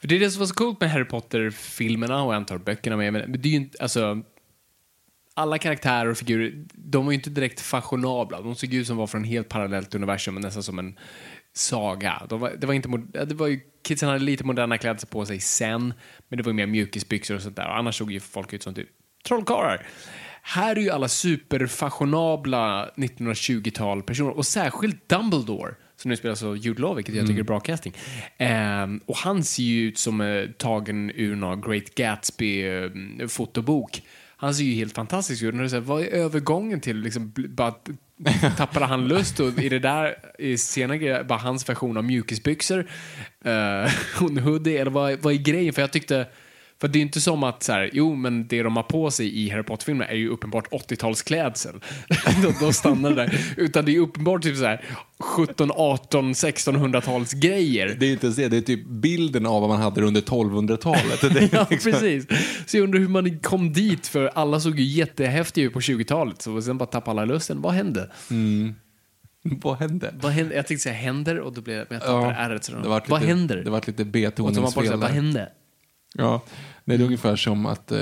För det är det som var så coolt med Harry Potter-filmerna och jag antar böckerna med. Men det är ju inte, alltså... Alla karaktärer och figurer, de var ju inte direkt fashionabla. De såg ut som var från helt parallellt universum, men nästan som en saga. De var, det var inte, det var ju, kidsen hade lite moderna kläder på sig sen, men det var ju mer mjukisbyxor och sånt där. Och annars såg ju folk ut som typ trollkarlar. Här är ju alla superfashionabla 1920-tal personer, och särskilt Dumbledore, som nu spelas av Jude Law, vilket jag tycker är bra casting. Ehm, och han ser ju ut som eh, tagen ur någon Great Gatsby-fotobok. Han ser ju helt fantastisk ut. Vad är övergången till liksom, bara tappade han lust och i det där i senare grejer, bara hans version av mjukisbyxor, uh, hoodie eller vad, vad är grejen? För jag tyckte för det är inte som att så här, jo men det de har på sig i Harry Potter-filmerna är ju uppenbart 80-talsklädsel. då, då stannar det där. Utan det är uppenbart typ så här 17, 18, 1600-tals grejer. Det är inte ens det, det är typ bilden av vad man hade under 1200-talet. Det är Ja, liksom- precis. Så jag undrar hur man kom dit, för alla såg ju jättehäftiga ut på 20-talet. Så sen bara tappade alla lusten. Vad hände? Vad hände? Vad hände? Jag tänkte säga händer och då blev men jag tappade ärret. Det vart vad lite, händer? Det var lite och så man bara betoningsfel. säger, vad hände? Ja, det är ungefär som att eh,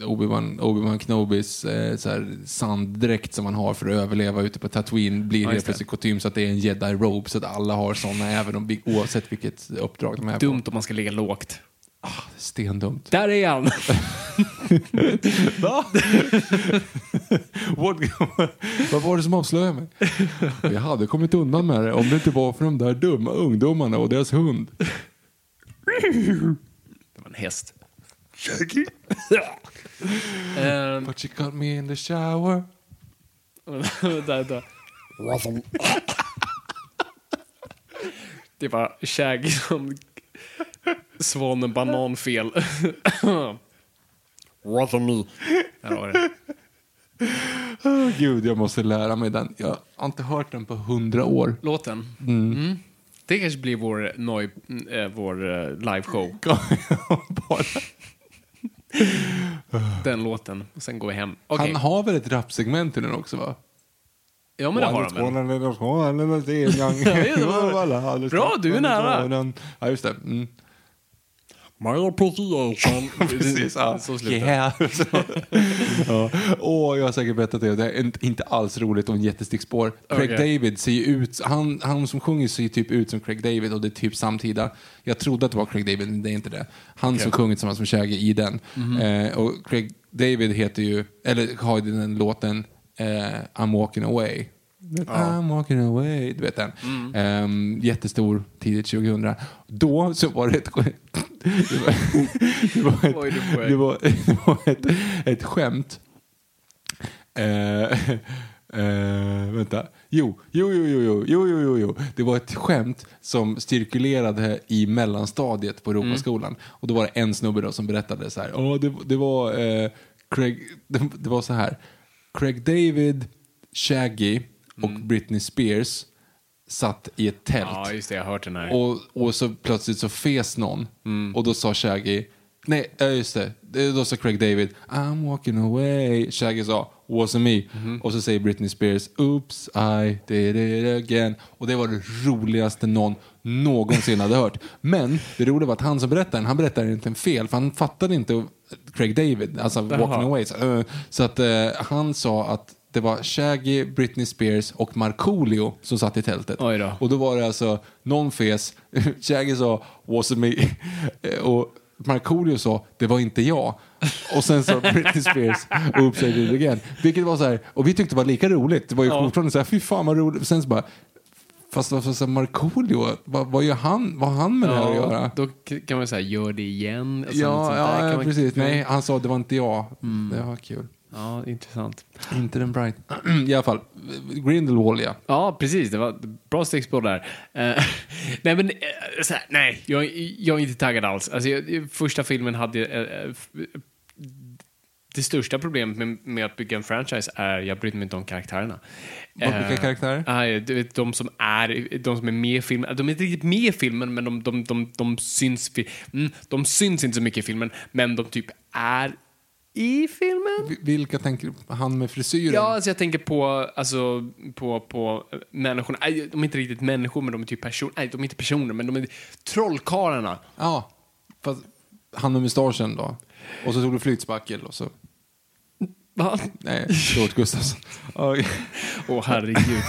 Obi-Wan Obi Knobis eh, så här, sanddräkt som man har för att överleva ute på Tatooine blir Ja, helt plötsligt kutym så att det är en jedi-robe så att alla har såna även om, oavsett vilket uppdrag de är Dumt på. om man ska ligga lågt. Stendumt. Där är han! Va? What, vad var det som avslöjade mig? Jag hade kommit undan med det om det inte var för de där dumma ungdomarna och deras hund. En häst. Ehm, But she got me in the shower. Det var Shaggy som svanen bananfel. What me? Där har det. Åh, Gud, jag måste lära mig den. Jag har inte hört den på hundra år. Låten. Mm. Det kanske blir vår, noj, äh, vår uh, liveshow. Bara. Den låten. Och sen går vi hem. Okej. Han har väl ett rapsegment i den också va? Ja, men det har han väl. Bra, du är nära. Ja, just det. Mm. My appreciation. Precis, ja. Så slutar Yeah. ja. Åh, jag har säkert berättat det. Det är inte- alls roligt och en jättestickspår. Craig Okej. David ser ju ut, han, han som sjunger ser ju typ ut som Craig David och det är typ samtida. Jag trodde att det var Craig David, men det är inte det. Han som sjunger tillsammans med Shaggy i den. Mhm. Eh, och Craig David heter ju, eller har ju den låten eh, I'm walking away. Ja. I'm walking away. Du vet den. Mm. Um, jättestor, tidigt 2000. Då så var det ett... det var, det var, ett, det var, det var ett, ett skämt. Uh, Uh, vänta. Jo, jo, jo, jo, jo, jo, jo, jo. Det var ett skämt som cirkulerade i mellanstadiet på Europaskolan. Mm. Och då var det en snubbe då som berättade så här. Oh, det, det var uh, Craig, det, det, var så här. Craig David, Shaggy och Britney Spears satt i ett tält. Ja, just det. Jag har hört den här. Och, och så plötsligt så fes någon. Och då sa Shaggy, nej, just det. Då sa Craig David, I'm walking away. Shaggy sa, wasn't me. Och så säger Britney Spears, oops, I did it again. Och det var det roligaste någon någonsin hade hört. Men det roliga var att han som berättade den, han berättade egentligen fel. För han fattade inte Craig David, alltså walking Jaha. away. Så, eh, så att eh, han sa att det var Shaggy, Britney Spears och Markoolio som satt i tältet. Då. Och då var det alltså någon fes, Shaggy sa wasn't me och Markoolio sa det var inte jag. Och sen sa Britney Spears I did it again. Vilket var så här, och vi tyckte det var lika roligt. Det var ju Ja. fortfarande så här, fy fan vad roligt. Sen så bara, fast här, Markoolio, vad, vad gör han, vad har han med det här att göra? då kan man säga gör det igen. Ja, ja, ja precis. Nej, han sa det var inte jag. Det var kul. Ja, intressant. Inte den bright. I alla fall, Grindelwald ja. Ja, precis. Det var bra stickspår där. Eh, nej, men så här, nej, jag, jag är inte taggad alls. Alltså, jag, första filmen hade... f- det största problemet med, med att bygga en franchise är jag bryr mig inte om karaktärerna. Vad, vilka karaktärer? Du vet, de som är, de som är med i filmen, de är inte riktigt med i filmen, men de, de, de, de, syns, mm, de syns inte så mycket i filmen, men de typ är i filmen. Vi- Vilka tänker du? Han med frisyren? Ja, alltså jag tänker på, alltså, på, på människorna. Nej, de är inte riktigt människor, men de är typ personer. Nej, de är inte personer, men de är trollkarlarna. Ja, fast han med mustaschen då. Och så tog du flytspackel och så... Va? Nej, Robert Gustafsson. Åh, herregud.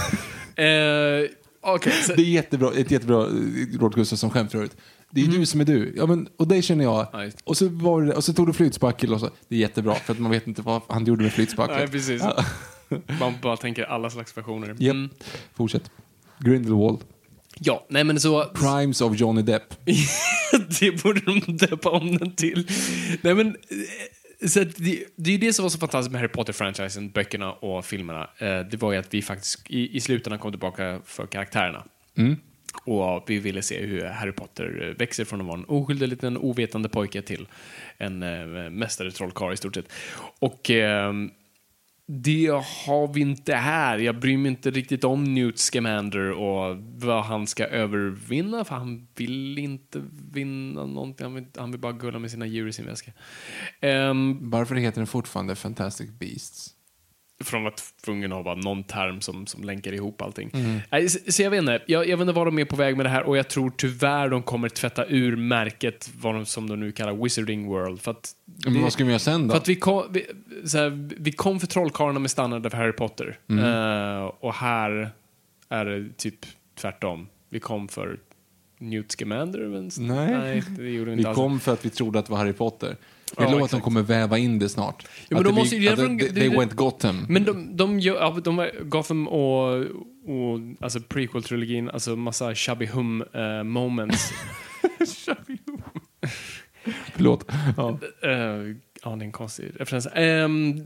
eh, Okej, så- det är jättebra, ett jättebra eh, Robert Gustafsson-skämt för övrigt. Det är du som är du. Ja, men, och dig känner jag. Mm. Det. och, så var det, och så tog du flytspackel och så. Det är jättebra, för att man vet inte vad han gjorde med flytspackel. Nej, precis. Ja. man bara tänker alla slags versioner. Japp. Mm. Fortsätt. Grindelwald. Ja, nej men så... Crimes of Johnny Depp. det borde de döpa om den till. Nej men, eh, Så det, det är ju det som var så fantastiskt med Harry Potter-franchisen, böckerna och filmerna. Eh, det var ju att vi faktiskt i, i slutändan kom tillbaka för karaktärerna. Och vi ville se hur Harry Potter eh, växer från att vara en oskyldig liten ovetande pojke till en eh, mästare trollkarl i stort sett. Och eh, det har vi inte här. Jag bryr mig inte riktigt om Newt Scamander och vad han ska övervinna, för han vill inte vinna någonting. Han vill, han vill bara gulla med sina djur i sin väska. Um, Varför heter den fortfarande Fantastic Beasts? Från att tvungen att ha bara någon term som, som länkar ihop allting. Nej, så, så jag vet inte. Jag, jag vet inte var de är på väg med det här och jag tror tyvärr de kommer tvätta ur märket vad de, som de nu kallar Wizarding World. För att, Men vad ska vi göra sen då? för att vi, kom, vi, så här, vi kom för trollkarlarna med standarder för Harry Potter. Eh, och här är det typ tvärtom. Vi kom för Newt Scamander. Nej. det gjorde vi Vi kom för att vi trodde att det var Harry Potter. Jag Ja, lovar att de kommer väva in det snart. men att de måste blir- att från- they, went Gotham. Men de, de, gör- ja, de, Gotham och, och alltså prequel-trilogin, alltså massa chubby hum eh, moments. Förlåt. ja. Eh, ja, det är en konstig referens.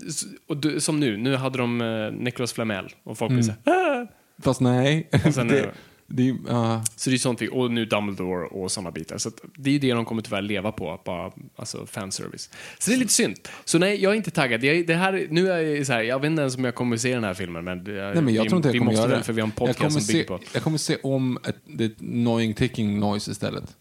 S- och du, som nu, nu hade de uh, Nicholas Flamel och folk blir så här, "Ah!" Fast nej. Och sen det, det- är- ja. Så det är sånt vi, och nu Dumbledore och såna bitar. Så det är det de kommer tyvärr leva på, bara, alltså fanservice. Så det är lite synd. Så nej, jag är inte taggad. Jag, det här, nu är jag så här, jag vet inte ens om jag kommer se den här filmen, men, Nej, men jag vi, tror inte jag vi kommer måste göra den det. för vi har en jag kommer, podcast som se, bygger på. jag kommer se om ett, ett annoying ticking noise istället.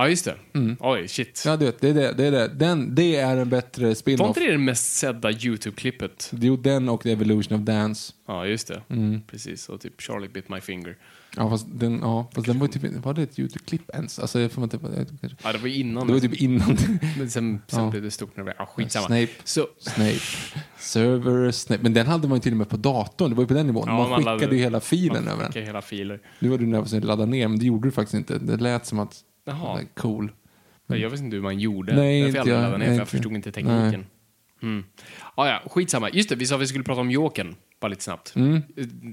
Ja, just det. Oj, shit. Ja, du vet, det är det. det, är det. Den, det är en bättre Var spin-off. inte det det mest sedda YouTube-klippet? Jo, den och The Evolution of Dance. Ja, just det. Mm. Precis. Och typ Charlie bit my finger. Ja, fast den, ja, fast den var typ, var det ett YouTube-klipp ens? Alltså, jag får inte, jag, Ja, det var innan. det var typ innan. Men sen, sen Ja. blev det stort när det Ja, skitsamma. Snape. Så, Snape. Server, Snape. Men den hade man ju till och med på datorn. Det var ju på den nivån. Ja, man man skickade laddade- ju hela filen över den. hela filer. Nu var du nervös att ladda ner, men det gjorde du faktiskt inte. Det lät som att... Jaha. Cool. Jag visste inte hur man gjorde. Nej, Därför inte jag. laddade ner, Nej, för jag inte. förstod inte tekniken. Mm. Ah, ja, skitsamma. Just det, vi sa att vi skulle prata om Jokern. Bara lite snabbt. Mm.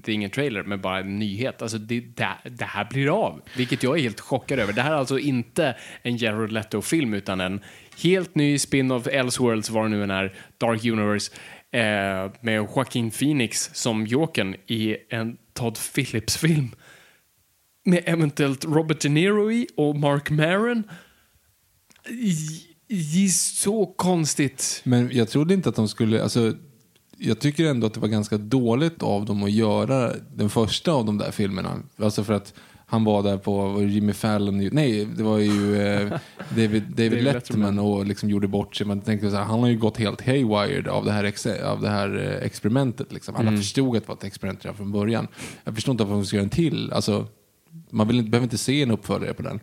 Det är ingen trailer, men bara en nyhet. Alltså, det, det, det här blir av. Vilket jag är helt chockad över. Det här är alltså inte en Jared Leto-film, utan en helt ny spin-off Elseworlds, vad det nu än är, Dark Universe, eh, med Joaquin Phoenix som Jokern i en Todd Phillips-film. Med eventuellt Robert De Niro i och Mark Maron. Det är så konstigt. Men jag trodde inte att de skulle... Alltså, jag tycker ändå att det var ganska dåligt av dem att göra den första av de där filmerna. Alltså för att han var där på Jimmy Fallon. Nej, det var ju eh, David, David Letterman och liksom gjorde bort sig. Man tänkte så här, han har ju gått helt haywired av det här, ex, av det här eh, experimentet. Liksom. Alla förstod att det var ett experiment redan från början. Jag förstår inte varför de ska göra en till. Alltså, man vill, inte- behöver inte se en uppföljare på den.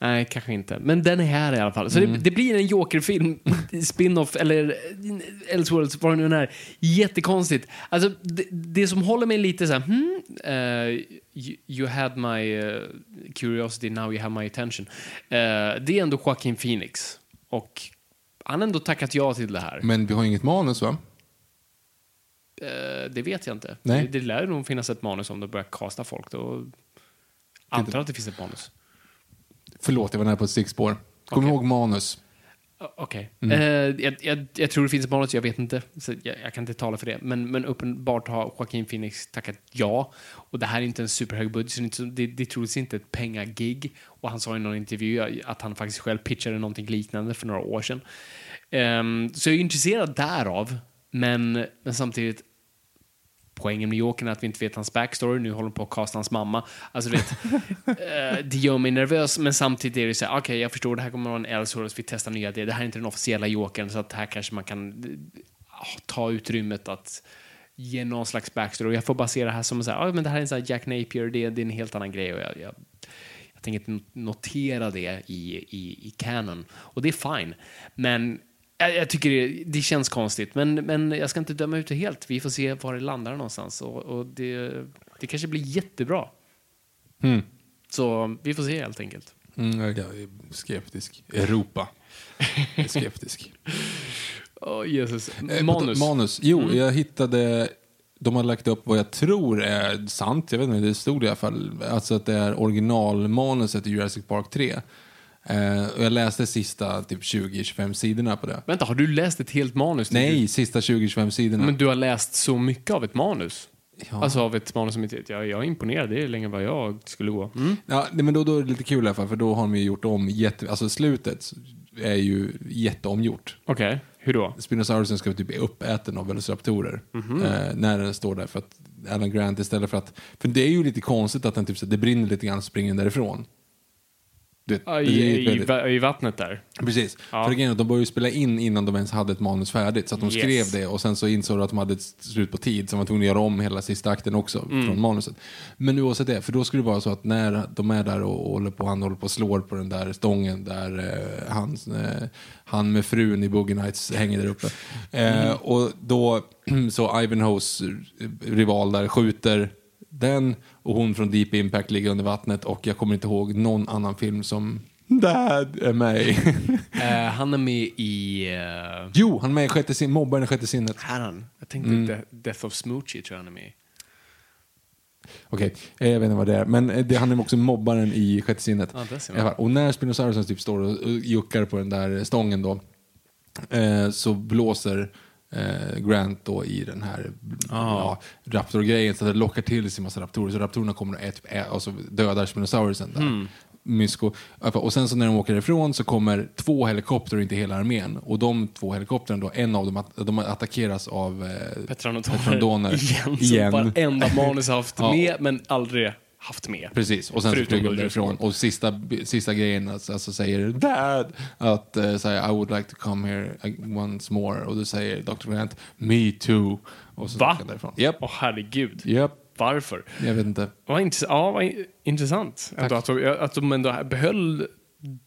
Nej, kanske inte. Men den är här i alla fall. Så det, det blir en Joker-film, spin-off eller Elseworlds, vad det nu är. Jättekonstigt. Alltså, det, det som håller mig lite så här, hmm, eh, you, you had my eh, curiosity, now you have my attention. Eh, det är ändå Joaquin Phoenix. Och han har ändå tackat ja till det här. Men vi har inget manus va? Det vet jag inte. Nej. Det, det lär nog finnas ett manus om de börjar kasta folk. Då antar att det finns ett manus. Förlåt, jag var nära på ett stickspår. Kom Okej. ihåg manus. Okej. Mm. Eh, jag, jag, jag tror det finns ett manus, jag vet inte. Så jag, jag kan inte tala för det. Men, men uppenbart har Joaquin Phoenix tackat ja. Och det här är inte en superhög budget, så det är inte det, det är troligtvis inte ett pengagig. Och han sa i någon intervju att han faktiskt själv pitchade någonting liknande för några år sedan. Ehm, så jag är intresserad därav, men, men samtidigt Poängen med Jokern är att vi inte vet hans backstory. Nu håller de på att casta hans mamma. Alltså, du vet, eh, det gör mig nervös, men samtidigt är det så här, okej, jag förstår, det här kommer att vara en Elseworlds, vi testar nya idéer. Det här är inte den officiella Jokern, så att här kanske man kan eh, ah, ta utrymmet att ge någon slags backstory. Och jag får bara se det här som så här, ah, men det här är en sån här Jack Napier, det, det är en helt annan grej. Och jag, jag, jag tänker inte notera det i, i, i canon. Och det är fine. Men jag, jag tycker det, det känns konstigt. Men, men jag ska inte döma ut det helt. Vi får se var det landar någonstans. Och, och det, det kanske blir jättebra. Mm. Så vi får se helt enkelt. Mm, jag är skeptisk. Europa. Jag är skeptisk. Åh, Jesus. Eh, Manus. Manus. Jo, jag hittade... De har lagt upp vad jag tror är sant. Jag vet inte, det stod i alla fall. Alltså att det är originalmanuset i Jurassic Park 3. Eh, och jag läste sista typ 20-25 sidorna på det. Vänta, har du läst ett helt manus? Nej, sista 20-25 sidorna. Men du har läst så mycket av ett manus? Ja. Alltså av ett manus som inte... Jag, jag är imponerad. Det är längre än vad jag skulle gå. Mm. Ja, nej, men då, då är det lite kul i alla fall, för då har de ju gjort om jätte... Alltså slutet är ju jätteomgjort. Okej, hur då? Spinosaurusen ska typ bli uppäten av velociraptorer. Eh, när den står där för att Alan Grant istället för att... För det är ju lite konstigt att den typ så det brinner lite grann och springer därifrån. Det är I, i, väldigt- va- I vattnet där? Precis. Ja. För grejen de började ju spela in innan de ens hade ett manus färdigt. Så att de Yes. skrev det och sen så insåg de att de hade ett slut på tid. Så de var tvungna att göra om hela sista akten också Mm. från manuset. Men oavsett det, för då skulle det vara så att när de är där och håller på, han håller på och slår på den där stången där eh, han, eh, han med frun i Boogie Nights hänger där uppe. Eh, Mm. och då så Ivanhoes rival där skjuter den och hon från Deep Impact ligger under vattnet och jag kommer inte ihåg någon annan film som Dad är med. Eh, han är med i... Uh, Jo, han är med i sjätte sin, mobbaren i sjätte sinnet. är han. Jag tänkte Mm. De- Death of Smoochie tror jag han är med i. Okej, eh, jag vet inte vad det är. Men det, han är också mobbaren i sjätte sinnet. Fall. och när Spinosaurusen typ står och juckar på den där stången då, eh, så blåser Grant då i den här ja, raptorgrejen så det lockar till sig en massa raptorer. Så raptorerna kommer och ät, ä, alltså dödar Spinosaurusen där. Mysko. Alla fall. Och sen så när de åker ifrån så kommer två helikoptrar, inte hela armén. Och de två helikoptrarna då, en av dem att, de attackeras av eh. Petrandoner. Igen. Igen. Som varenda manus haft Ja. med, men aldrig haft med. Precis, och sen så flyger de därifrån. Och sista, sista grejen alltså, alltså säger Dad att uh, säger I would like to come here once more. Och då säger Dr. Grant Me too. Och så Va? därifrån. Japp, Åh herregud. japp. Varför? Jag vet inte. Vad intress- ja, vad in- intressant. Ändå att, de, att de ändå behöll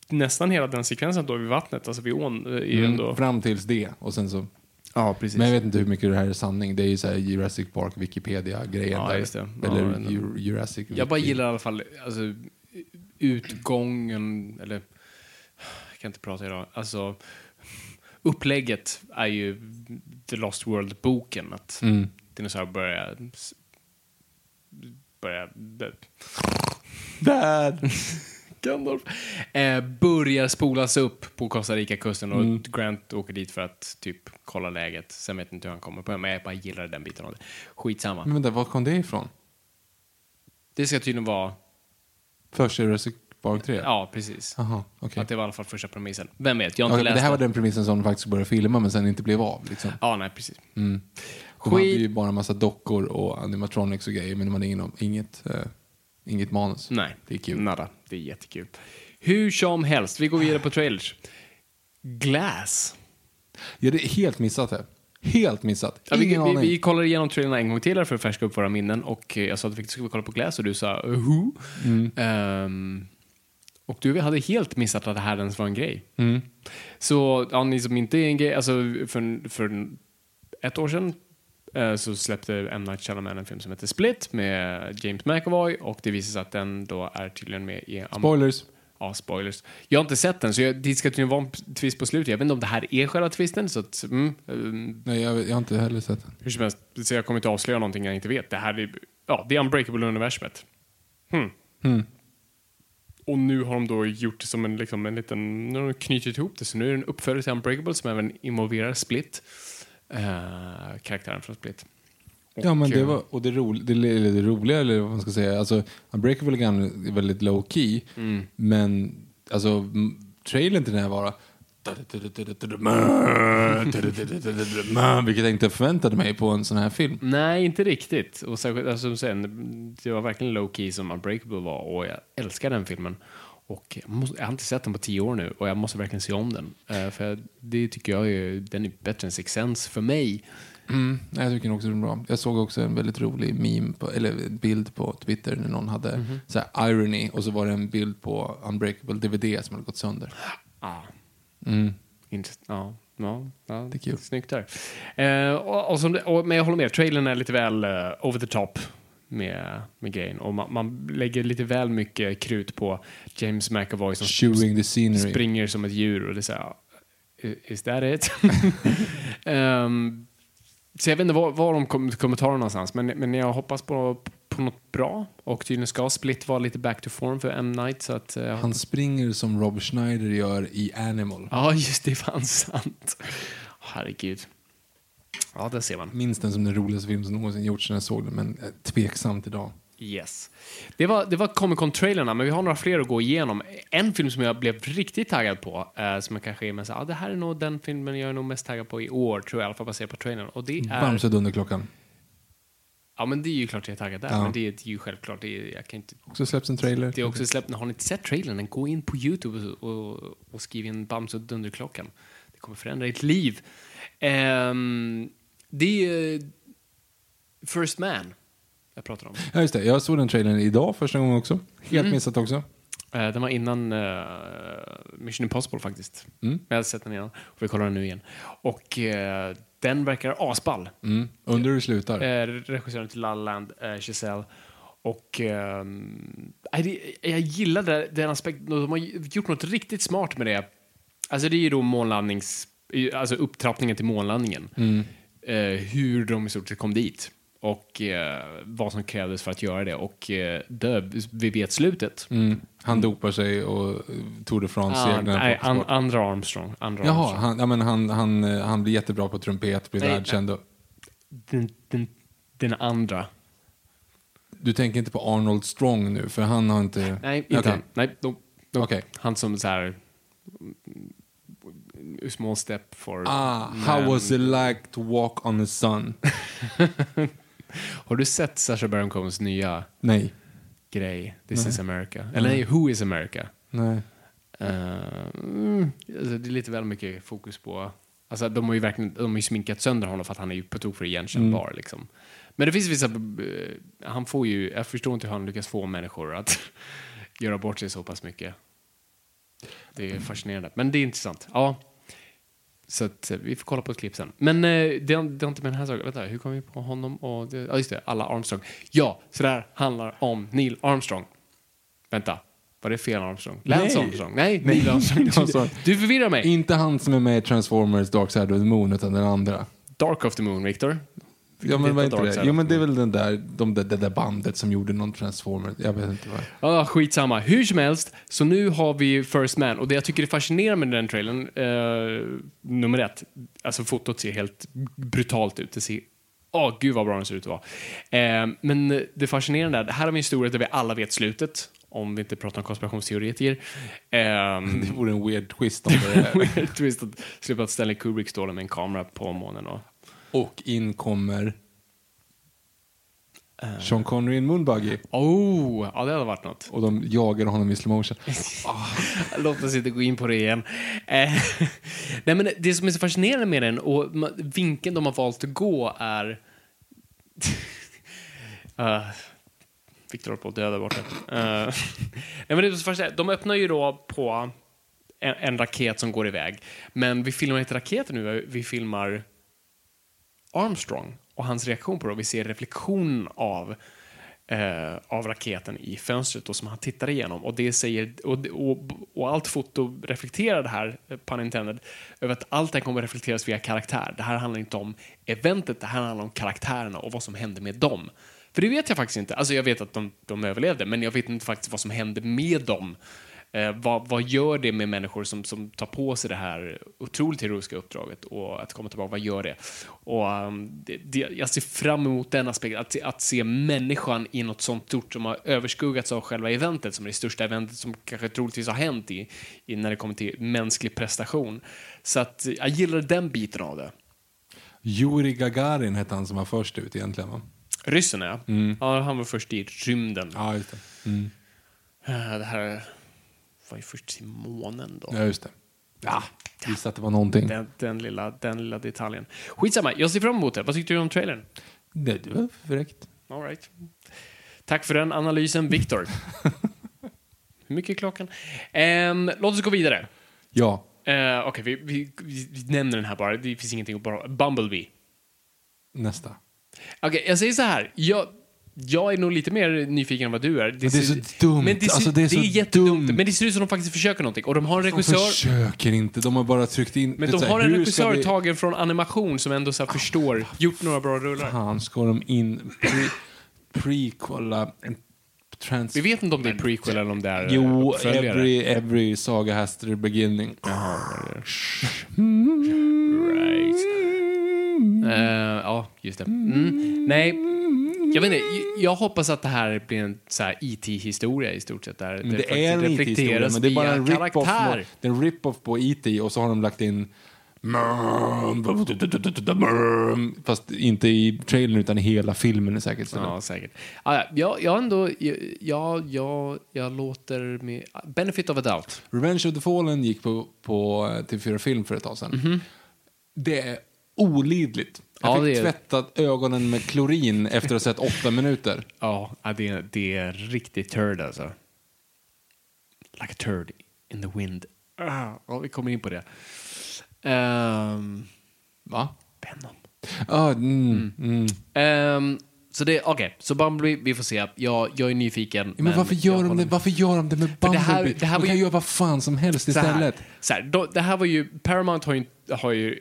nästan hela den sekvensen då vid vattnet, alltså vid ån. eh, är ändå... Mm, fram tills det. Och sen så. Ja, precis. Men jag vet inte hur mycket det här är sanning. Det är ju så Jurassic Park, Wikipedia-grejen. Ja, där. just det. Ja, Eller Ju- Jurassic. Jag bara gillar i alla fall alltså, utgången, eller jag kan inte prata idag, alltså upplägget är ju The Lost World-boken, att Mm. dinosaurier börjar börjar Dad! Gandalf. Eh, börjar spolas upp på Costa Rica-kusten och Mm. Grant åker dit för att typ kolla läget. Sen vet jag inte hur han kommer på det, men jag bara gillar den biten av det. Skitsamma. Men vänta, var kom det ifrån? Det ska tydligen vara, Först Jurassic Park 3? ja precis. Jaha, okej. Att det var i alla fall första premissen. Vem vet, jag har inte Okej, läst det här var den premissen som de faktiskt började filma men sen inte blev av. Liksom. Ja, nej precis. De Skit- hade ju bara en massa dockor och animatronics och grejer men de hade ingen, inget, eh, inget manus. Nej, Det är kul. Nada. Det är jättekul. Hur som helst, vi går vidare på trailers. Glass. Ja, det är helt missat det. Helt missat. Ja, vi, vi, vi kollar igenom trailerna en gång till här för att färska upp våra minnen och eh, jag sa att vi skulle kolla på Glass och du sa uh, who? Mm. Ehm, och du hade helt missat att det här ens var en grej. Mm. Så ja, ni som inte är en grej, alltså för, för ett år sedan så släppte M. Night Shyamalan en film som heter Split med James McAvoy och det visar sig att den då är tydligen med i... Spoilers. Ja, spoilers. Jag har inte sett den, så jag, det ska tydligen vara en twist på slutet. Jag vet inte om det här är själva twisten, så att... Mm, ehm, Nej, jag, jag har inte heller sett den. hur som helst, så jag kommer inte avslöja någonting jag inte vet. Det här är, ja, det är Unbreakable-universumet. Hmm. Hmm. Och nu har de då gjort det som en, liksom, en liten, nu har de knutit ihop det, så nu är det en uppföljare till Unbreakable som även involverar Split. Eh, karaktären från Split. Ja, men det var, och det, ro, det, eller det roliga, eller vad man ska säga, alltså Unbreakable Gun är väldigt low key, Mm. men alltså trailern till den här var vilket jag inte förväntade mig på en sån här film. Nej, inte riktigt. Och särskilt, alltså, sen, det var verkligen low key som Unbreakable var och jag älskar den filmen. Och jag, måste, jag har inte sett den på tio år nu och jag måste verkligen se om den. Eh, för det tycker jag är, den är bättre än Six Sense för mig. Mm, jag tycker också den är bra. Jag såg också en väldigt rolig meme, på, eller bild på Twitter när någon hade Mhm. så här, irony och så var det en bild på Unbreakable DVD som hade gått sönder. Ah. Mm. Ja, ja, ja, Det är kul. Snyggt där. Eh, och, och som och, men jag håller med, trailern är lite väl eh, over the top med, med grejen. Och man, man lägger lite väl mycket krut på James McAvoy som Chewing the scenery. springer som ett djur och det är så här, "I- is that it? Ehm, så jag vet inte var, var de kom, kommer ta det någonstans, men, men jag hoppas på, på något bra. Och tydligen ska Split vara lite back to form för M. Night. Så att, eh, Han springer som Rob Schneider gör i Animal. Ja, just det. fan sant. Herregud. Ja, där ser man. Minns den som den roligaste film som någonsin gjorts när jag såg den, men eh, tveksamt idag. Yes. Det var, det var Comic Con-trailerna, men vi har några fler att gå igenom. En film som jag blev riktigt taggad på, eh, som jag kanske är med så ah, det här är nog den filmen jag är nog mest taggad på i år, tror jag, i alla fall baserat på trailern. Och det är... Bamse Dunderklockan. Ja, men det är ju klart jag är taggad där, Ja. men det är, det ju självklart. Det är, jag kan inte... Också släpps en trailer. Det är också släppt, har ni inte sett trailern, gå in på Youtube och, och, och skriv in Bamse Dunderklockan. Kommer förändra ert liv. Ehm, det är First Man jag pratar om. Ja, just det. Jag såg den trailern idag första gången också. Helt missat också. Eh, den var innan eh, Mission Impossible faktiskt. Mm. Jag hade sett den innan och vi kollar den nu igen. Och eh, den verkar asball. Mm. Under hur slutar. Eh, regissören till La La Land, eh, Giselle. Och eh, det, jag gillar den aspekten. De har gjort något riktigt smart med det. Alltså det är ju då månlandnings... Alltså upptrappningen till månlandningen. Eh, hur de i stort sett kom dit. Och eh, vad som krävdes för att göra det. Och eh, dö, vi vet slutet. Mm. Han dopar sig och Tour de Ah, France-seglarna. nej, an, andra Armstrong. Andra Jaha, Armstrong. han, ja, men han, han, eh, han blir jättebra på trumpet, blir Nej, världskänd. och- Den, den, den andra. Du tänker inte på Arnold Strong nu, för han har inte... Nej, inte han. Nej, no, no. Okej. Han som så här... mm, Small step for... Ah, man. how was it like to walk on the sun? Har du sett Sacha Baron Cohens nya Nej. grej, This is America? Eller nej, Who is America? Nej. Mm, alltså, det är lite väl mycket fokus på... Alltså, de har ju verkligen de har sminkat sönder honom för att han är ju på tok för igenkännbar. Liksom. Men det finns vissa... eh, han får ju... Jag förstår inte hur han lyckas få människor att göra bort sig så pass mycket. Det är fascinerande. Men det är intressant. Ja. Så att, eh, vi får kolla på ett klipp sen. Men eh, det, har, det har inte med den här saken... Vänta, hur kom vi på honom? Och det, ja, just det. Alla Armstrong. Ja, så det här handlar om Neil Armstrong. Vänta. Var det fel Armstrong? Lance Nej. Armstrong? Nej, Neil Armstrong. Armstrong. Du förvirrar mig. Inte han som är med i Transformers Dark Side of the Moon, utan den andra. Dark of the Moon, Victor. Ja, men Veta inte det? Jo, men det är väl den där, de, det, det där bandet som gjorde någon Transformers. Jag vet inte vad. Ja, skitsamma. Hur som helst, så nu har vi First Man. Och det jag tycker är fascinerande med den trailern, eh, nummer ett, alltså fotot ser helt brutalt ut. Det ser, åh gud vad bra den ser ut att vara. Eh, men det fascinerande är, här har vi en historia där vi alla vet slutet, om vi inte pratar om konspirationsteoretiker. Ehm, Det vore en weird twist om det är. Weird twist att slippa att Stanley Kubrick står där med en kamera på månen. Och, Och in kommer Sean Connery i en moonbuggy. oh, ja det hade varit något. Och de jagar honom i slow motion. Låt oss inte gå in på det igen. Eh, nej, men det som är så fascinerande med den och ma- vinkeln de har valt att gå är... uh, Victor håller på att dö där borta. Uh, nej, men det är så fascinerande. De öppnar ju då på en, en raket som går iväg. Men vi filmar inte raketen nu, vi filmar Armstrong och hans reaktion på det. Vi ser reflektion av, eh, av raketen i fönstret då, som han tittar igenom. Och, det säger, och, och, och allt foto reflekterar det här, eh, pun intended, över att allt det här kommer reflekteras via karaktär. Det här handlar inte om eventet, det här handlar om karaktärerna och vad som hände med dem. För det vet jag faktiskt inte. Alltså jag vet att de, de överlevde, men jag vet inte faktiskt vad som hände med dem. Eh, vad, vad gör det med människor som, som tar på sig det här otroligt heroiska uppdraget och att komma tillbaka, vad gör det? Och, um, det, det jag ser fram emot den aspekten, att, att se människan i något sånt stort som har överskuggats av själva eventet, som är det största eventet som kanske troligtvis har hänt i, i när det kommer till mänsklig prestation. Så att jag gillar den biten av det. Yuri Gagarin hette han som var först ut egentligen va? Ryssen, ja. ja. Han var först i rymden. Ja, just det. Mm. Eh, Det här var ju först till månen då. Ja, just det. Ja, visste att det var någonting. Den, den, lilla, den lilla detaljen. Skitsamma, jag ser fram emot det. Vad tyckte du om trailern? Det, det var fräckt. All right. Tack för den analysen, Viktor. Hur mycket är klockan? Ehm, låt oss gå vidare. Ja. Uh, Okej, vi, vi, vi, vi nämner den här bara. Det finns ingenting att bara... Bumblebee. Nästa. Okej, jag säger så här. Jag, jag är nog lite mer nyfiken än vad du är. Det, det är så dumt. Men det, ser, Alltså, det är så jättedumt. dumt. Men det ser ut som de faktiskt försöker någonting. Och de har en De regissör... försöker inte, de har bara tryckt in... Men det är de här, har en regissör vi- tagen från animation som ändå så här förstår, gjort några bra rullar. Fan, ska de in... Pre- prequela trans... Vi vet inte om det är prequel eller om det är Jo, uppföljare. every, every saga has their beginning. Right. Eh, ja, just det. Mm. Nej, jag vet inte. Jag hoppas att det här blir en så IT-historia i stort sett. Där Men det är en IT-historia, reflekteras men det är bara en rip-off på, det en rip-off på IT och så har de lagt in Fast inte i trailern utan i hela filmen är säkert. Ja, säkert. Ja, jag, jag ändå, jag, jag, jag låter med benefit of a doubt. Revenge of the Fallen gick på, på TV4 Film för ett tag sedan. Mhm. Det är olidligt. Jag Ja, fick är- tvättat ögonen med klorin efter att ha sett åtta minuter. Ja, det, det är riktigt turd alltså. Like a turd in the wind. Ah, ja, vi kommer in på det. Um, Va? Venom. Ah, mm, mm. Ehm, så det, okej, så Bumblebee, vi får se. Jag, jag är nyfiken. Men, varför, jag gör de det, varför gör de det med det Bumblebee? här- det här de kan ju- göra vad fan som helst så här, istället. så här, det här var ju, Paramount har ju, har ju,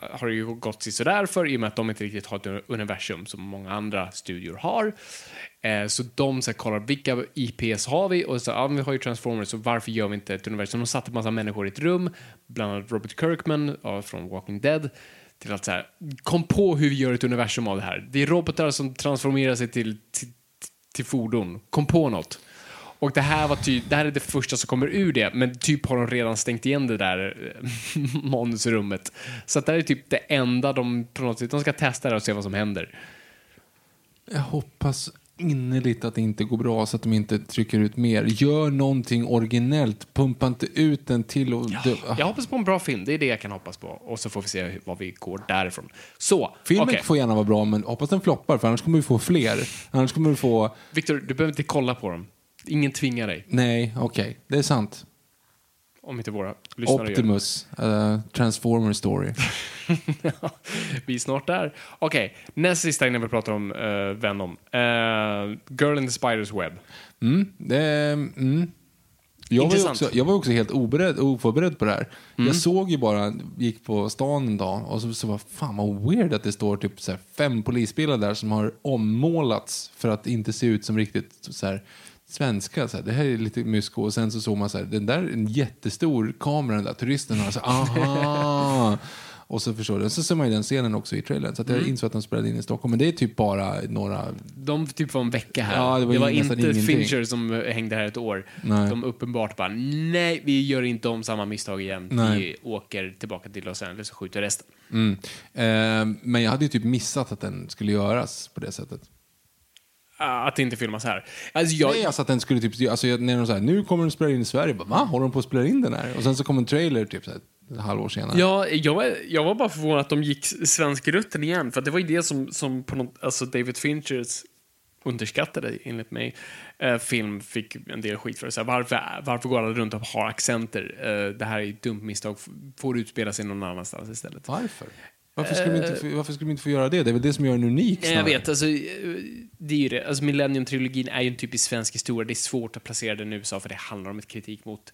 har ju gått sådär för i och med att de inte riktigt har ett universum som många andra studior har. Eh, så de så här, kollar vilka IPs har vi och så, ja, men vi har ju Transformers så varför gör vi inte ett universum? De satte en massa människor i ett rum, bland annat Robert Kirkman ja, från Walking Dead till att så här, kom på hur vi gör ett universum av det här. Det är robotar som transformerar sig till, till, till fordon. Kom på något. Och det här, var ty det här är det första som kommer ur det, men typ har de redan stängt igen det där eh, manusrummet. Så att det här är typ det enda de på något sätt, de ska testa det och se vad som händer. Jag hoppas innerligt att det inte går bra så att de inte trycker ut mer. Gör någonting originellt. Pumpa inte ut den till och... ah. Jag hoppas på en bra film, det är det jag kan hoppas på. Och så får vi se vad vi går därifrån. Så, Filmen okej. får gärna vara bra, men hoppas den floppar för annars kommer vi få fler. Annars kommer vi få... Viktor, du behöver inte kolla på dem. Ingen tvingar dig, Nej, okej. Det är sant. Om inte våra lyssnare. Optimus, uh, Transformer Story. Vi är snart där. Okej, näst sista innan vi pratar om uh, Venom. Eh, Girl in the Spider's Web. Mm, det, mm. Jag, var också, jag var också helt oberedd, oförberedd på det här. Jag såg ju bara, gick på stan en dag och så, så var fan vad weird att det står typ så fem polisbilar där som har ommålats för att inte se ut som riktigt så här, svenska. Så här. Det här är lite mysko. Och sen så såg man så här, den där är en jättestor kamera den där turisten har. Så, aha! Och så förstår du. Så ser man ju den scenen också i trailern. Så att jag insåg att de spelade in i Stockholm. Men det är typ bara några... De typ var en vecka här. Ja, det var nästan inte ingenting. Fincher som hängde här ett år. Nej. De uppenbart bara, nej, vi gör inte om samma misstag igen. Nej. Vi åker tillbaka till Los Angeles och skjuter resten. Mm. Eh, men jag hade ju typ missat att den skulle göras på det sättet. Ah, Att det inte filmas här. Alltså, jag, Nej, alltså att den skulle typ, alltså när de säger nu kommer den spela in i Sverige, jag bara, va? Håller de på att spela in den här? Och sen så kom en trailer typ så här, ett halvår senare. Ja, jag, var, jag var bara förvånad att de gick svensk rutten igen. För det var ju det som, som på något, alltså David Finchers underskattade, enligt mig, eh, film fick en del skit för. Så här, varför, varför går alla runt och har accenter? Eh, det här är ett dumt misstag. Får utspela sig någon annanstans istället. Varför? Varför skulle, de inte, få- varför skulle de inte få göra det? Det är väl det som gör den unik Eh, Jag snarare. vet, alltså, eh, det är ju det. Alltså, Millennium-trilogin är ju en typisk svensk historia. Det är svårt att placera den i USA för det handlar om ett kritik mot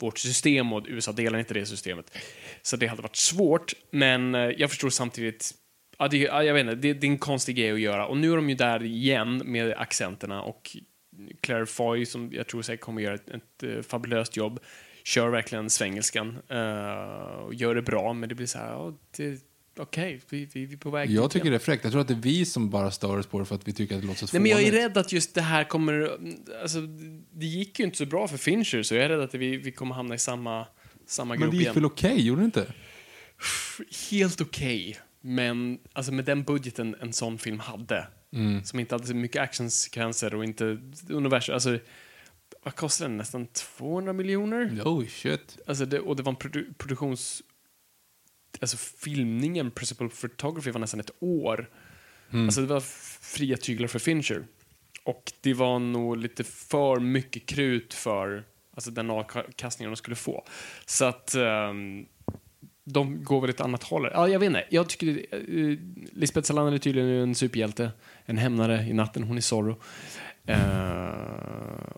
vårt system och USA delar inte det systemet. Så det hade varit svårt, men eh, jag förstår samtidigt Ja, det, ja, jag vet inte, det, det är en konstig grej att göra. Och nu är de ju där igen med accenterna och Claire Foy, som jag tror säkert kommer göra ett, ett eh, fabulöst jobb, kör verkligen svengelskan eh, och gör det bra, men det blir så här, ja, det- okej, vi, vi, vi är på väg Jag tycker igen. det är fräckt. Jag tror att det är vi som bara stör oss på det för att vi tycker att det låter så Nej, men jag är rädd att just det här kommer... Alltså, det gick ju inte så bra för Fincher, så jag är rädd att vi, vi kommer hamna i samma, samma Men grupp det gick igen. väl okej, gjorde det inte? Helt okej, men alltså, med den budgeten en sån film hade, Mm. som inte hade så mycket actionsekvenser och inte universum... Alltså, vad kostade den? Nästan 200 miljoner? Oh shit. Alltså det, och det var en produ produktions... Alltså filmningen, principal photography, var nästan ett år. Alltså det var fria tyglar för Fincher. Och det var nog lite för mycket krut för alltså, den avkastningen de skulle få. Så att ehm, de går väl ett annat håll. Ja, jag vet inte. Jag tycker uh, Lisbeth Salander är tydligen en superhjälte. En hämnare i natten. Hon är Zorro. Uh,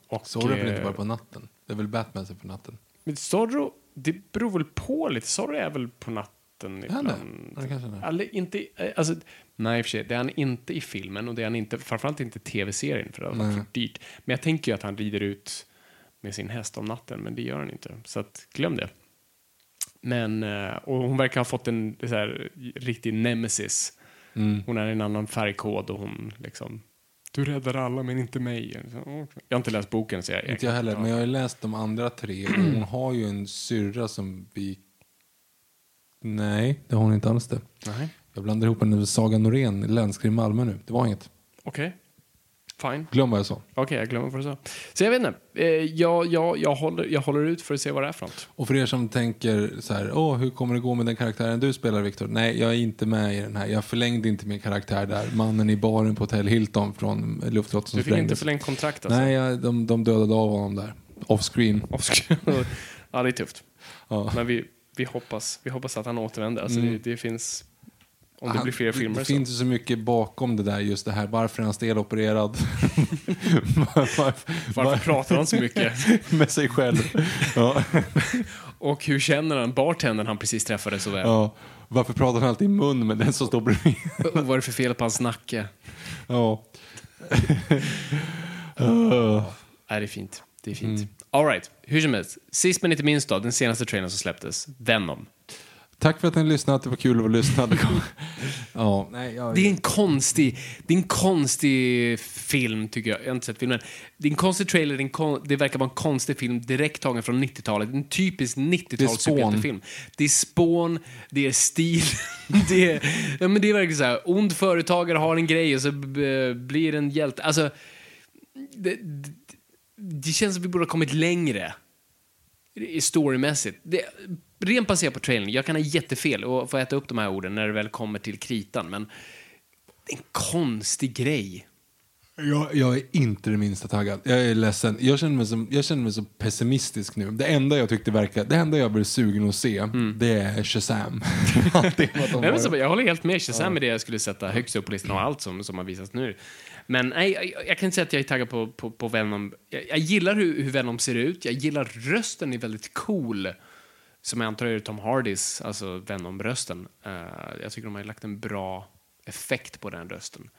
och, Så är väl inte eh, bara på natten? Det är väl Batman som är på natten? men Zorro, det beror väl på lite. Zorro är väl på natten natten. Är han det? ibland. Ja, det kanske är. Eller inte, eh, alltså, nej, i och för sig, det är han inte i filmen och det är han inte, framförallt inte i tv-serien för det var för dyrt. Men jag tänker ju att han rider ut med sin häst om natten, men det gör han inte. Så att, glöm det. Men, eh, och hon verkar ha fått en så här, riktig nemesis. Mm. Hon är en annan färgkod och hon liksom, du räddar alla men inte mig. Jag har inte läst boken så jag... Inte jag heller, men jag har ju läst de andra tre. Hon har ju en syrra som vi... Nej, det har hon inte alls det. Nej. Jag blandar ihop henne med Saga Norén, länskrim Malmö nu. Det var inget. Okej. Fine. Glöm vad jag sa. Okej, jag glömmer vad du sa. Så jag vet inte. Eh, jag, jag, jag, håller, jag håller ut för att se vad det är för något. Och för er som tänker så här, åh, hur kommer det gå med den karaktären du spelar, Viktor? Nej, jag är inte med i den här. Jag förlängde inte min karaktär där. Mannen i baren på Hotell Hilton från luftslottet som Du fick inte förlängt kontrakt alltså? Nej, jag, de, de dödade av honom där. Off-screen. Off- ja, det är tufft. Ja. Men vi, vi, hoppas, vi hoppas att han återvänder. Alltså, det, det finns... Om det Han- blir fler filmer Det så. finns ju så mycket bakom det där, just det här. Varför är han stelopererad? varför, Varför pratar han så mycket? med sig själv. Ja. Och hur känner han bartendern han precis träffade så väl? Ja. Varför pratar han alltid i mun med den som står bredvid? Vad är det för fel på hans nacke? Ja. Uh. Nej, det är fint. Det är fint. Mm. All right. Hur som helst. Sist men inte minst då, den senaste trailern som släpptes. Venom. Tack för att ni har lyssnat. Det var kul att vara lyssnad. ja, nej, jag... Det är en konstig, det är en konstig film tycker jag. Jag har inte sett filmen. Det är en konstig trailer, det, en kon, det verkar vara en konstig film direkt tagen från 90-talet. En typisk 90-tals Det är Spawn. superhjältefilm. Det är spån, det är stil, det är, ja, men det är verkligen så här, ond företagare har en grej och så b- blir en hjälte. Alltså, det, det, känns som vi borde ha kommit längre storymässigt. Det, rent baserat på trailern, jag kan ha jättefel och få äta upp de här orden när det väl kommer till kritan, men det är en konstig grej. Jag, jag är inte det minsta taggad. Jag är ledsen. Jag känner mig, som, jag känner mig så pessimistisk nu. Det enda jag tyckte verkar, det enda jag blev sugen att se, det är Shazam. Allting vad de Nej, men har- så, jag håller helt med. Shazam är det jag skulle sätta högst upp på listan av allt som, som har visats nu. Men nej, jag, jag kan inte säga att jag är taggad på, på, på Venom. Jag, jag gillar hur, hur Venom ser ut. Jag gillar rösten, är väldigt cool. Som jag antar är Tom Hardys, alltså Venom-rösten. Eh, jag tycker de har lagt en bra effekt på den rösten.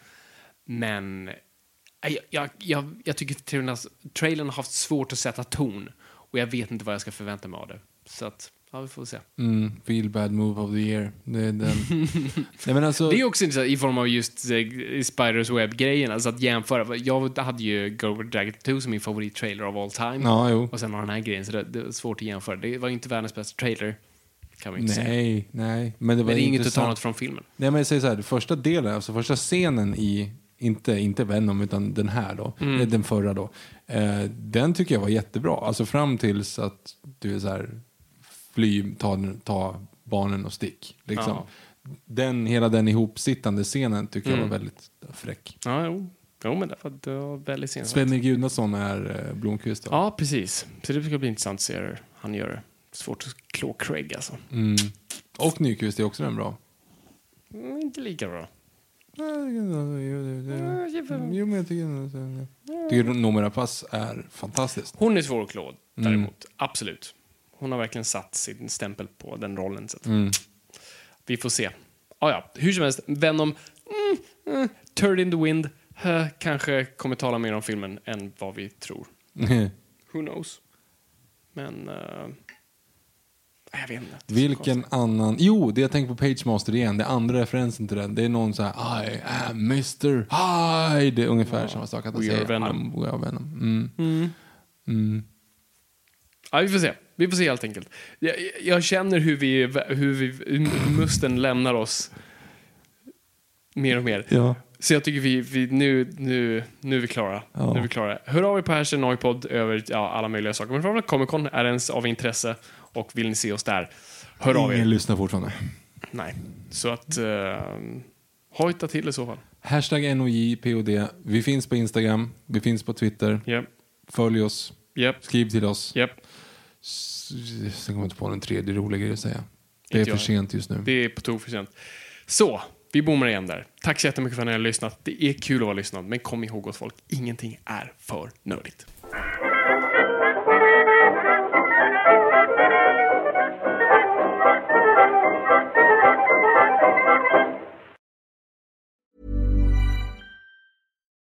Men jag, jag, jag, jag tycker trailern, trailern har haft svårt att sätta ton. Och jag vet inte vad jag ska förvänta mig av det. Så att, ja, vi får se. Mm, feel bad move of the year. Det är den. Nej, men alltså, Det är också intressant i form av just eh, Spiders Web-grejen, alltså att jämföra. Jag hade ju Go Dragon 2 som min favorit-trailer of all time. Ja, jo. Och sen har den här grejen, så det, det är svårt att jämföra. Det var inte världens bästa trailer, säga. Nej, nej. Men det var Men det är inget att ta något från filmen. Nej, men jag säger så här, första delen, alltså första scenen i, inte, inte Venom, utan den här då, Mm. eh, den förra då, eh, den tycker jag var jättebra. Alltså fram tills att du är så här, fly, ta, ta barnen och stick. Liksom. Ja. Den, hela den ihopsittande scenen tycker jag Mm. var väldigt fräck. Ja, jo. Jo, men det var, det var väldigt sent. Sven Gudnason är eh, Blomqvist då. Ja, precis. Så det ska bli intressant att se hur han gör det. Svårt att klå Craig alltså. Mm. Och Nyqvist är också den bra. Mm, inte lika bra. Jo, men jag tycker, tycker Noomi Pass är fantastiskt. Hon är svår att klå, Mm. däremot. Absolut. Hon har verkligen satt sin stämpel på den rollen. Så att Mm. Vi får se. Ah, ja, hur som helst, Venom, mm, mm, Turd in the Wind, eh, kanske kommer tala mer om filmen än vad vi tror. Who knows? Men... eh, jag vet inte. Vilken konstigt. annan... Jo, det jag tänker på Pagemaster igen. Det är andra referensen till den. Det är någon så här I am Mr. Hyde. Ungefär samma sak. Att We are Venom. We are Venom. Mm. Mm. Ja, vi får se. Vi får se helt enkelt. Jag, jag känner hur, vi, hur, vi, musten lämnar oss mer och mer. Ja. Så jag tycker vi, vi nu, nu, nu är vi klara. Ja. Nu är vi klara. Hör av er på Hashtag över ja, alla möjliga saker. Men framförallt Comic Con är ens av intresse och vill ni se oss där, hör av Ingen er. lyssnar fortfarande. Nej. Så att, uh, hojta till i så fall. Hashtag NOJPOD. Vi finns på Instagram. Vi finns på Twitter. Japp, Följ oss. japp, Skriv till oss. S- Sen kommer jag inte på en tredje rolig grej att säga. Det är Inte för jag. sent just nu. Det är på tok för sent. Så, vi bommar igen där. Tack så jättemycket för att ni har lyssnat. Det är kul att vara lyssnad, men kom ihåg gott folk, ingenting är för nördigt.